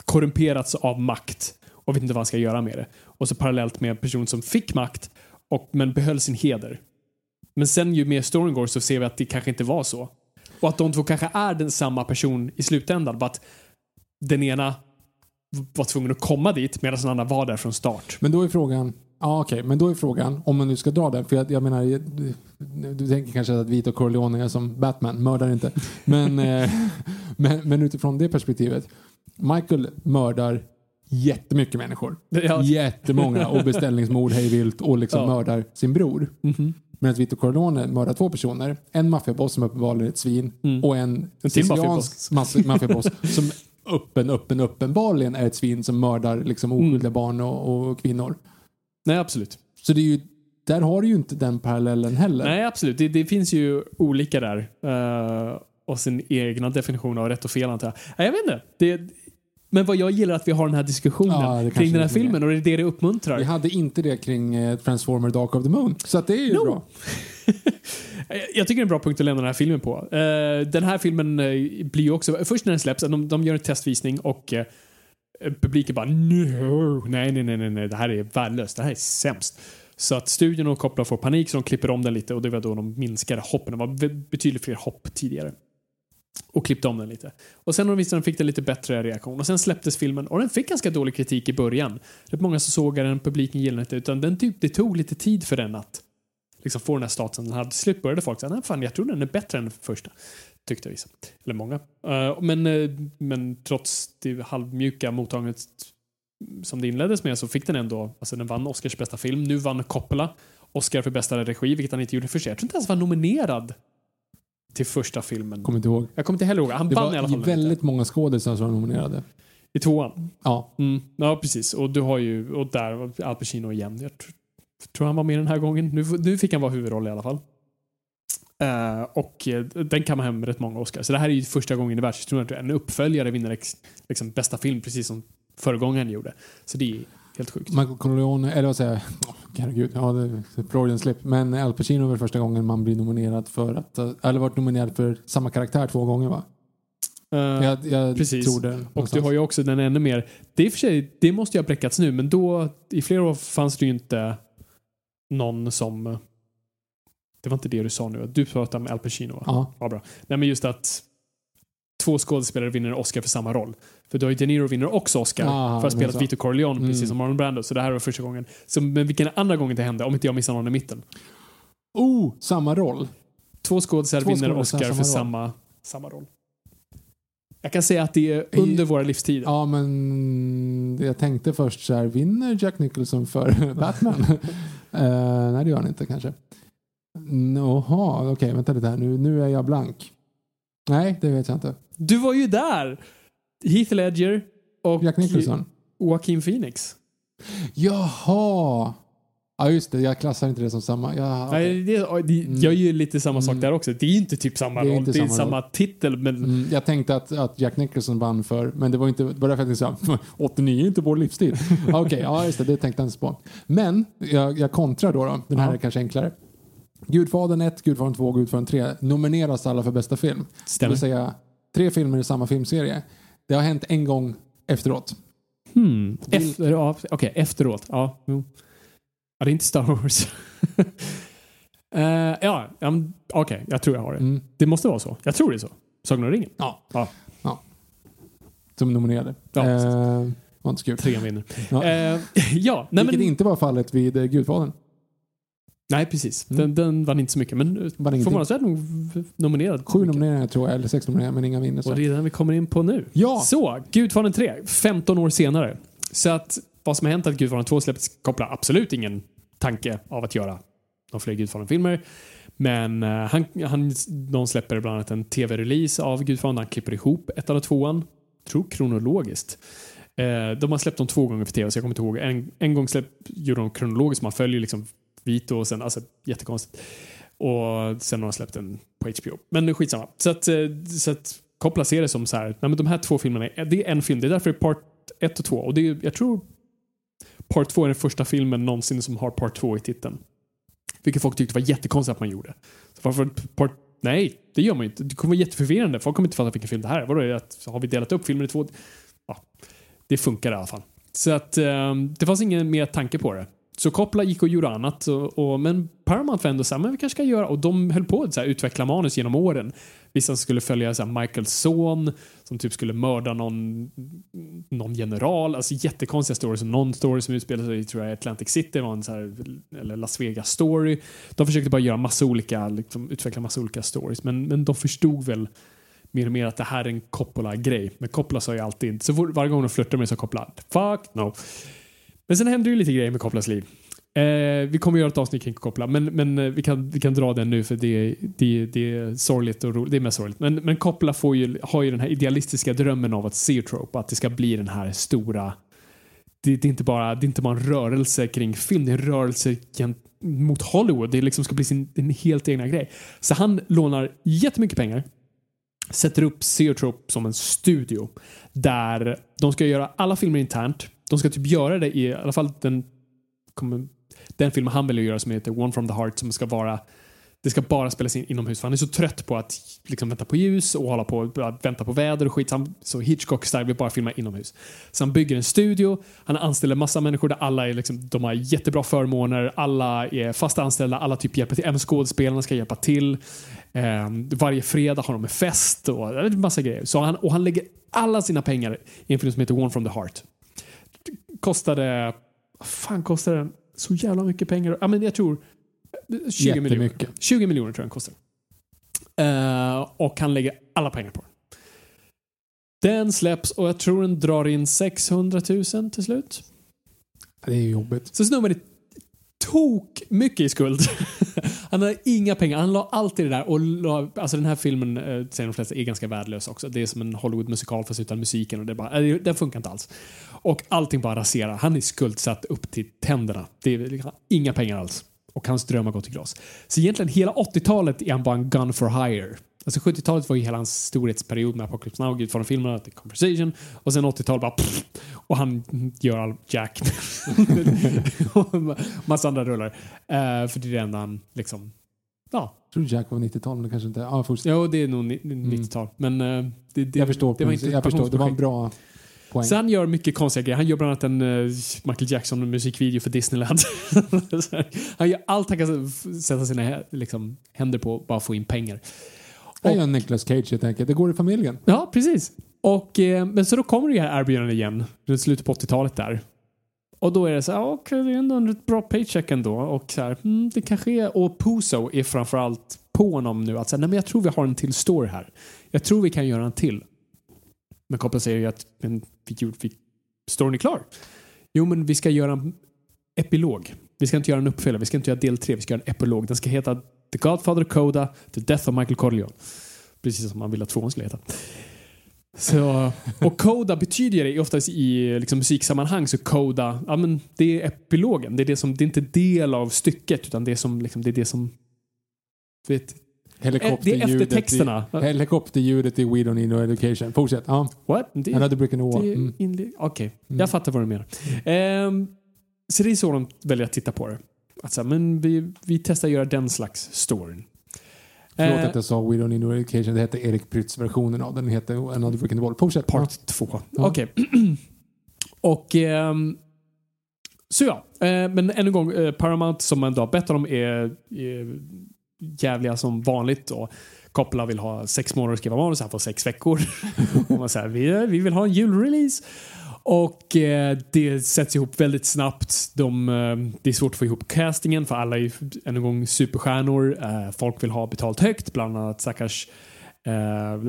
korrumperats av makt och vet inte vad han ska göra med det. Och så parallellt med en person som fick makt och, men behöll sin heder. Men sen ju mer storyn går så ser vi att det kanske inte var så. Och att de två kanske är den samma person i slutändan. Bara att den ena var tvungen att komma dit medan den andra var där från start. Men då är frågan, ja okej, men då är frågan om man nu ska dra den, för jag, jag menar, du, du tänker kanske att Vito Corleone är som Batman, mördar inte. Men, *laughs* eh, men, men utifrån det perspektivet, Michael mördar jättemycket människor. Ja. Jättemånga och beställningsmord hej vilt och liksom Ja. mördar sin bror. Mhm. Medan Vito Corleone mördar två personer. En maffiaboss som uppenbarligen är ett svin och en Mm. till siciliansk maffiaboss som öppen, öppen, uppenbarligen är ett svin som mördar liksom Mm. oskyldiga barn och, och kvinnor. Nej, absolut. Så det är ju, där har du ju inte den parallellen heller. Nej, absolut. Det, det finns ju olika där. eh, och sin egna definition av rätt och fel antar jag. Nej, jag vet inte. Det, men vad jag gillar att vi har den här diskussionen Ja, kring den här är det. filmen och det är det det uppmuntrar. Vi hade inte det kring eh, Transformer Dark of the Moon. Så att det är ju No. bra. *laughs* Jag tycker det är en bra punkt att lämna den här filmen på. Eh, den här filmen eh, blir ju också, först när den släpps, de, de gör en testvisning och eh, publiken bara no, nej, nej, nej, nej, nej, det här är värdelöst, det här är sämst. Så att studion och Coppola får panik så de klipper om den lite och det var då de minskade hoppen. Det var betydligt fler hopp tidigare. Och klippte om den lite. Och sen när de visste att den fick den lite bättre reaktion. Och sen släpptes filmen och den fick ganska dålig kritik i början. Det många som såg den, publiken gillade inte utan den typ, det tog lite tid för den att liksom få den här statusen den hade. Till slut började folk säga, nej fan jag tror den är bättre än den första. Tyckte vissa. Eller många. Eh, men, eh, men trots det halvmjuka mottagandet som det inleddes med så fick den ändå, alltså den vann Oscars bästa film. Nu vann Coppola Oscar för bästa regi, vilket han inte gjorde för sig. Jag tror inte ens han var nominerad till första filmen. Kommer inte ihåg. Jag kommer inte heller ihåg. Han Det vann i alla fall. var den väldigt många skådisar som var nominerade. I tvåan. Ja. Mm, ja, precis. Och du har ju, och där var Al Pacino igen. Jag tr- tror han var med den här gången. Nu, nu fick han vara huvudroll i alla fall. Eh, och eh, den kan man hem rätt många Oscar. Så det här är ju första gången i världshistorien att en uppföljare vinner liksom bästa film precis som föregångaren gjorde. Så det är helt sjukt. Michael Corleone, eller vad säger jag? *laughs* Herregud, ja Freudian slip. Men Al Pacino är väl första gången man blir nominerad för att, eh, eller varit nominerad för samma karaktär två gånger va? Eh, Jag, jag precis. tror det. och någonstans. du har ju också den ännu mer. Det är och för sig, det måste ju ha bräckats nu, men då i flera år fanns det ju inte någon som det var inte det du sa nu. Du pratade om Al Pacino va? Ja. Ja, bra. Nej, men just att två skådespelare vinner Oscar för samma roll. För du har ju De Niro vinner också Oscar Ah, för att spela men så. Vito Corleone, Mm. precis som Marlon Brando. Så det här var första gången. Så, men vilken andra gången det hände, om inte jag missar någon i mitten? Oh, samma roll. Två skådespelare vinner Oscar för samma samma, samma roll. Jag kan säga att det är under våra livstider. Ja, men jag tänkte först så här, vinner Jack Nicholson för *laughs* Batman? *laughs* Eh, nej, det gör han inte kanske. Jaha, okej, vänta lite här. Nu, nu är jag blank. Nej, det vet jag inte. Du var ju där! Heath Ledger och Jack Nicholson. Joaquin Phoenix. Jaha! Ja, just det. Jag klassar inte det som samma. Ja, okej. Nej, det, det, Jag gör ju lite samma sak där också. Det är inte typ samma Det är roll. inte Det är samma samma titel, men Mm, jag tänkte att, att Jack Nicholson vann för, men det var inte, var därför jag tänkte så här, 89 är inte vår livsstil. *laughs* Okej, ja just det, det tänkte jag inte på. Men jag, jag kontrar då, då. den här Ja. är kanske enklare. Gudfadern 1, Gudfadern 2, Gudfadern 3 nomineras alla för bästa film. Det stämmer. vill säga tre filmer i samma filmserie. Det har hänt en gång efteråt. Hmm. Efter, ja, Okej, efteråt. Ja, ja, det är inte Star Wars. *laughs* Eh, ja, ja men, okej. jag tror jag har det. Mm. Det måste vara så. Jag tror det är så. Sagan om ringen. Ja. Ja, Som nominerade. Ja. Eh, var inte så kul. trean vinner. Ja. Eh, *laughs* ja, nej Vilket men... inte var fallet vid Gudfadern. Nej, precis. Mm. Den, den vann inte så mycket, men säga nog nominerad. Sju nomineringar tror jag, eller sex nomineringar, men inga vinner. Så. Och det är den vi kommer in på nu. Ja! Så, Gudfadern 3, 15 år senare. Så att vad som har hänt att Gudfadern 2 släppts kopplar absolut ingen tanke av att göra de fler Gudfadern-filmer. Men eh, han, han, de släpper bland annat en tv-release av Gudfadern han klipper ihop ettan och tvåan. Tror kronologiskt. Eh, de har släppt dem två gånger för tv så jag kommer inte ihåg. En, en gång släpp, gjorde de kronologiskt, man följer liksom Vito och sen, alltså jättekonstigt. Och sen har de släppt den på HBO. Men skitsamma. Så att, eh, så att Koppla se det som så här, nej men de här två filmerna, det är en film. Det är därför det är part 1 och 2. Och det är, jag tror part 2 är den första filmen någonsin som har part 2 i titeln. Vilket folk tyckte var jättekonstigt att man gjorde. Så varför part Nej, det gör man ju inte. Det kommer vara jätteförvirrande. Folk kommer inte fatta vilken film det här är. Vadå, är det att, har vi delat upp filmen i två? Ja, det funkar i alla fall. Så att um, det fanns ingen mer tanke på det. Så Coppola gick och gjorde annat. Och, och, men Paramount var ändå såhär, men vi kanske ska göra... Och de höll på att så här, utveckla manus genom åren. Vissa skulle följa så här, Michaels son som typ skulle mörda någon, någon general. Alltså jättekonstiga stories. Någon story som utspelar sig i tror jag, Atlantic City var en så här, eller Las Vegas story. De försökte bara göra massa olika, liksom, utveckla massa olika stories. Men, men de förstod väl mer och mer att det här är en Coppola-grej. Men Coppola sa ju alltid, så var, varje gång de flörtade med så Coppola, fuck no. Men sen händer ju lite grejer med Kopplas liv. Eh, vi kommer göra ett avsnitt kring Koppla, men, men eh, vi, kan, vi kan dra den nu för det, det, det är sorgligt och roligt. Det är mest sorgligt. Men, men Koppla får ju, har ju den här idealistiska drömmen av att Zeotrope, att det ska bli den här stora det, det, är inte bara, det är inte bara en rörelse kring film, det är en rörelse mot Hollywood. Det liksom ska bli sin en helt egna grej. Så han lånar jättemycket pengar sätter upp Zeotrope som en studio där de ska göra alla filmer internt. De ska typ göra det i, i alla fall den, kommer, den filmen han vill göra som heter One from the Heart som ska vara det ska bara spelas in inomhus för han är så trött på att liksom vänta på ljus och hålla på att vänta på väder och skit. Så han- Så Hitchcock-style vill bara filma inomhus. Så han bygger en studio, han anställer massa människor där alla är liksom, de har jättebra förmåner, alla är fast anställda, alla typ hjälper till. Även skådespelarna ska hjälpa till. Um, varje fredag har de en fest och en massa grejer. Så han, och han lägger alla sina pengar i en film som heter One from the Heart. Kostade, vad fan kostade den? Så jävla mycket pengar. Ja, men jag tror 20 miljoner. Jättemycket. 20 miljoner tror jag den kostar. Eh, och han lägger alla pengar på den. Den släpps och jag tror den drar in 600 000 till slut. Det är jobbigt. Så snubben är tok mycket i skuld. *laughs* han har inga pengar. Han la allt i det där och la, alltså den här filmen eh, säger de flesta är ganska värdelös också. Det är som en Hollywood-musikal fast utan musiken och det bara, eh, den funkar inte alls. Och allting bara raserar. Han är skuldsatt upp till tänderna. Det är liksom inga pengar alls. Och hans dröm har gått i glas. Så egentligen hela 80-talet är han bara en gun for hire. Alltså 70-talet var ju hela hans storhetsperiod med Apocalypse Now, Gudfadern-filmerna, The Conversation. Och sen 80-talet bara pff, och han gör all Jack. *laughs* och massa andra rullar. Eh, för det är det enda han liksom, ja. Jag tror Jack var 90-tal, men kanske inte. Ja, fortsätt. Jo, det är nog ni- 90-tal. Men eh, det, det, jag förstår. det var inte jag förstår. Det var en bra poäng. Så han gör mycket konstiga grejer. Han gör bland annat en uh, Michael Jackson musikvideo för Disneyland. *laughs* Han gör allt han kan sätta sina liksom, händer på bara få in pengar. Han gör en Nicolas Cage helt enkelt. Det går i familjen. Ja, precis. Och, eh, men så då kommer det här erbjudandet igen, runt slutet på 80-talet där. Och då är det så här, okej, det är ändå en rätt bra paycheck ändå. Och så här, mm, det kanske är, och Puso är framförallt på honom nu att säga, nej men jag tror vi har en till story här. Jag tror vi kan göra en till. Men säger ju att, men fick gjorde, storyn klar. Jo, men vi ska göra en epilog. Vi ska inte göra en uppföljare, vi ska inte göra del tre, vi ska göra en epilog. Den ska heta The Godfather Coda, The Death of Michael Corleone. Precis som man vill att tvåan skulle heta. Så, och coda betyder det oftast i liksom, musiksammanhang så coda, ja men det är epilogen. Det är, det som, det är inte del av stycket utan det är, som, liksom, det, är det som... Vet, Helikopterljudet Det är eftertexterna. I, helikopterljudet i We Don't Need No Education. Fortsätt. Ja. what? Det, Another brick in the wall. Mm. Okej, jag fattar vad du menar. Ehm, så det är så de väljer att titta på det. Alltså, men vi, vi testar att göra den slags storyn. Förlåt Eh, att jag sa We Don't Need No Education. Det hette Erik Prytz-versionen av den. Den heter Another brick in the wall. Fortsätt. Part 2. Ja. Okej. *clears throat* och... ehm, så ja, eh, men ännu en gång, eh, Paramount som man då bett om är, är jävliga som vanligt. Och Coppola vill ha sex månader att skriva manus, han får sex veckor. *laughs* och man säger vi, vi vill ha en julrelease. Och eh, det sätts ihop väldigt snabbt. De, eh, det är svårt att få ihop castingen för alla är ju en gång superstjärnor. Eh, folk vill ha betalt högt, bland annat stackars eh,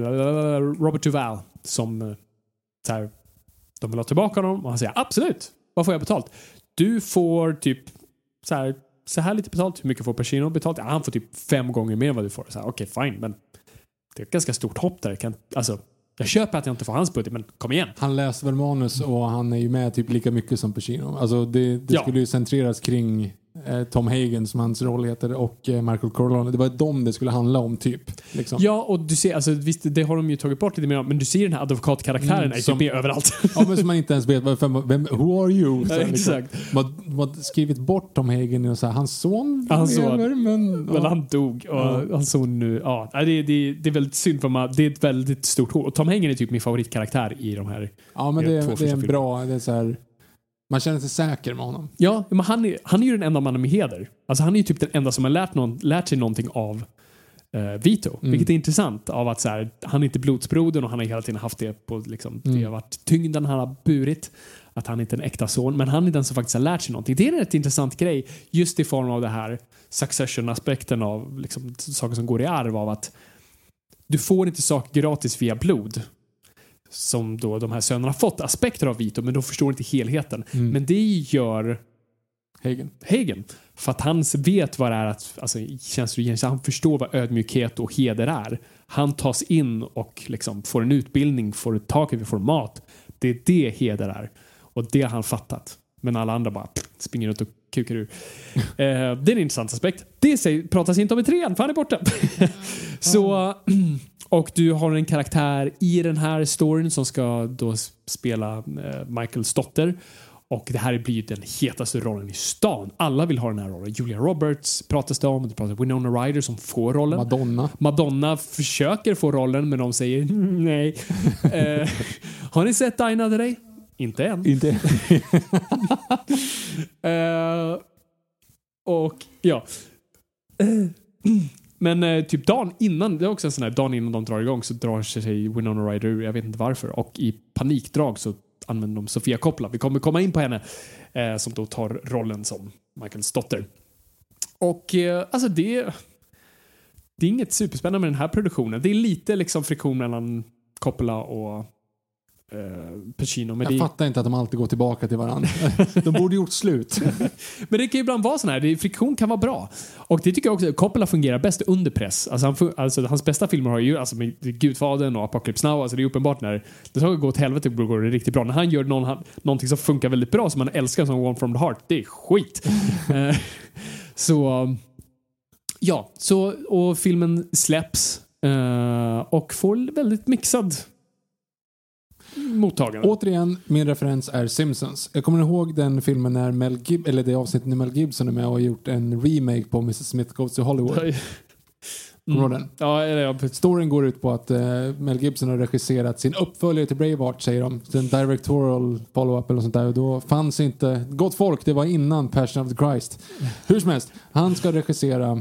Robert Duvall som eh, så här, de vill ha tillbaka honom och han säger absolut, vad får jag betalt? Du får typ så här, så här lite betalt. Hur mycket får Pacino betalt? Ja, han får typ fem gånger mer än vad du får. Okej, fine, men det är ett ganska stort hopp där. Jag Kan, alltså, jag köper att jag inte får hans budget, men kom igen. Han läser väl manus och han är ju med typ lika mycket som Pacino. Alltså det, det Ja. skulle ju centreras kring Tom Hagen som hans roll heter och eh, Michael Corleone. Det var dem det skulle handla om typ. Liksom. Ja, och du ser, alltså, visst, det har de ju tagit bort lite mer men du ser den här advokatkaraktären Mm, är som- typ med överallt. Ja, men som man inte ens vet vem, vem who are you? Så, Ja, liksom. exakt. Man, man har skrivit bort Tom Hagen och så här, hans son Ja, hans son. lever men... Men han dog och Ja. han såg nu, ja, det, det, det är väldigt synd för man, det är ett väldigt stort. Och Tom Hagen är typ min favoritkaraktär i de här. Ja men Ja, det, två det är en filmer. bra, det är så här, man känner sig säker med honom. Ja, men han är, han är ju den enda mannen med heder. Alltså han är ju typ den enda som har lärt, någon, lärt sig någonting av eh, Vito. Mm. Vilket är intressant av att så här, han är inte blodsbrodern och han har hela tiden haft det på liksom, det Mm. har varit tyngden han har burit. Att han inte är en äkta son, men han är den som faktiskt har lärt sig någonting. Det är en rätt intressant grej just i form av det här succession-aspekten av liksom, saker som går i arv av att du får inte saker gratis via blod. Som då de här sönerna fått aspekter av Vito, men de förstår inte helheten. Mm. Men det gör Hagen. Hagen. För att han vet vad det är att, alltså tjänsteregering, han förstår vad ödmjukhet och heder är. Han tas in och liksom får en utbildning, får ett tak över, får mat. Det är det heder är. Och det har han fattat. Men alla andra bara pff, springer runt och kukar ur. *laughs* eh, det är en intressant aspekt. Det säger, pratas inte om i trean, för han är borta. *laughs* Så, *clears throat* och du har en karaktär i den här storyn som ska då spela eh, Michaels dotter. Och det här blir ju den hetaste rollen i stan. Alla vill ha den här rollen. Julia Roberts pratas det om. Det pratas om Winona Ryder som får rollen. Madonna. Madonna försöker få rollen men de säger "Mm, nej. *laughs* eh, har ni sett Another Day? Inte än. Inte. *laughs* Eh, och ja. Men eh, typ dagen innan, det är också en sån här, dagen innan de drar igång så drar sig Winona Ryder ur, jag vet inte varför. Och i panikdrag så använder de Sofia Coppola. Vi kommer komma in på henne. Eh, som då tar rollen som Michaels dotter. Och eh, alltså det... Det är inget superspännande med den här produktionen. Det är lite liksom friktion mellan Coppola och Pacino. Men Jag det, fattar inte att de alltid går tillbaka till varandra. *laughs* De borde gjort slut. *laughs* Men det kan ju ibland vara sån här, friktion kan vara bra. Och det tycker jag också, Coppola fungerar bäst under press. Alltså, han, alltså hans bästa filmer har ju, alltså med Gudfadern och Apocalypse Now, alltså det är uppenbart när det ska gå åt helvete går det riktigt bra. När han gör någon, någonting som funkar väldigt bra, som man älskar som One from the Heart, det är skit. *laughs* Eh, så, ja, så, och filmen släpps eh, och får väldigt mixad mottagande. Återigen, min referens är Simpsons. Jag kommer ihåg den filmen när Mel Gib eller det avsnittet när Mel Gibson är med och har gjort en remake på Mrs Smith Goes to Hollywood. Kommer du ihåg den? Ja, ja, Storyn går ut på att eh, Mel Gibson har regisserat sin uppföljare till Braveheart, säger de. Den directorial follow-up eller något sånt där. Och då fanns inte... Gott folk, det var innan Passion of the Christ. Hur som helst, han ska regissera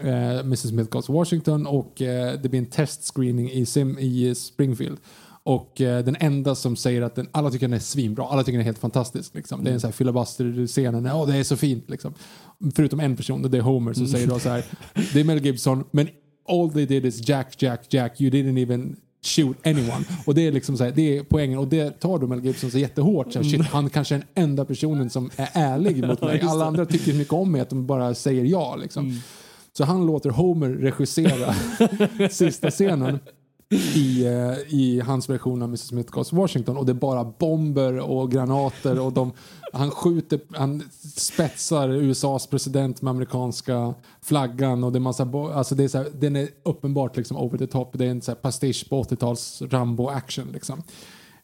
eh, Mrs Smith Goes to Washington och eh, det blir en testscreening i, Sim, i Springfield. Och eh, den enda som säger att den, alla tycker den är svinbra, alla tycker den är helt fantastisk. Liksom. Det är en sån här filibuster-scenen, åh det är så fint. Liksom. Förutom en person, och det är Homer, som säger då så här, det är Mel Gibson, men all they did is Jack, Jack, Jack, you didn't even shoot anyone. Och det är liksom så här, det är poängen och det tar då Mel Gibson så jättehårt. Så här, shit, han kanske är den enda personen som är ärlig mot mig. Alla andra tycker mycket om mig att de bara säger ja. Liksom. Så han låter Homer regissera *laughs* sista scenen. I, eh, i hans version av Mrs Smith Goes to Washington och det är bara bomber och granater och de, han skjuter, han spetsar USAs president med amerikanska flaggan och det är massa, alltså det är så här, den är uppenbart liksom over the top, det är en så här pastisch på 80-tals Rambo action liksom.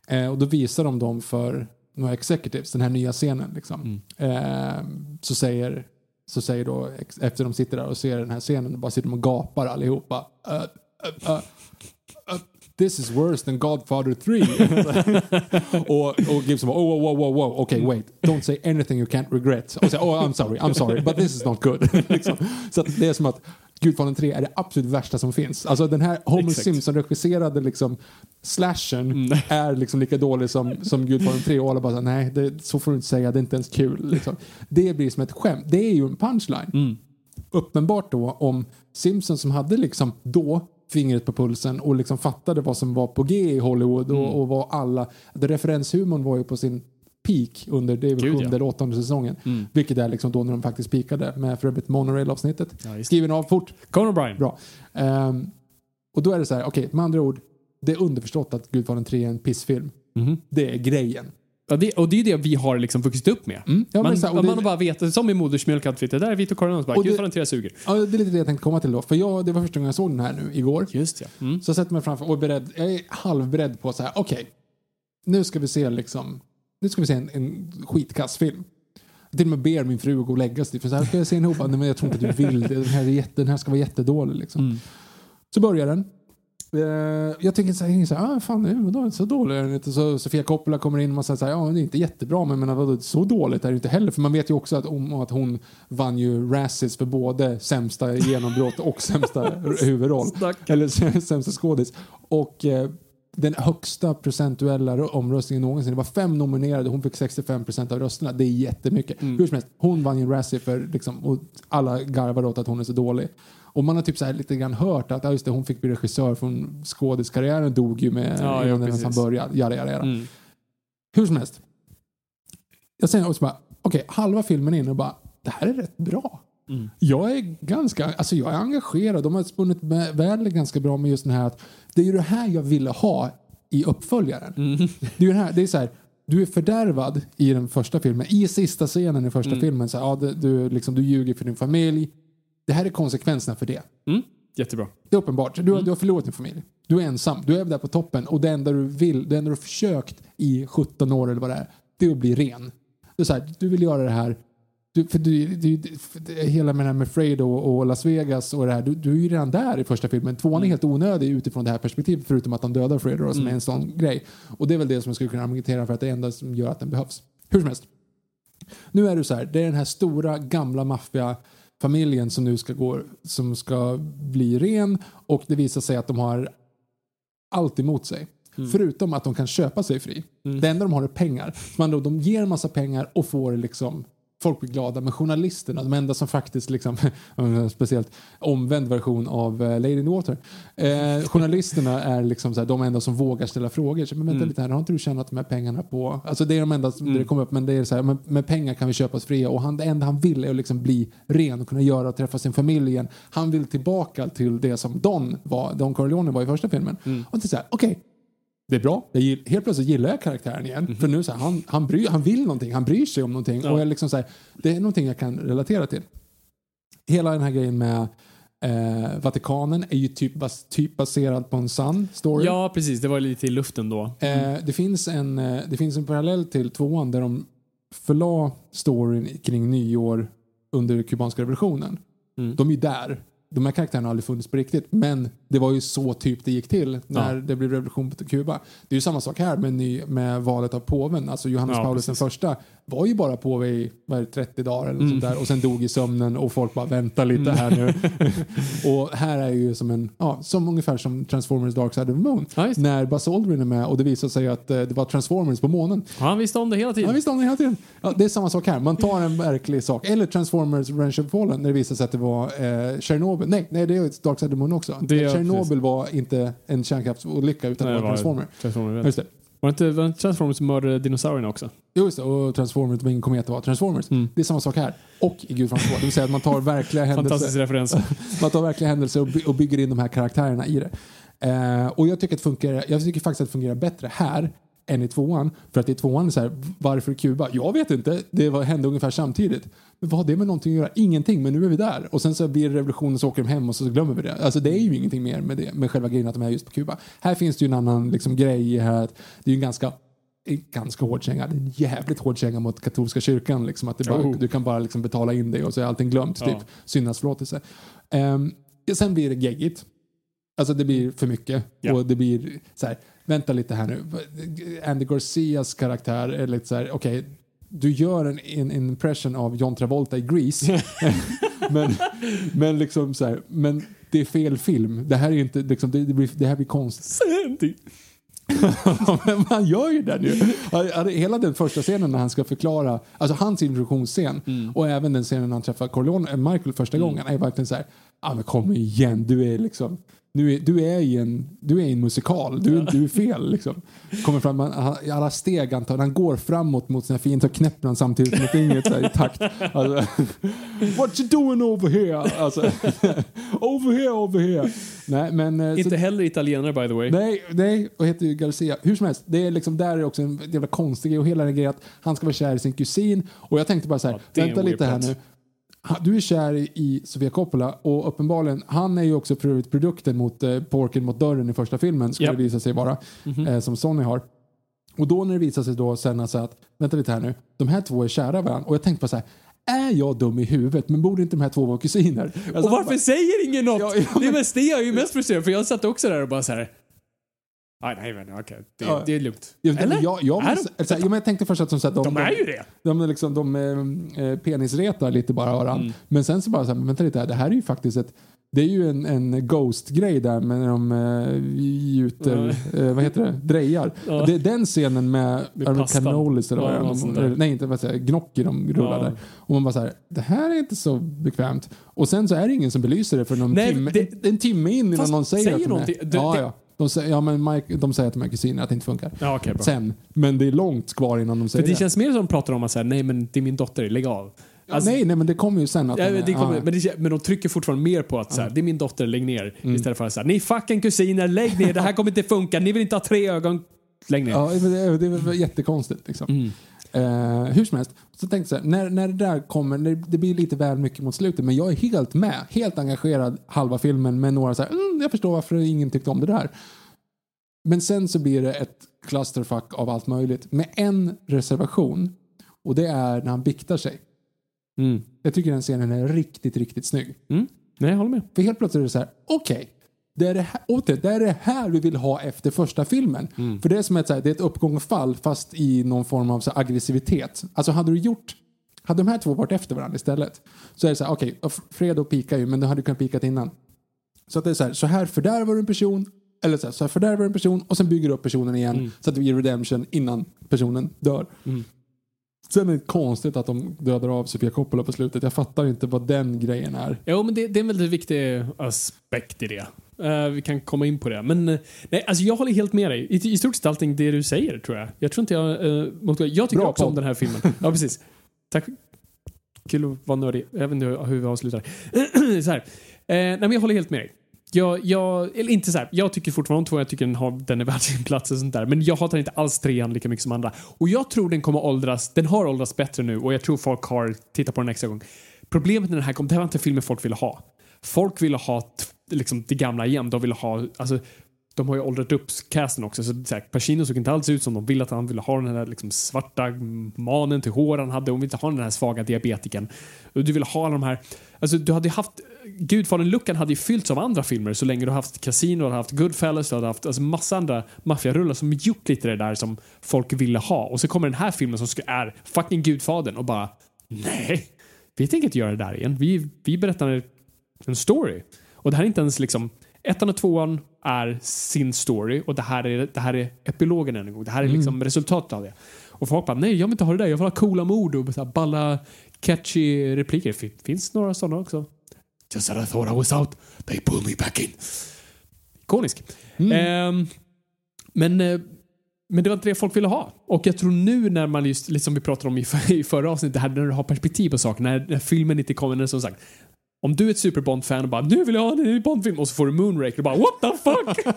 Eh, och då visar de dem för några executives, den här nya scenen liksom. Eh, så säger så säger då, efter de sitter där och ser den här scenen, bara sitter de och gapar allihopa. Uh, uh, uh, this is worse than Godfather 3. *laughs* och, och Gibson bara, oh, wow, wow, wow, okay, wait, don't say anything you can't regret. Och säger, oh, I'm sorry, I'm sorry, but this is not good. *laughs* liksom. Så det är som att Gudfadern 3 är det absolut värsta som finns. Alltså den här Homer Exakt. Simpson-regisserade liksom slashen *laughs* är liksom lika dålig som, som Gudfadern 3 och alla bara så nej, det, så får du inte säga, det är inte ens kul. Liksom. Det blir som ett skämt. Det är ju en punchline. Uppenbart då om Simpson som hade liksom då fingret på pulsen och liksom fattade vad som var på G i Hollywood och, och vad alla, referenshumorn var ju på sin peak under det Gud, sjunde ja. åttonde säsongen. Vilket är liksom då när de faktiskt peakade med för övrigt monorail-avsnittet. Ja. Skriven av fort. Conan O'Brien. Bra. Ehm, och då är det så här, okej, med andra ord, det är underförstått att Gudfadern 3 är en pissfilm. Det är grejen. Ja, det, och det är det vi har liksom vuxit upp med. Mm. Ja, man, så här, man, det- man bara vet, som i modersmjölkoutfit, det där är Vito Corleones bara, Gud vad den tre suger. Ja, det är lite det jag tänkte komma till då. För jag, det var första gången jag såg den här nu igår. Just ja. Mm. Så jag sätter mig framför och är beredd, jag är halvberedd på så här, okej, nu ska vi se liksom, nu ska vi se en, en skitkass film. Jag till och med ber min fru att gå och lägga sig. För så här ska jag se en ihop. Nej, men jag tror inte att du vill det. Den här, är jätte, den här ska vara jättedålig liksom. Så börjar den. Eh, jag tänker så här, så här ah, fan, nej, vadå, så dålig är den inte. Så Sofia Coppola kommer in och säger så här, ja, det är inte jättebra, men, men vadå, så dåligt är det inte heller. För man vet ju också att, om, att hon vann ju Razzies för både sämsta genombrott och *laughs* sämsta huvudroll. Stackarn. Eller *laughs* sämsta skådis. Och eh, den högsta procentuella omröstningen någonsin. Det var fem nominerade, hon fick 65 procent av rösterna. Det är jättemycket. Hur som helst, hon vann ju en Razzie för liksom, och alla garvar åt att hon är så dålig. Och man har typ så här lite grann hört att ja, just det, hon fick bli regissör för hon- skådiskarriären dog ju med Ja, ja, innan precis. han började. Jada, jada, jada. Mm. Hur som helst. Jag säger också bara, okej, halva filmen in och bara, det här är rätt bra. Mm. Jag är ganska, alltså jag är engagerad. De har spunnit med- väl ganska bra med just den här att det är ju det här jag ville ha i uppföljaren. Mm. Det är det här, det är så här, du är fördärvad i den första filmen. I sista scenen i första Mm. filmen, så här, ja, du, du, liksom, du ljuger för din familj. Det här är konsekvenserna för det. Mm. Jättebra. Det är uppenbart. Du, Mm. har- du har förlorat din familj. Du är ensam. Du är där på toppen och det enda du vill, det enda du har försökt i 17 år eller vad det är, det är att bli ren. Är så här, du vill göra det här. Du, för du, du, för det, hela med det här med Fredo och Las Vegas och det här, du, du är ju redan där i första filmen. Tvåan Mm. är helt onödig utifrån det här perspektivet förutom att han dödar Fredo som är en sån grej. Och det är väl det som jag skulle kunna argumentera för att det enda som gör att den behövs. Hur som helst. Nu är det så här, det är den här stora gamla maffiafamiljen som nu ska gå, som ska bli ren och det visar sig att de har allt emot sig. Förutom att de kan köpa sig fri. Det enda de har är pengar. Men då, de ger en massa pengar och får liksom Folk blir glada, men journalisterna, de enda som faktiskt liksom, *laughs* speciellt omvänd version av eh, Lady in the Water. Eh, journalisterna är liksom så här, de enda som vågar ställa frågor. Så, men vänta lite här, har inte du tjänat de här pengarna på... Alltså det är de enda som där det kommer upp, men det är så här, men, med pengar kan vi köpa oss fria. Och han, det enda han vill är att liksom bli ren och kunna göra och träffa sin familj igen. Han vill tillbaka till det som Don var, Don Corleone var i första filmen. Och det är så här, okej, det är bra. Jag gill, helt plötsligt gillar jag karaktären igen. För nu så här, han, han, bry, han vill någonting, han bryr sig om någonting. Och jag liksom så här, det är någonting jag kan relatera till. Hela den här grejen med eh, Vatikanen är ju typ, bas, typ baserad på en sann story. Ja, precis. Det var lite i luften då. Eh, det, finns en, eh, det finns en parallell till tvåan där de förla storyn kring nyår under kubanska revolutionen. De är ju där. De här karaktärerna har aldrig funnits på riktigt. Men det var ju så typ det gick till när Ja. det blev revolution på Kuba. Det är ju samma sak här med, ny, med valet av påven. Alltså Johannes Ja, Paulus den första var ju bara påve i vad är det, 30 dagar eller Mm. sånt där. Och sen dog i sömnen och folk bara vänta lite här nu. *laughs* och här är ju som en, ja, som ungefär som Transformers Dark Side of the Moon. Ja, när Buzz Aldrin är med och det visar sig att eh, det var Transformers på månen. Han visste om det hela tiden. Ja, visst om det hela tiden. Ja, det är samma sak här. Man tar en verklig sak. Eller Transformers Revenge of Fallen när det visar sig att det var eh, Tjernobyl. Nej, nej, det är Dark Side of the Moon också. Det Tjernobyl precis. var inte en kärnkraftsolycka utan Nej, det var Transformer. Transformer. Ja, Just det. Var det inte, var det inte Transformers som mördade dinosaurierna också? Jo, just det. Och Transformers, var ingen komet, det var Transformers. Mm. Det är samma sak här. Och i Gudfadern 2. Det vill säga att man tar verkliga Fantastisk händelser, referens. *laughs* man tar verkliga händelser och, by- och bygger in de här karaktärerna i det. Eh, och jag tycker, att funkar, jag tycker faktiskt att det fungerar bättre här än i tvåan. För att i tvåan är så här, varför Kuba? Jag vet inte, det var, hände ungefär samtidigt. Men vad har det med någonting att göra? Ingenting, men nu är vi där. Och sen så blir det revolutionen så åker de hem och så glömmer vi det. Alltså det är ju ingenting mer med det, med själva grejen att de är just på Kuba. Här finns det ju en annan liksom, grej här. Det är ju en ganska en ganska hård känga, det är en jävligt hård känga mot katolska kyrkan. Liksom, att bara, Oh. Du kan bara liksom betala in det och så är allting glömt. Ja. Typ syndagsförlåtelse. Um, sen blir det geggigt. Alltså det blir för mycket. Ja. Och det blir så här, vänta lite här nu. Andy Garcias karaktär är lite så här, okej, du gör en, en, en impression av John Travolta i Grease. *laughs* *laughs* men, men liksom så här, men det är fel film. Det här är inte, liksom, det, det, blir, det här blir. Sandy. *laughs* men man gör ju det nu. Hela den första scenen när han ska förklara, alltså hans introduktionsscen och även den scenen när han träffar Corleone, äh, Michael första gången är verkligen så här, ah, men kom igen, du är liksom nu är, du är i en, du är en musikal, du, du är fel liksom. Kommer fram, i alla steg han tar, han går framåt mot sina fiender och knäpper han samtidigt med fingret så i takt. Alltså, *laughs* What you doing over here? Alltså, *laughs* over here, over here. Nej, men... eh, så- Inte heller italienare by the way. Nej, nej, och heter ju Garcia. Hur som helst, det är liksom där är också en jävla konstig grej och hela den grejen att han ska vara kär i sin kusin och jag tänkte bara så här, Ja, vänta lite här nu. Du är kär i- Sofia Coppola och uppenbarligen, han är ju också produkten mot eh, Porken mot dörren i första filmen, skulle Japp. det visa sig vara, eh, som Sony har. Och då när det visar sig då sen alltså att, vänta lite här nu, de här två är kära varandra och jag tänkte bara så här, är jag dum i huvudet men borde inte de här två vara kusiner? Alltså, Och varför säger ingen något? Ja, ja, Det är men- mest det jag är ju mest frustrerad för jag satt också där och bara så här. Nej, nej, men okej. Det, Ja. det är lugnt. Jag, Eller? jag, jag, Är jag, de- så men jag tänkte först att de, så här, de, De är ju det. De, liksom, de eh, penisretar lite bara varandra. Mm. Men sen så bara så här, vänta lite här, det här är ju faktiskt ett det är ju en, en Ghost-grej där med när de eh, gjuter, eh, vad heter det, drejar. Ja. Det den scenen med, Med pastan. cannolis eller vad Ja, det nej, inte vad säger jag, gnocchi de rullar Ja. där. Och man bara så här, det här är inte så bekvämt. Och sen så är det ingen som belyser det för någon Nej, timme, det- en timme in innan någon säger, säger att de är. Det- ja, ja. De säger, ja, men Mike, de säger att de är kusiner, att det inte funkar. Ja, okej, bra. Sen, men det är långt kvar innan de För säger det det. känns mer som de pratar om att säga, nej men det är min dotter, lägg av. Alltså, nej, nej, men det kommer ju sen. Att Ja, de är- det kommer, ja. men, det, men de trycker fortfarande mer på att så här, det är min dotter, lägg ner. Mm. Istället för att säga, ni är fucking kusiner, lägg ner, det här kommer inte funka, ni vill inte ha tre ögon, lägg ner. Ja, det, det är jättekonstigt. Liksom. Mm. Eh, hur som helst, så tänkte jag så här, när, när det där kommer, när det blir lite väl mycket mot slutet, men jag är helt med, helt engagerad halva filmen med några så här, mm, jag förstår varför ingen tyckte om det där. Men sen så blir det ett clusterfuck av allt möjligt med en reservation och det är när han biktar sig. Mm. Jag tycker den scenen är riktigt, riktigt snygg. Mm. Nej, jag håller med. För helt plötsligt är det så här, okej. Det är det, här, åter, det är det här vi vill ha efter första filmen. För det är som ett, så här, det är ett uppgång och fall fast i någon form av så här, aggressivitet. Alltså hade du gjort, hade de här två varit efter varandra istället så är det så här, okej, okay, Fredo pikar ju men du hade kunnat pikat innan. Så att det är så här, så här fördärvar du en person eller så här, så här fördärvar du en person och sen bygger du upp personen igen så att det blir redemption innan personen dör. Sen är det konstigt att de dödar av Sofia Coppola på slutet. Jag fattar inte vad den grejen är. Jo, men det, det är en väldigt viktig aspekt i det. Eh, vi kan komma in på det. Men eh, nej, alltså jag håller helt med dig. I, i stort sett allting det du säger, tror jag. Jag tror inte jag... Uh, jag tycker Bra också om den här filmen. *laughs* Ja, precis. Tack. Kul att vara nördig. Jag vet inte hur vi avslutar. *clears throat* så här. Nej, men jag håller helt med dig. Jag, jag, eller inte så här. Jag tycker fortfarande om två, jag tycker den, har, den är värd sin plats och sånt där. Men jag hatar inte alls trean lika mycket som andra. Och jag tror den kommer åldras, den har åldrats bättre nu och jag tror folk har tittat på den en extra gång. Problemet när den här kom, det här var inte filmen folk ville ha. Folk ville ha liksom det gamla igen. De ville ha, alltså de har ju åldrat upp casten också. Så, så här, Pacino såg inte alls ut som de ville att han ville ha den här liksom, svarta manen till hår han hade. hon ville inte ha den här svaga diabetiken. Och Du ville ha alla de här... Alltså, du hade ju haft... Gudfadern-luckan hade ju fyllts av andra filmer så länge du har haft Casino, du hade haft Goodfellas, du hade haft alltså, massa andra maffiarullar som gjort lite det där som folk ville ha. Och så kommer den här filmen som ska, är fucking Gudfadern och bara nej, vi tänker inte göra det där igen. Vi, vi berättar en story. Och det här är inte ens liksom ettan och tvåan är sin story och det här är, det här är epilogen än en gång. Det här är liksom resultatet av det. Och folk bara, nej jag vill inte ha det där. Jag vill ha coola mord och så balla catchy repliker. Fin- Finns några sådana också? Just as I thought I was out, they pulled me back in. Ikonisk. Ehm, men, eh, men det var inte det folk ville ha. Och jag tror nu när man just, lite som vi pratade om i, för, i förra avsnittet, det här när du har perspektiv på saker, när, när filmen inte kommer, när som sagt, Om du är ett Super Bond-fan och bara nu vill jag ha en ny Bond-film och så får du Moonraker och bara what the fuck?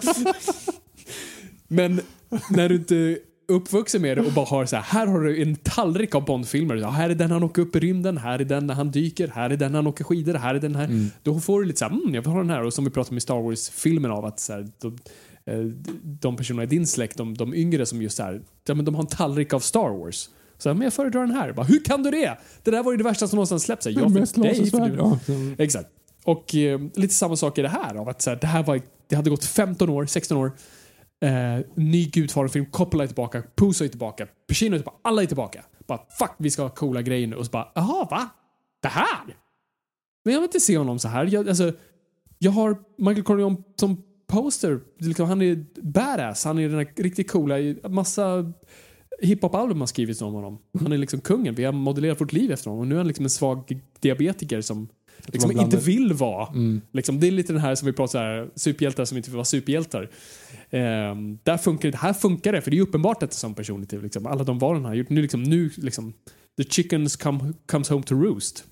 Men när du inte uppvuxen med det och bara har så här, här har du en tallrik av Bond-filmer. Ja, här är den han åker upp i rymden, här är den när han dyker, här är den när han åker skidor, här är den här. Då får du lite så här, mm, jag vill ha den här. Och som vi pratade om i Star Wars-filmen av att så här, de, eh, de personerna i din släkt, de, de yngre som just så här, men de har en tallrik av Star Wars. Så här, men jag föredrar den här. Bara, Hur kan du det? Det där var ju det värsta som någonsin släppts. Jag Mest dig, för du- Ja, Exakt. Och eh, lite samma sak i det här. Av att, så här, det här var, det hade gått 15 år, 16 år. Eh, ny Gudfadern-film, Coppola är tillbaka, Puzo är tillbaka, Pacino är tillbaka, alla är tillbaka. Bara fuck, vi ska ha coola grejer nu. Och så bara, jaha, va? Det här? Men jag vill inte se honom så här. Jag, alltså, jag har Michael Corleone som poster. Liksom, han är badass. Han är den här riktigt coola. Massa hiphop-album har skrivits om honom. Han är liksom kungen. Vi har modellerat vårt liv efter honom. Och nu är han liksom en svag diabetiker som liksom inte vill vara. Mm. Liksom, det är lite den här som vi pratar här, superhjältar som inte vill vara superhjältar. Ehm, där funkar det. Här funkar det, för det är uppenbart att det är som personlighet. Liksom. Alla de valen han har gjort. Nu liksom, nu liksom, the chickens come, comes home to roost.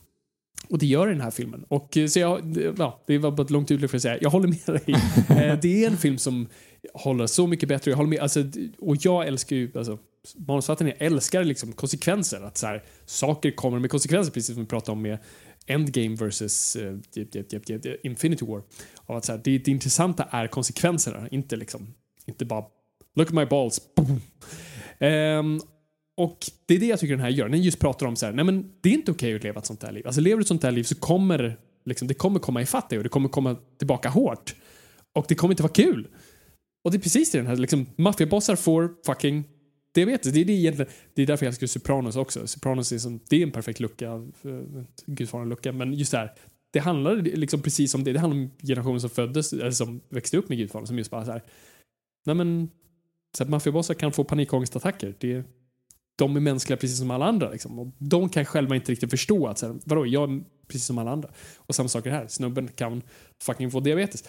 Och det gör den här filmen. Och eh, så jag, ja, det var bara ett långt utlägg för att säga, jag håller med dig. *laughs* Eh, det är en film som håller så mycket bättre. Jag håller med, alltså, och jag älskar ju, alltså, manusförfattaren jag älskar liksom konsekvenser. Att så här, saker kommer med konsekvenser, precis som vi pratade om med Endgame versus uh, Infinity War. Och att så här, det, det intressanta är konsekvenserna, inte liksom, inte bara look at my balls. Um, och det är det jag tycker den här gör. Den just pratar om så här, nej men det är inte okej att leva ett sånt här liv. Alltså lever du ett sånt här liv så kommer liksom, det kommer komma ifatt dig och det kommer komma tillbaka hårt. Och det kommer inte vara kul. Och det är precis det den här, liksom, maffiabossar får fucking diabetes. Det är, det, egentligen, det är därför jag älskar Sopranos också. Sopranos är, som, det är en perfekt lucka, eh, gudfaren lucka, men just det här, det handlar liksom precis om det. Det handlar om generationen som föddes, eller som växte upp med gudfaren som just bara så här, nej men, så att maffiabossar kan få panikångestattacker. Det, de är mänskliga precis som alla andra. Liksom. Och de kan själva inte riktigt förstå att så här, vadå, jag är precis som alla andra. Och samma sak är det här, snubben kan fucking få diabetes.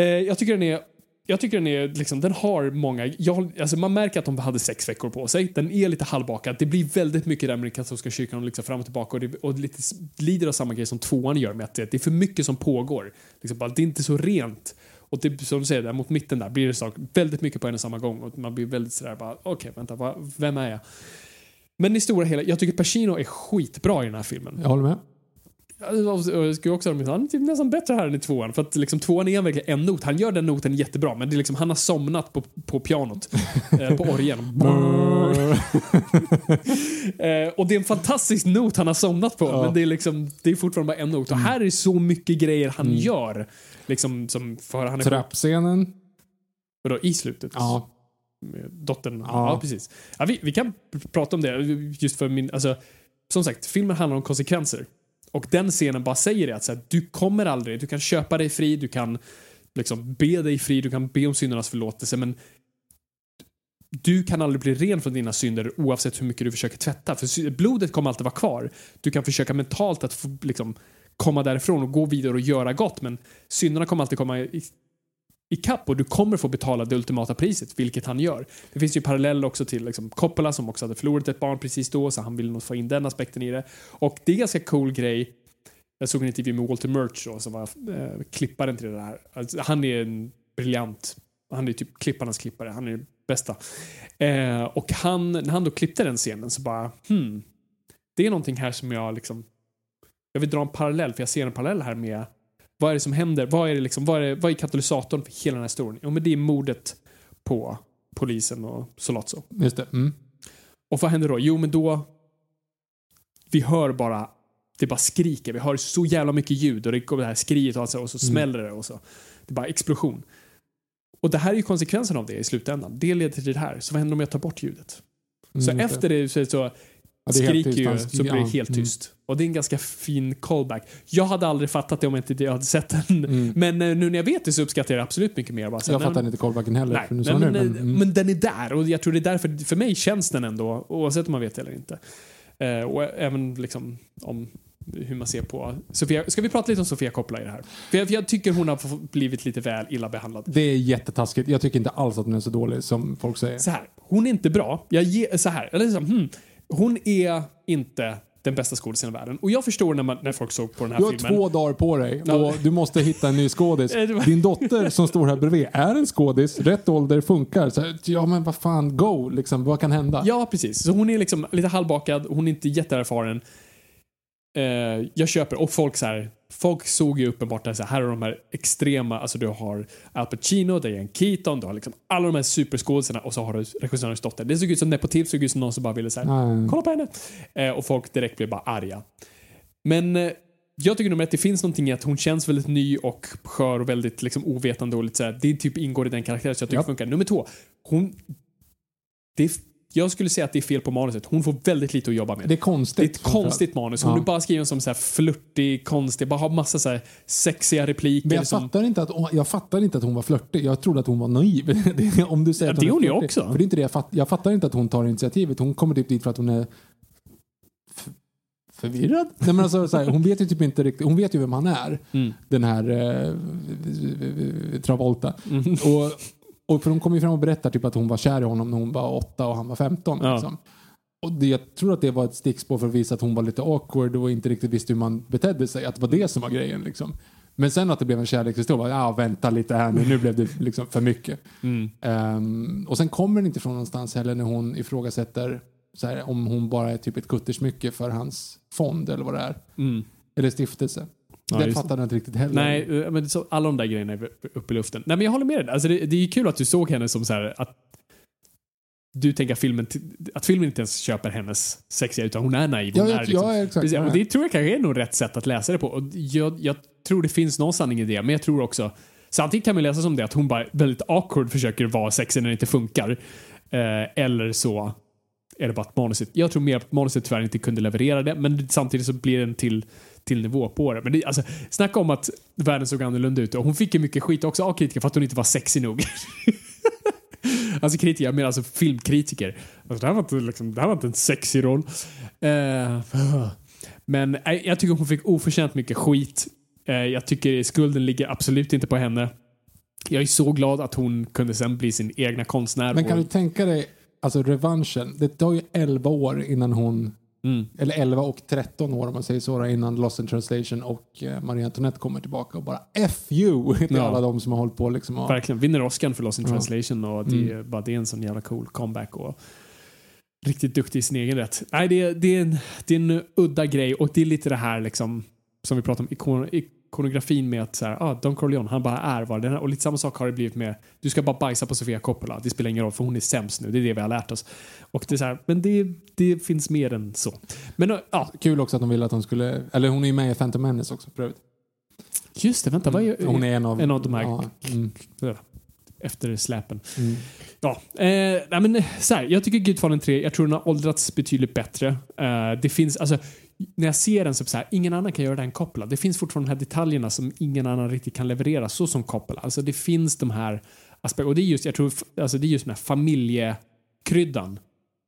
Eh, jag tycker den är jag tycker den är liksom, den har många, jag, alltså man märker att de hade sex veckor på sig. Den är lite halvbakad. Det blir väldigt mycket där med den katolska kyrkan och liksom fram och tillbaka och, det, och lite lider av samma grej som tvåan gör med att det, det är för mycket som pågår. Liksom bara, det är inte så rent. Och det, som du säger, där mot mitten där blir det sak, väldigt mycket på en och samma gång och man blir väldigt sådär bara, okej vänta, va, vem är jag? Men i stora hela, jag tycker Pacino är skitbra i den här filmen. Jag håller med. Jag skulle också säga han är typ nästan bättre här än i tvåan. För att liksom, tvåan är verkligen en not. Han gör den noten jättebra, men det är liksom, han har somnat på, på pianot. eh, på orgeln. *laughs* *laughs* eh, och det är en fantastisk not han har somnat på, Ja. men det är, liksom, det är fortfarande bara en not. Och här är så mycket grejer han gör. Liksom, som för han är Trappscenen. vadå, i slutet. Ja. med dottern. Ja, Ja. precis. Ja, vi, vi kan pr- prata om det. Just för min, alltså, som sagt, filmen handlar om konsekvenser. Och den scenen bara säger det att så här, du kommer aldrig, du kan köpa dig fri, du kan liksom be dig fri, du kan be om syndernas förlåtelse, men du kan aldrig bli ren från dina synder oavsett hur mycket du försöker tvätta. För blodet kommer alltid vara kvar. Du kan försöka mentalt att få, liksom, komma därifrån och gå vidare och göra gott, men synderna kommer alltid komma i, kapp och du kommer få betala det ultimata priset, vilket han gör. Det finns ju parallell också till liksom, Coppola som också hade förlorat ett barn precis då, så han ville nog få in den aspekten i det. Och det är en ganska cool grej. Jag såg en intervju med Walter Murch då, som var eh, klipparen till det här. Alltså, han är en briljant, han är typ klipparnas klippare, han är den bästa. Eh, och han, när han då klippte den scenen så bara, hmm, det är någonting här som jag liksom, jag vill dra en parallell, för jag ser en parallell här med vad är det som händer? Vad är, det liksom, vad är, vad är katalysatorn för hela den här historien? Jo, men det är mordet på polisen och Solazzo. Just det. Mm. Och vad händer då? Jo, men då... Vi hör bara... Det bara skriker. Vi hör så jävla mycket ljud och det kommer det här skriet och, alltså, och så smäller det och så. Det är bara explosion. Och det här är ju konsekvensen av det i slutändan. Det leder till det här. Så vad händer om jag tar bort ljudet? Så Mm, just efter det så, så Ja, skriker ju, så blir det helt mm. tyst. Och det är en ganska fin callback. Jag hade aldrig fattat det om inte jag hade sett den. Mm. Men eh, nu när jag vet det så uppskattar jag det absolut mycket mer. Bara, så Jag nej, fattar inte callbacken heller. Nej, för nu sa men, du men, men, mm. men den är där och jag tror det är därför, för mig känns den ändå, oavsett om man vet det eller inte. Eh, och även liksom om hur man ser på Sofia. Ska vi prata lite om Sofia Coppola i det här? För jag, för jag tycker hon har blivit lite väl illa behandlad. Det är jättetaskigt. Jag tycker inte alls att den är så dålig som folk säger. Så här, hon är inte bra. Jag ger, så här, eller så, hmm, hon är inte den bästa skådisen i världen. Och jag förstår när, man, när folk såg på den här Du har filmen. två dagar på dig och du måste hitta en ny skådis. *laughs* Din dotter som står här bredvid är en skådis, rätt ålder, funkar. Så, ja men vad fan, go! Liksom, vad kan hända? Ja, precis. Så hon är liksom lite halvbakad, hon är inte jätteerfaren. Eh, jag köper, och folk så här, folk såg ju uppenbart att här, här har de här extrema, alltså du har Al Pacino, Diane Keaton, du har liksom alla de här superskådisarna och så har du regissörens dotter. Det såg ut som nepotism, såg ut som någon som bara ville så här, kolla på henne. Eh, och folk direkt blev bara arga. Men eh, jag tycker nog att det finns någonting i att hon känns väldigt ny och skör och väldigt liksom ovetande och lite så här, det typ ingår i den karaktären så jag tycker det funkar. Nummer två, hon, det jag skulle säga att det är fel på manuset. Hon får väldigt lite att jobba med. Det är konstigt. Det är ett konstigt manus. Hon Ja. är bara skriven som så här flörtig, konstig, bara har massa så här sexiga repliker. Men jag som, fattar, inte att, jag fattar inte att hon var flörtig. Jag trodde att hon var naiv. *laughs* Det- Om du säger Ja, att det är hon ju flörtig. också. För det är inte det jag, fatt, jag fattar inte att hon tar initiativet. Hon kommer typ dit för att hon är förvirrad. *laughs* Nej, men alltså, så här, hon vet ju typ inte riktigt. Hon vet ju vem han är. Mm. Den här eh, Travolta. Och, och för hon kommer ju fram och berättar typ att hon var kär i honom när hon var åtta och han var 15. Ja. Liksom. Och det, jag tror att det var ett stickspår för att visa att hon var lite awkward och inte riktigt visste hur man betedde sig. Att det var det som var grejen. Liksom. Men sen att det blev en kärlekshistoria, ja vänta lite här nu, nu blev det liksom för mycket. Mm. Ehm, och sen kommer den inte från någonstans heller när hon ifrågasätter så här, om hon bara är typ ett kuttersmycke för hans fond eller vad det är. Mm. Eller stiftelse. Ja, det fattar jag inte riktigt heller. Nej, eh, men så, alla de där grejerna är uppe i luften. Nej, men jag håller med dig. Alltså, det, det är ju kul att du såg henne som så här att du tänker att filmen, att filmen inte ens köper hennes sexiga utan hon är naiv. Hon Ja, är liksom, ja, exakt. Precis, och det tror jag kanske är nog rätt sätt att läsa det på. Och jag, jag tror det finns någon sanning i det, men jag tror också Samtidigt kan man läsa som det att hon bara väldigt awkward försöker vara sexig när det inte funkar. Eh, eller så är det bara att manuset, jag tror mer att manuset tyvärr inte kunde leverera det, men samtidigt så blir det en till, till nivå på det. Men det, alltså, snacka om att världen såg annorlunda ut och hon fick ju mycket skit också av kritiker för att hon inte var sexig nog. *laughs* alltså kritiker, jag menar alltså filmkritiker. Alltså, det, här var inte, liksom, det här var inte en sexig roll. Eh, *laughs* men nej, jag tycker hon fick oförtjänt mycket skit. Eh, jag tycker skulden ligger absolut inte på henne. Jag är så glad att hon kunde sen bli sin egna konstnär. Men kan du tänka dig, alltså revanschen. Det tar ju 11 år innan hon, mm, eller 11 och 13 år om man säger så, innan Lost in translation och eh, Marie Antoinette kommer tillbaka och bara F you *laughs* till Ja. alla de som har hållit på liksom. Och, Verkligen. Vinner Oscar för Lost in translation och det, Mm. är bara, det är en sån jävla cool comeback. Och riktigt duktig i sin egen rätt. Nej, det, är- det, är en, det är en udda grej och det är lite det här liksom som vi pratade om ikon, ikonografin med att så här, ah, Don Corleone, han bara är vad den är. Och lite samma sak har det blivit med, du ska bara bajsa på Sofia Coppola. Det spelar ingen roll för hon är sämst nu. Det är det vi har lärt oss. Och det är så här, men det, det finns mer än så. Men ja, Kul också att de ville att hon skulle, eller hon är ju med i Phantom Menace också för övrigt. just det, vänta, vad är, Hon är en av, en av de här ja, mm, efter släpen? mm. Ja, eh, nej men så här, jag tycker Gudfadern 3, jag tror den har åldrats betydligt bättre. Eh, det finns, alltså, när jag ser den så, så här, ingen annan kan göra den Coppola. Det finns fortfarande de här detaljerna som ingen annan riktigt kan leverera så som Coppola. Alltså det finns de här aspekterna, och det är just, jag tror, alltså det är just den här familjekryddan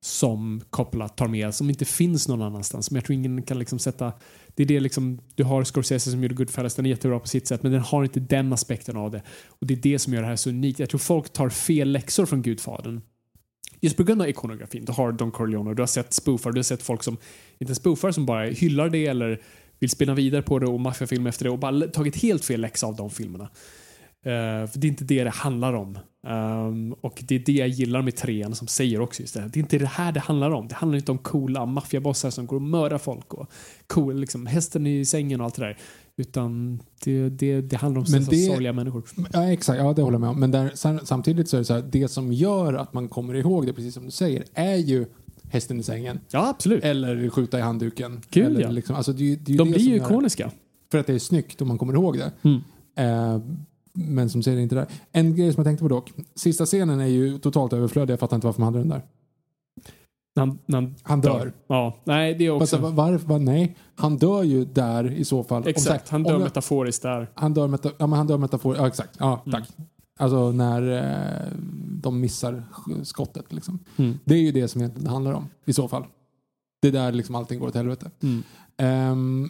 som Coppola tar med, som inte finns någon annanstans. Som jag tror ingen kan liksom sätta, det är det liksom, du har Scorsese som gjorde Goodfellas, den är jättebra på sitt sätt, men den har inte den aspekten av det. Och det är det som gör det här så unikt. Jag tror folk tar fel läxor från Gudfadern. Just på grund av ikonografin. Du har Don Corleone och du har sett spoofar, du har sett folk som, inte spoofar som bara hyllar det eller vill spinna vidare på det och maffiafilm efter det och bara tagit helt fel läxa av de filmerna. Uh, för det är inte det det handlar om. Um, och det är det jag gillar med trean som säger också just det. här. Det är inte det här det handlar om. Det handlar inte om coola maffiabossar som går och mördar folk och cool, liksom, hästen i sängen och allt det där. Utan det, det, det handlar om Men det- sorgliga människor. Ja, exakt. Ja, det håller jag med om. Men där, sam- samtidigt så är det så här, det som gör att man kommer ihåg det, precis som du säger, är ju hästen i sängen. Ja, absolut. Eller skjuta i handduken. Gud, eller ja. liksom, alltså, det, är det är ju De det blir ju ikoniska. För att det är snyggt och man kommer ihåg det. Mm. Eh, men som säger inte där. En grej som jag tänkte på dock. Sista scenen är ju totalt överflödig. Jag fattar inte varför man hade den där. Han, han, Han dör. Ja, nej det är Fast, också... va- varför? va- Nej, han dör ju där i så fall. Om Exakt, här, han om dör jag- metaforiskt där. Han dör, meta, ja, men han dör metafor. Ja, exakt. Ja, tack. Alltså när eh, de missar sk- skottet. Liksom. Mm. Det är ju det som egentligen det handlar om i så fall. Det är där liksom allting går åt helvete. Mm. Ehm,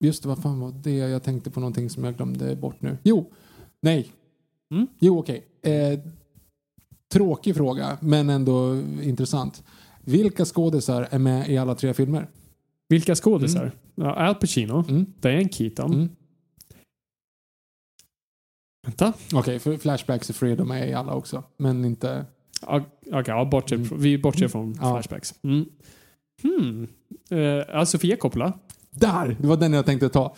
just det, vad fan var det? Jag tänkte på någonting som jag glömde bort nu. Jo, nej. Mm. Jo, okej. Eh, tråkig fråga, men ändå intressant. Vilka skådisar är med i alla tre filmer? Vilka skådisar? Ja, Al Pacino, Mm. Diane Keaton. Mm. Vänta. Okej, för Flashbacks är Fredo med i alla också. Men inte... Okej, ja, bortser, Mm. vi bortser från Ja. flashbacks. Mm. Hmm. Uh, Sofia Coppola. Där! Det var den jag tänkte ta.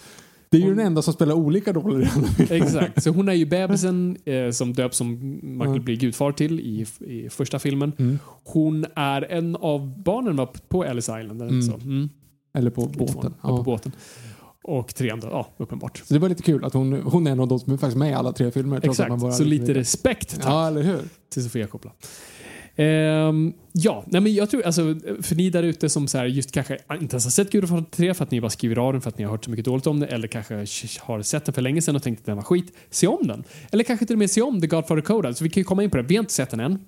Det är ju Hon- den enda som spelar olika roller. Exakt. Så hon är ju *laughs* bebisen eh, som döps som Michael Mm. blir gudfar till i, i första filmen. Mm. Hon är en av barnen var på Ellis Island. Eller Mm. så. Mm. Eller på båten. Ja. på båten. Och trean då, ja, uppenbart. Så det var lite kul att hon, hon är en av de som är faktiskt med i alla tre filmer. man Exakt. Så lite vet. respekt tack, Ja, eller hur? till Sofia Coppola. Um, ja, nej men jag tror, alltså, för ni där ute som så här, just kanske inte ens har sett Gudfadern 3 för att ni bara skriver av den för att ni har hört så mycket dåligt om det eller kanske har sett den för länge sedan och tänkt att den var skit. Se om den. Eller kanske till och med se om The Godfather Code. Så vi kan ju komma in på det. Vi har inte sett den än.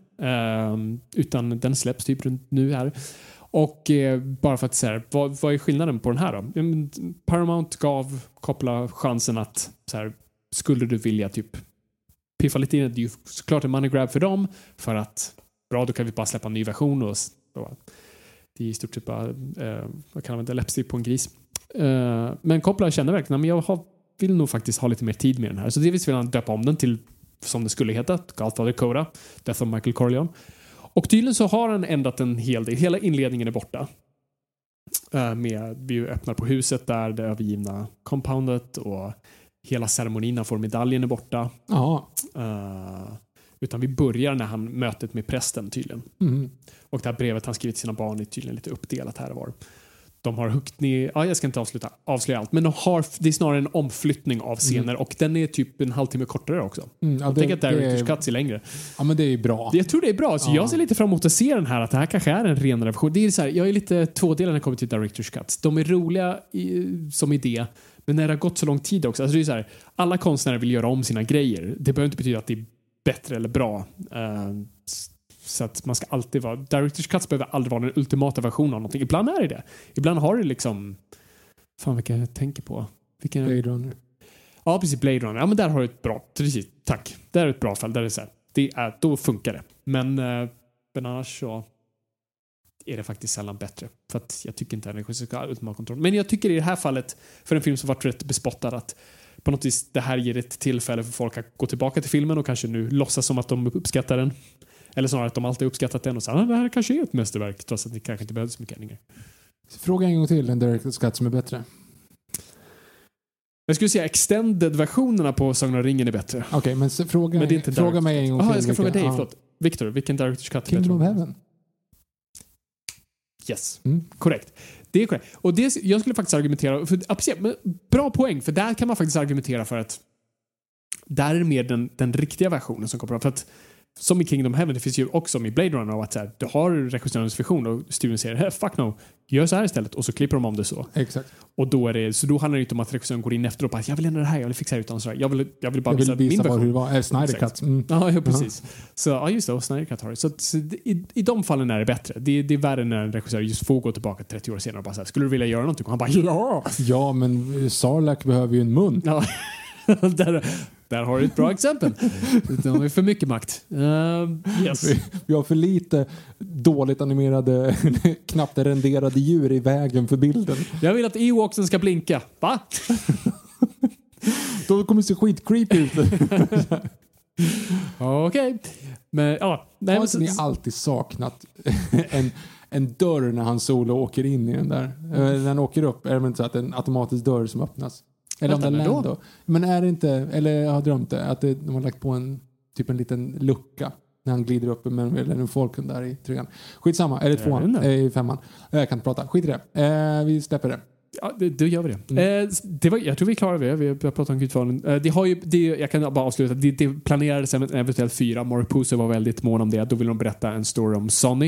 Um, utan den släpps typ runt nu här. Och eh, bara för att säga, vad, vad är skillnaden på den här då? Paramount gav koppla chansen att så här, skulle du vilja typ piffa lite in, det är ju såklart en money grab för dem för att bra, då kan vi bara släppa en ny version och, och det är i stort sett bara, eh, vad kan man använda, läppstift på en gris. Eh, men Coppola kände verkligen, men jag har, vill nog faktiskt ha lite mer tid med den här. Så delvis vill han döpa om den till, som det skulle heta, Godfather Coda, Death of Michael Corleone. Och tydligen så har han ändrat en hel del, hela inledningen är borta. Eh, med, vi öppnar på huset där, det övergivna compoundet och hela ceremonin, han får medaljen är borta. Ja. Eh, utan vi börjar när han mötet med prästen tydligen. Mm. Och det här brevet han skrivit till sina barn är tydligen lite uppdelat här och var. De har huggit ner, ja jag ska inte avsluta, avslöja allt, men de har, det är snarare en omflyttning av scener och den är typ en halvtimme kortare också. Mm, ja, Jag det, tänker att Directors Cuts är längre. ja, men det är ju bra. Jag tror det är bra, så Ja. jag ser lite fram emot att se den här, att det här kanske är en renare version. Det är så här, jag är lite tvådelad när det kommer till Directors Cuts. De är roliga i, som idé, men när det har gått så lång tid också. Alltså det är så här, alla konstnärer vill göra om sina grejer. Det behöver inte betyda att det är bättre eller bra. Eh, så att man ska alltid vara... Directors Cuts behöver aldrig vara den ultimata versionen av någonting. Ibland är det det. Ibland har det liksom... Fan vilka jag tänker på. Vilken, Blade Runner. Ja, precis. Blade Runner. Ja, men där har du ett bra... Precis. Tack. Där är ett bra fall. Där är det så här, det är, då funkar det. Men, eh, men annars så är det faktiskt sällan bättre. För att jag tycker inte att regissör ska ha ultimat kontroll. Men jag tycker i det här fallet, för en film som varit rätt bespottad, att på något vis det här ger ett tillfälle för folk att gå tillbaka till filmen och kanske nu låtsas som att de uppskattar den. Eller snarare att de alltid uppskattat den och säga att det här kanske är ett mästerverk trots att det kanske inte behövs så mycket ändringar. Fråga en gång till en Director's Cut som är bättre. Jag skulle säga extended-versionerna på Sagan om ringen är bättre. Okej, men så fråga, Men det är inte fråga mig en gång till. jag ska fråga dig. ja. Förlåt. Victor, vilken Director's Cut är Kingdom of bättre? Heaven. Yes. Mm. Korrekt. Det är korrekt. Och det, jag skulle faktiskt argumentera, för, men bra poäng, för där kan man faktiskt argumentera för att där är det mer den, den riktiga versionen som kommer fram. För att som i Kingdom Heaven, det finns ju också i Blade Runner att så här, du har regissörens vision och studion säger "Hey, fuck no, gör så här istället och så klipper de om det så. Exakt. Och då är det, så då handlar det inte om att regissören går in efteråt och bara jag vill ändra det här, jag vill fixa det utan så här. Jag vill, jag vill bara Jag vill visa, visa min version. var. Äh, Snyder. Cut. Mm. Ja, ja precis. Så ja, just det. Och Snyder Cut har det. Så, så i, i de fallen är det bättre. Det, det är värre när en regissör just får gå tillbaka 30 år senare och bara säga skulle du vilja göra någonting? Och han bara ja! Ja, men Sarlacc behöver ju en mun. ja. *laughs* där, där har du ett bra exempel. De har för mycket makt. Uh, yes. Vi har för lite dåligt animerade, *laughs* knappt renderade djur i vägen för bilden. Jag vill att Ewoksen ska blinka. Va? *laughs* De kommer se skitcreepy ut. Okej. Men ja. Nej, Har men, inte ni alltid saknat en, en dörr när han solo åker in i den där? Eh, När han åker upp, är det inte så att det en automatisk dörr som öppnas? Eller om Vänta, när Lando. Men är det inte, eller jag har drömt det, att det, de har lagt på en typ en liten lucka när han glider upp med en folken där i trean. Skitsamma, eller tvåan, eh, i femman. Jag kan inte prata, skit i det. Eh, vi släpper det. Ja, det, då gör vi det. Mm. Eh, det var, jag tror vi är klara med det. Vi har pratat om Gudfadern. Eh, det har ju, det, jag kan bara avsluta. Det, det planerades en eventuellt fyra. Mark Puzo var väldigt mån om det. Då ville de berätta en story om Sonny.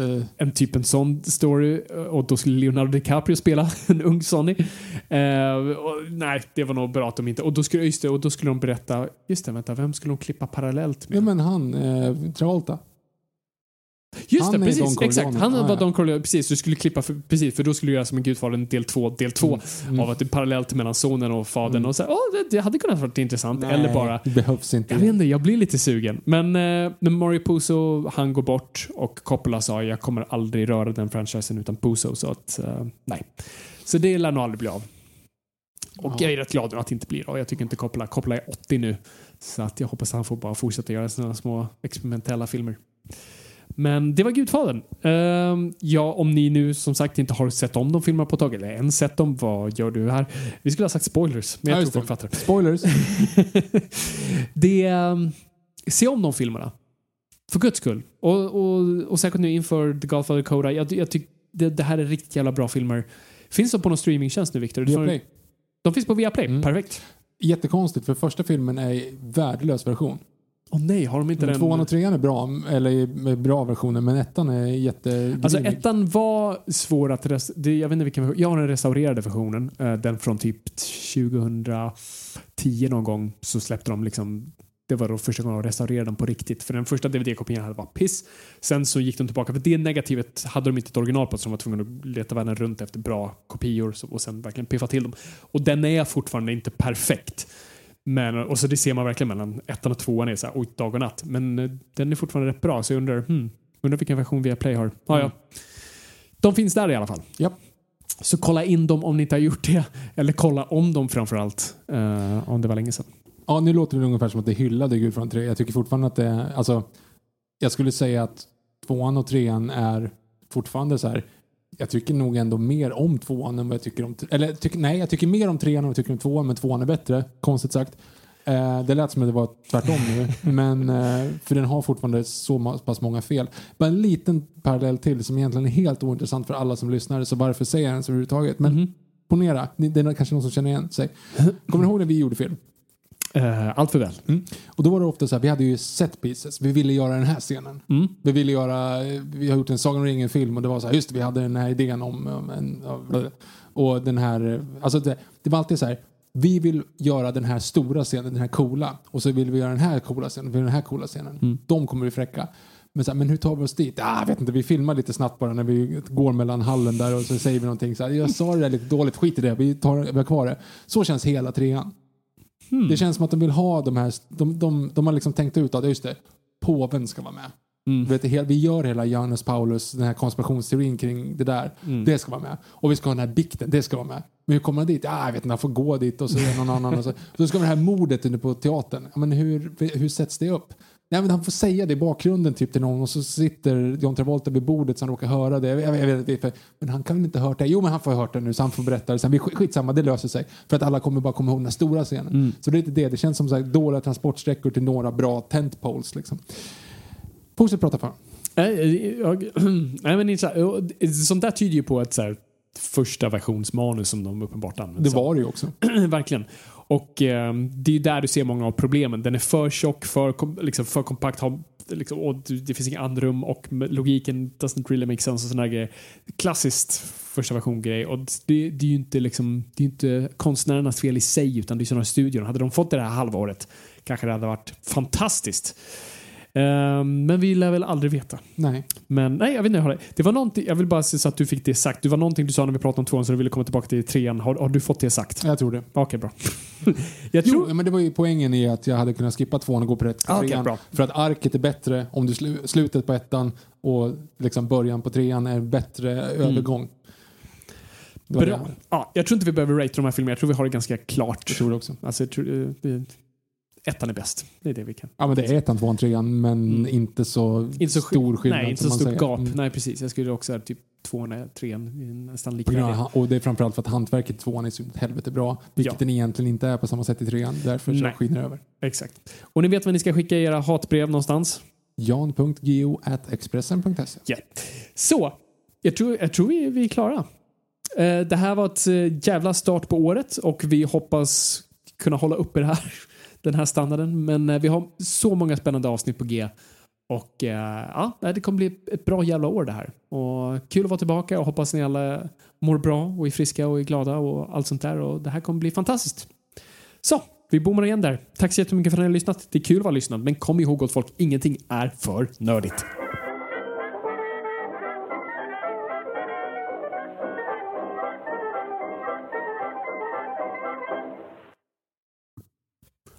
Eh, En typ en sån story. eh, Och då skulle Leonardo DiCaprio spela *laughs* en ung Sonny. Eh, och, nej, det var nog bra att de inte... Och då skulle, just det, och då skulle de berätta... Just det, vänta. Vem skulle de klippa parallellt med? ja men han, eh, Travolta. Just Han det, precis. Exakt. Han Ja, var. Don Corleone. Precis, du skulle klippa för, precis, för då skulle du göra som en Gudfadern del 2, del 2 Mm. av att det är parallellt mellan sonen och fadern. Och så, här, åh, det, det hade kunnat vara intressant. Nej, Eller bara, Det behövs inte. jag vet inte, jag blir lite sugen. Men eh, när Mario Puzo, han går bort och Coppola sa jag kommer aldrig röra den franchisen utan Puzo. Så att, eh, nej. Så det lär nog aldrig bli av. Och Ja. jag är rätt glad att det inte blir av. Jag tycker inte Coppola, Coppola är 80 nu. Så att jag hoppas att han får bara fortsätta göra sina små experimentella filmer. Men det var Gudfadern. Ehm, ja, om ni nu som sagt inte har sett om de filmerna på ett tag, eller ens sett dem, vad gör du här? Vi skulle ha sagt spoilers, men jag Ja, tror folk fattar. Spoilers. *laughs* det, ehm, se om de filmerna. För guds skull. Och, och, och säkert nu inför The Godfather Coda. Jag, jag tycker det, det här är riktigt jävla bra filmer. Finns de på någon streamingtjänst nu, Victor? Viaplay. De finns på Viaplay. Mm. Perfekt. Jättekonstigt för första filmen är värdelös version. Åh nej, har de inte den? Tvåan och trean är bra, eller bra versioner, men ettan är jätte... Alltså ettan var svår att res- det, Jag vet inte vilken version. Jag har den restaurerade versionen. eh, Den från typ 2010 någon gång så släppte de liksom det var då första gången de restaurerade den på riktigt. För den första DVD-kopian hade var piss. Sen så gick de tillbaka. För det negativet hade de inte ett original på så de var tvungna att leta världen runt efter bra kopior och sen verkligen piffa till dem. Och den är fortfarande inte perfekt. Men, och så det ser man verkligen mellan ettan och tvåan är så här, oj, dag och natt. Men eh, den är fortfarande rätt bra så jag undrar, hmm, undrar vilken version via Play har. Ah, ja. Mm. De finns där i alla fall. Japp. Så kolla in dem om ni inte har gjort det. Eller kolla om dem framförallt. Uh, om det var länge sedan. Ja, nu låter det ungefär som att det hyllade Gudfadern 3. Jag tycker fortfarande att det alltså, jag skulle säga att tvåan och trean är fortfarande så här. Jag tycker nog ändå mer om tvåan än vad jag tycker om, eller tyck, nej, jag tycker mer om trean än vad jag tycker om tvåan, men tvåan är bättre, konstigt sagt. Eh, det lät som att det var tvärtom nu, *laughs* men eh, för den har fortfarande så pass många fel. Bara en liten parallell till som egentligen är helt ointressant för alla som lyssnar, så varför säger jag den så överhuvudtaget? Men ponera, ni- det är kanske någon som känner igen sig. Kommer ni ihåg när vi gjorde film? Uh, allt för väl. Mm. Och då var det ofta så här, vi hade ju set pieces. Vi ville göra den här scenen. Mm. Vi ville göra, vi har gjort en Sagan om ringen film och det var så här, just det, vi hade den här idén om, om en, och den här, alltså det, det var alltid så här, vi vill göra den här stora scenen, den här coola. Och så vill vi göra den här coola scenen, vi vill den här coola scenen. De kommer bli fräcka. Men, så här, men hur tar vi oss dit? Ah, jag vet inte, vi filmar lite snabbt bara när vi går mellan hallen där och så säger vi någonting så här, jag sa det där lite dåligt, skit i det, vi, tar, vi har kvar det. Så känns hela trean. Det känns som att de vill ha de här, de, de, de har liksom tänkt ut att just det, påven ska vara med. Mm. Vet, vi gör hela Johannes Paulus, den här konspirationsteorin kring det där. Mm. Det ska vara med. Och vi ska ha den här bikten, det ska vara med. Men hur kommer han dit? Ja, jag vet inte, han får gå dit och så är det någon annan. Och så. *laughs* så ska vi ha det här mordet inne på teatern. Ja, men hur, hur sätts det upp? Nej, men han får säga det i bakgrunden typ till någon och så sitter John Travolta vid bordet så han råkar höra det. Jag, vet- inte, men han kan väl inte ha hört det? Jo, men han får ha hört det nu så han får berätta det sen. Vi- Skitsamma, det löser sig. För att alla kommer bara komma ihåg den stora scenen. Så det är lite det. Det känns som här, dåliga transportsträckor till några bra tentpoles. Liksom. Fortsätt prata för Nej, jag, *clears throat* nej, men sånt där tyder ju på ett så här, första versionsmanus som de uppenbart använder. Det var det ju också. *clears throat* Verkligen. Och eh, det är där du ser många av problemen. Den är för tjock, för, kom- liksom, för kompakt, har, liksom, och det finns inget andrum och logiken doesn't really make sense och sådana grejer. Klassiskt första version-grej. Och det, det är ju inte, liksom, det är inte konstnärernas fel i sig utan det är sådana studion. Hade de fått det här halvåret kanske det hade varit fantastiskt. Eh, men vi lär väl aldrig veta. Nej. Men nej, jag vet inte. jag Det. det var någonting, jag vill bara se så att du fick det sagt. Det var någonting du sa när vi pratade om tvåan så du ville komma tillbaka till trean. Har, har du fått det sagt? Jag tror det. Okej, bra. *laughs* jag Jo, tror... men det var ju poängen i att jag hade kunnat skippa tvåan och gå på rätt till Ah, okej, trean. bra. För att arket är bättre om du slu slutet på ettan och liksom början på trean är en bättre övergång. Det Mm. Bra. det. Ja, jag tror inte vi behöver rate de här filmerna. Jag tror vi har det ganska klart. Jag tror det också. Alltså, jag tror, eh, vi- ettan är bäst. Det är det vi kan. Ja, men det är ettan, tvåan, trean, men Mm. inte så Inte så stor skillnad. Nej, inte så stort gap. Mm. Nej, precis. Jag skulle också säga typ tvåan och trean är nästan likvärdiga. och det är framförallt för att hantverket i tvåan är så helvete bra. Vilket Ja. den egentligen inte är på samma sätt i trean. Därför så skiner över. Exakt. Och ni vet vad ni ska skicka era hatbrev någonstans? jan.geo.expressen.se Ja. Så, jag tror, jag tror vi, vi är klara. Eh, det här var ett eh, jävla start på året och vi hoppas kunna hålla uppe det här, den här standarden. Men eh, vi har så många spännande avsnitt på G. Och eh, ja, det kommer bli ett bra jävla år det här. Och kul att vara tillbaka och hoppas ni alla mår bra och är friska och är glada och allt sånt där. Och det här kommer bli fantastiskt. Så, vi bommar igen där. Tack så jättemycket för att ni har lyssnat. Det är kul att vara lyssnad, men kom ihåg gott folk, ingenting är för nördigt.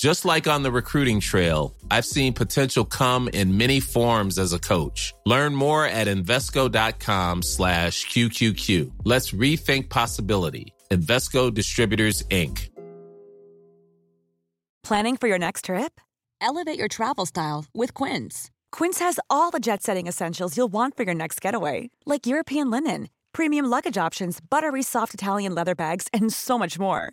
Just like on the recruiting trail, I've seen potential come in many forms as a coach. Learn more at Invesco.com slash QQQ. Let's rethink possibility. Invesco Distributors, Inc. Planning for your next trip? Elevate your travel style with Quince. Quince has all the jet setting essentials you'll want for your next getaway, like European linen, premium luggage options, buttery soft Italian leather bags, and so much more.